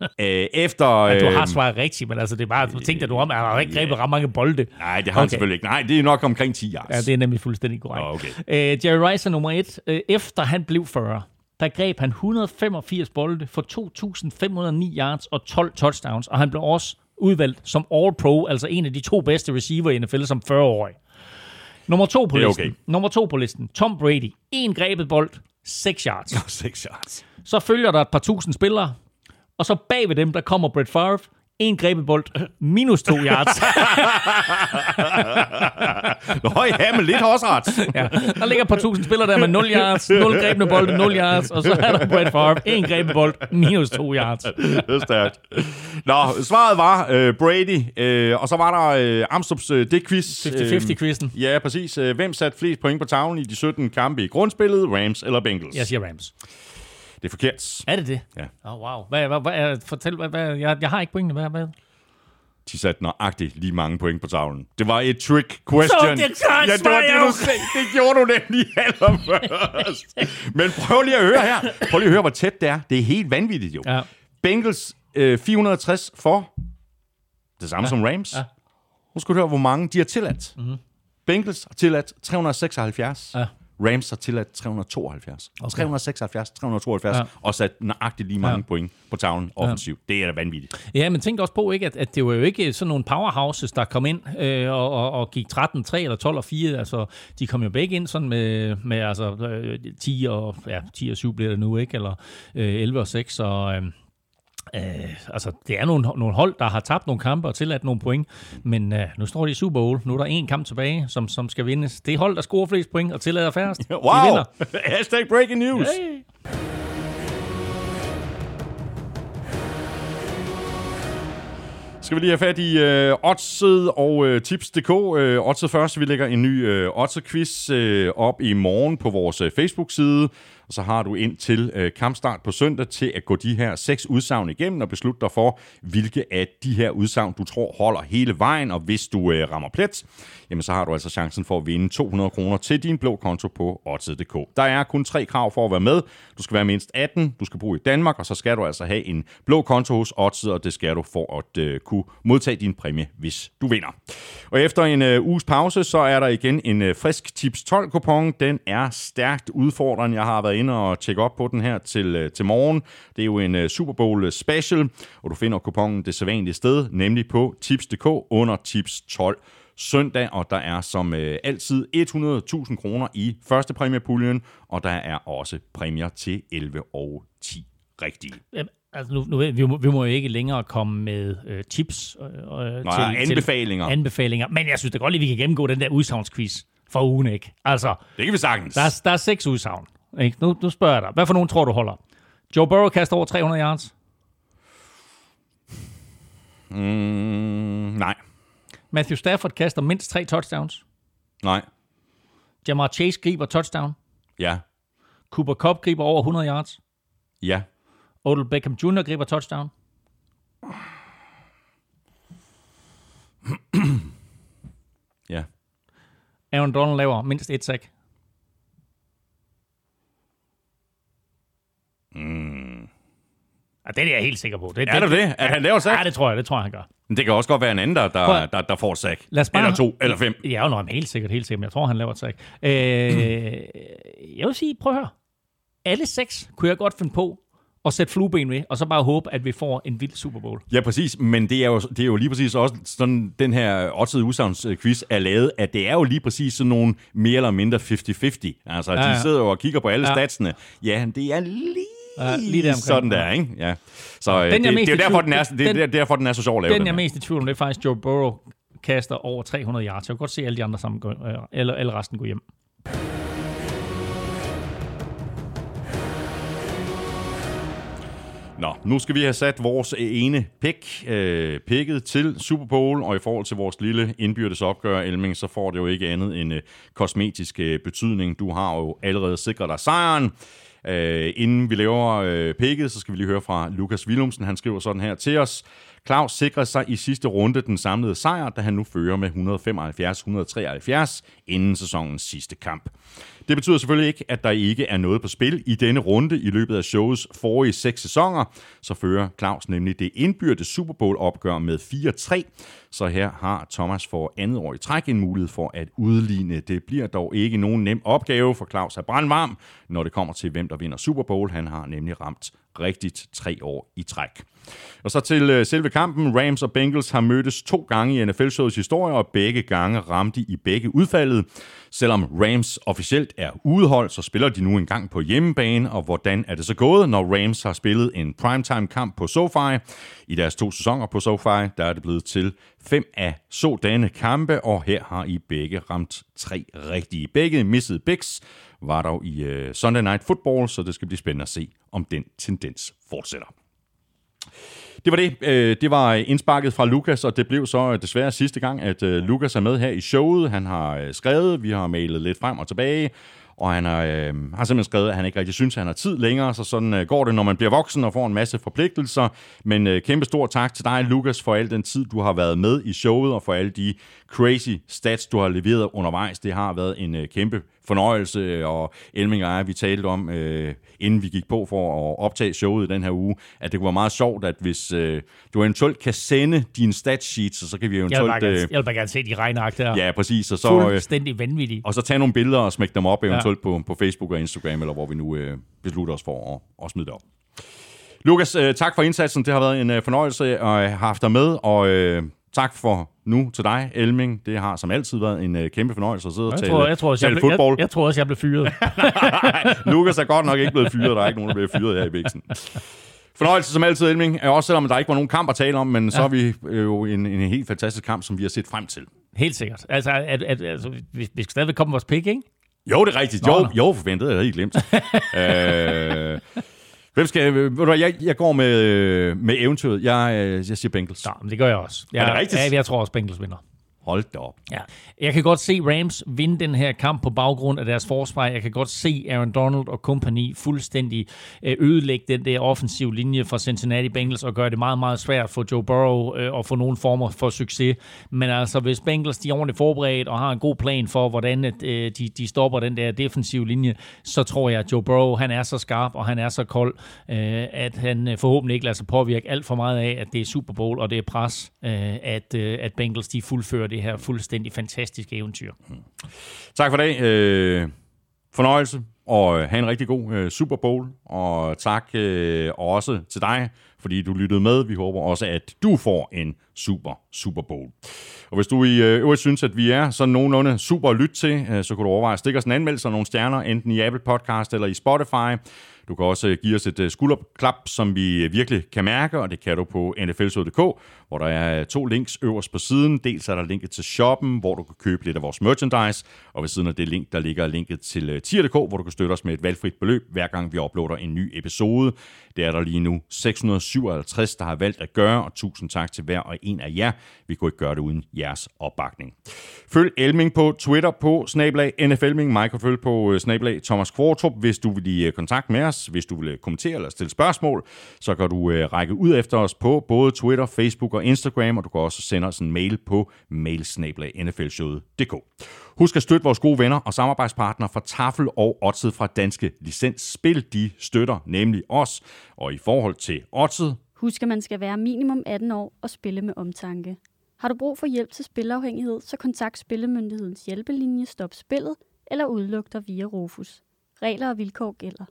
øh, efter... Ja, du har øh, svaret rigtigt, men altså, det er bare, tænkte, at du har, han har ikke grebet ret mange bolde. Nej, det har han Okay. selvfølgelig ikke. Nej, det er nok omkring 10 yards. Ja, det er nemlig fuldstændig korrekt. Nå, okay. Øh, Jerry Rice er nummer et. Øh, efter han blev 40, der greb han 185 bolde for 2.509 yards og 12 touchdowns, og han blev også udvalgt som All-Pro, altså en af de to bedste receiver i NFL som 40-årig. Nummer to på listen. okay. Nummer to på listen. Tom Brady. En grebet bold, 6 yards. 6 yards. Så følger der et par tusind spillere, og så bag ved dem, der kommer Brett Favre. En grebet bold, minus to yards. Nå, ja, men lidt også ret. Ja, der ligger et par tusind spillere der med 0 yards, 0 grebne bolde, 0 yards, og så er der Brett Favre, en grebne bold, minus 2 yards. det er stærkt. Nå, svaret var øh, Brady, øh, og så var der øh, Amstrup's øh, det quiz. 50-50-quizzen. Øh, ja, præcis. Øh, Hvem satte flest point på tavlen i de 17 kampe i grundspillet? Rams eller Bengals? Jeg siger Rams. Det er forkert. Er det det? Ja. Åh, oh, wow. Hvad, hvad, hvad, fortæl, hvad, hvad, jeg, jeg har ikke pointene. Hvad, hvad? De satte nøjagtigt lige mange point på tavlen. Det var et trick question. Så det klart ja, det var det, du sagde. Det gjorde du nemlig allerførst. Men prøv lige at høre her. Prøv lige at høre, hvor tæt det er. Det er helt vanvittigt jo. Ja. Bengals øh, 460 for det samme ja. som Rams. Ja. Nu skal du høre, hvor mange de har tilladt. Mm-hmm. Bengals har tilladt 376. Ja. Rams har tilladt 372. Okay. 376, 372, Ja. og sat nøjagtigt lige mange ja. point på tavlen offensivt. Ja. Det er da vanvittigt. Ja, men tænk også på, ikke, at, at det var jo ikke sådan nogle powerhouses, der kom ind øh, og, og, og gik 13-3 eller 12-4. Altså, de kom jo begge ind sådan med, med altså, øh, 10 og, ja, 10 og 7 bliver det nu, ikke? Eller øh, 11 og 6, og... Øh, Øh, altså, det er nogle, nogle hold, der har tabt nogle kampe og tilladt nogle point, men øh, nu står de i Super Bowl. Nu er der en kamp tilbage, som, som skal vindes. Det er hold, der scorer flest point og tillader færrest. De Wow! vinder. Hashtag breaking news. Hey. Skal vi lige have fat i øh, Oddset og øh, Tips.dk. Øh, Oddset først, vi lægger en ny øh, Oddset-quiz øh, op i morgen på vores øh, Facebook-side. Og så har du ind til øh, kampstart på søndag til at gå de her seks udsagn igennem og beslutte dig for, hvilke af de her udsagn, du tror holder hele vejen. Og hvis du øh, rammer plet, jamen så har du altså chancen for at vinde 200 kroner til din blå konto på odds.dk. Der er kun tre krav for at være med. Du skal være mindst 18, du skal bo i Danmark, og så skal du altså have en blå konto hos Odds, og det skal du for at øh, kunne modtage din præmie, hvis du vinder. Og efter en øh, uges pause, så er der igen en øh, frisk Tips 12-kupon. Den er stærkt udfordrende. Jeg har været inde og tjekke op på den her til, øh, til morgen. Det er jo en øh, Super Bowl special, og du finder kuponen det sædvanlige sted, nemlig på tips.dk under Tips 12 søndag, og der er som øh, altid 100.000 kroner i første præmiepuljen, og der er også præmier til 11 og 10 rigtige. Jamen, Altså nu, nu, vi, må, vi må jo ikke længere komme med øh, tips øh, øh, Nå, anbefalinger. Til anbefalinger. Men jeg synes da godt lige, vi kan gennemgå den der udsagnsquiz for ugen, ikke? Altså, Det kan vi sagtens. der er, der er seks udsagn. Ikke? Nu, nu spørger jeg dig. Hvad for nogen tror du holder? Joe Burrow kaster over 300 yards. Mm, nej, Matthew Stafford kaster mindst tre touchdowns. nej, Jamar Chase griber touchdown. ja, Cooper Cup griber over 100 yards. ja, Odell Beckham Jr. griber touchdown. ja. Aaron Donald laver mindst et sack. Mm. Ja, det er jeg helt sikker på. Det, Er der det? At han laver sack? Ja, det tror jeg, det tror jeg, han gør. Men det kan også godt være en anden, der, der, der, der får sack. Lad os bare- Eller to, eller fem. Ja, men helt sikkert, helt sikkert. Men jeg tror, han laver et sack. Øh, jeg vil sige, prøv at høre. Alle seks kunne jeg godt finde på og sætte flueben ved, og så bare håbe, at vi får en vild Super Bowl. Ja, præcis, men det er jo, det er jo lige præcis også sådan, den her oddsede udsagnsquiz er lavet, at det er jo lige præcis sådan nogle mere eller mindre 50-50. Altså, ja, Ja, de sidder jo og kigger på alle Ja. statsene. Ja, det er lige, Lige deromkring. sådan der, ikke? Ja. Så øh, Den, det, jeg er det, er jo derfor, den er, det, den- det er derfor, den er så sjov at lave. Den, jeg her. er mest i tvivl om, det er faktisk Joe Burrow kaster over 300 yards. Jeg kan godt se alle de andre sammen gå, øh, eller, eller resten gå hjem. Nå, nu skal vi have sat vores ene pick, øh, picket til Super Bowl, og i forhold til vores lille indbyrdes opgør, Elming, så får det jo ikke andet end øh, kosmetisk øh, betydning. Du har jo allerede sikret dig sejren. Øh, inden vi laver øh, picket, så skal vi lige høre fra Lukas Willumsen. Han skriver sådan her til os. Claus sikrede sig i sidste runde den samlede sejr, da han nu fører med 175-173 inden sæsonens sidste kamp. Det betyder selvfølgelig ikke, at der ikke er noget på spil i denne runde i løbet af shows forrige seks sæsoner. Så fører Claus nemlig det indbyrdes Super Bowl opgør med 4-3. Så her har Thomas for andet år i træk en mulighed for at udligne. Det bliver dog ikke nogen nem opgave, for Claus er brandvarm, når det kommer til, hvem der vinder Super Bowl. Han har nemlig ramt rigtigt tre år i træk. Og så til øh, selve kampen. Rams og Bengals har mødtes to gange i NFL-showets historie, og begge gange ramte i begge udfaldet. Selvom Rams officielt er udeholdt, så spiller de nu engang på hjemmebane, og hvordan er det så gået, når Rams har spillet en primetime-kamp på SoFi? I deres to sæsoner på SoFi, der er det blevet til fem af sådanne kampe, og her har I begge ramt tre rigtige. Begge missede bigs var dog i uh, Sunday Night Football, så det skal blive spændende at se, om den tendens fortsætter. Det var det. Øh, Det var indsparket fra Lukas, og det blev så øh, desværre sidste gang, at øh, Lukas er med her i showet. Han har øh, skrevet, vi har mailet lidt frem og tilbage, og han har, øh, har simpelthen skrevet, at han ikke rigtig synes, at han har tid længere, så sådan øh, går det, når man bliver voksen og får en masse forpligtelser. Men øh, kæmpe stor tak til dig, Lukas, for al den tid, du har været med i showet, og for alle de crazy stats, du har leveret undervejs. Det har været en øh, kæmpe fornøjelse, og Elming og jeg, vi talte om, øh, inden vi gik på for at optage showet i den her uge, at det kunne være meget sjovt, at hvis øh, du eventuelt kan sende dine statsheets, så, så kan vi Jeg vil, eventuelt... bare gerne, Øh, jeg vil bare gerne se de regnark der. ja, præcis, og så... Øh, Fuldstændig vanvittige. og så tage nogle billeder og smække dem op eventuelt ja. på, på Facebook og Instagram, eller hvor vi nu øh, beslutter os for at, at smide det op. Lukas, øh, tak for indsatsen. Det har været en øh, fornøjelse at have haft dig med, og øh, tak for nu til dig, Elming. Det har som altid været en øh, kæmpe fornøjelse at sidde og Jeg tale, tror, jeg, tror også, jeg, tale blev, fodbold. jeg, jeg tror også, jeg blev fyret. Lukas er godt nok ikke blevet fyret. Der er ikke nogen, der bliver fyret her i Bæksen. Fornøjelse som altid, Elming. Også selvom der ikke var nogen kamp at tale om, men ja. så er vi øh, jo en, en helt fantastisk kamp, som vi har set frem til. Helt sikkert. Altså, at, at, altså vi, vi skal stadigvæk komme vores pick, ikke? Jo, det er rigtigt. Jo, nå. jo forventet. Jeg havde helt glemt. øh, hvem skal... Ved du hvad, jeg, jeg går med, øh, med eventyret. Jeg, øh, jeg siger Bengals. Nå, men det gør jeg også. Jeg, Er det rigtigt? Ja, jeg tror også, Bengals vinder. Hold da op. Ja. Jeg kan godt se Rams vinde den her kamp på baggrund af deres forsvar. Jeg kan godt se Aaron Donald og company fuldstændig øh, ødelægge den der offensive linje for Cincinnati Bengals og gøre det meget, meget svært for Joe Burrow øh, at få nogen former for succes. Men altså, hvis Bengals de er ordentligt forberedt og har en god plan for, hvordan øh, de, de stopper den der defensive linje, så tror jeg, at Joe Burrow han er så skarp og han er så kold, at han forhåbentlig ikke lader sig påvirke alt for meget af, at det er Super Bowl og det er pres, at, at Bengals de fuldfører det her fuldstændig fantastiske eventyr. Tak for dag. Øh, fornøjelse, og øh, have en rigtig god øh, Super Bowl. Og tak øh, også til dig, fordi du lyttede med. Vi håber også, at du får en super Super Bowl. Og hvis du i øh, øvrigt synes, at vi er sådan nogenlunde super at lytte til, øh, så kan du overveje at stikke os en anmeldelse og nogle stjerner, enten i Apple Podcast eller i Spotify. Du kan også øh, give os et skulderklap, som vi virkelig kan mærke, og det kan du på nflsod.dk, hvor der er to links øverst på siden. Dels er der linket til shoppen, hvor du kan købe lidt af vores merchandise, og ved siden af det link, der ligger linket til tier.dk, hvor du kan støtte os med et valgfrit beløb, hver gang vi uploader en ny episode. Det er der lige nu 57, der har valgt at gøre, og tusind tak til hver og en af jer. Vi kunne ikke gøre det uden jeres opbakning. Følg Elming på Twitter på snablag NFLming. Mig kan følge på øh, snablag Thomas Kvartrup, hvis du vil i øh, kontakt med os. Hvis du vil øh, kommentere eller stille spørgsmål, så kan du række ud efter os på både Twitter, Facebook og Instagram, og du kan også sende os en mail på mailsnablag.nflshowet.dk. Husk at støtte vores gode venner og samarbejdspartnere fra Tafel og Odset fra Danske Licens Spil. De støtter nemlig os. Og i forhold til Odset, Husk, at man skal være minimum 18 år og spille med omtanke. Har du brug for hjælp til spilafhængighed, så kontakt Spillemyndighedens hjælpelinje Stop Spillet eller udluk dig via Rufus. Regler og vilkår gælder.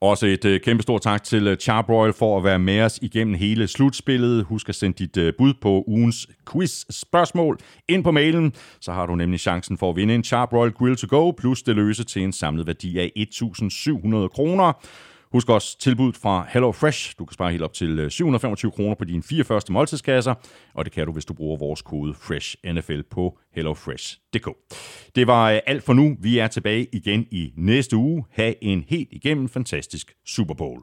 Også et øh, kæmpe stort tak til øh, Charbroil for at være med os igennem hele slutspillet. Husk at sende dit øh, bud på ugens quiz-spørgsmål ind på mailen. Så har du nemlig chancen for at vinde en Charbroil Grill to Go, plus det løse til en samlet værdi af 1.700 kroner. Husk også tilbuddet fra Hello Fresh. Du kan spare helt op til øh, 725 kroner på dine fire første måltidskasser, og det kan du, hvis du bruger vores kode FRESHNFL på hellofresh.dk. Det var øh, alt for nu. Vi er tilbage igen i næste uge. Ha' en helt igennem fantastisk Super Bowl.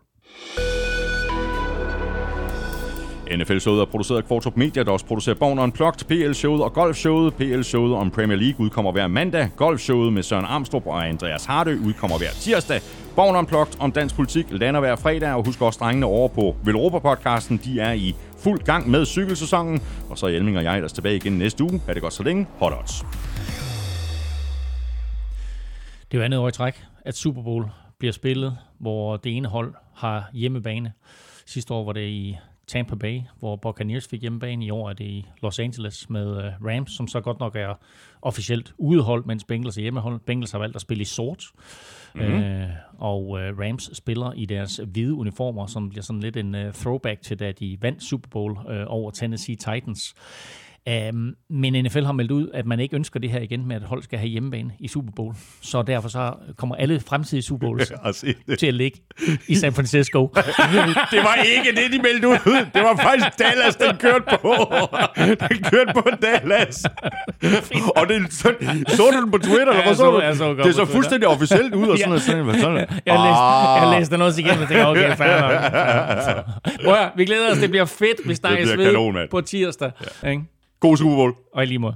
NFL-showet er produceret af Kvartrup Media, der også producerer Born Unplugged, PL-showet og Golf-showet. PL-showet om Premier League udkommer hver mandag. Golf-showet med Søren Armstrong og Andreas Hardø udkommer hver tirsdag. Born Unplugged om dansk politik lander hver fredag, og husk også drengene over på Velropa-podcasten. De er i fuld gang med cykelsæsonen, og så er Hjelming og jeg ellers tilbage igen næste uge. Ha' det godt så længe. Hot odds. Det er jo andet år i træk, at Super Bowl bliver spillet, hvor det ene hold har hjemmebane. Sidste år var det i Tampa Bay, hvor Buccaneers fik hjemmebane. I år er det i Los Angeles med uh, Rams, som så godt nok er officielt udehold, mens Bengals er hjemmehold. Bengals har valgt at spille i sort, mm-hmm. og uh, Rams spiller i deres hvide uniformer, som bliver sådan lidt en throwback til, da de vandt Super Bowl over Tennessee Titans. Um, men NFL har meldt ud, at man ikke ønsker det her igen med, at hold skal have hjemmebane i Super Bowl. Så derfor så kommer alle fremtidige Super Bowls til at ligge i San Francisco. det var ikke det, de meldte ud. Det var faktisk Dallas, den kørte på. Den kørte på Dallas. Og det, så, så du den på Twitter? Eller Ja, så, så- jeg så det er så fuldstændig officielt ud og sådan noget. Sådan, sådan, noget. Jeg læste, Ah. jeg læste den også igen, og tænkte, okay, fair nok. Ja, vi glæder os, det bliver fedt. Vi snakkes ved kanon, på tirsdag. Ja. God koos kuhu pool? Alimo.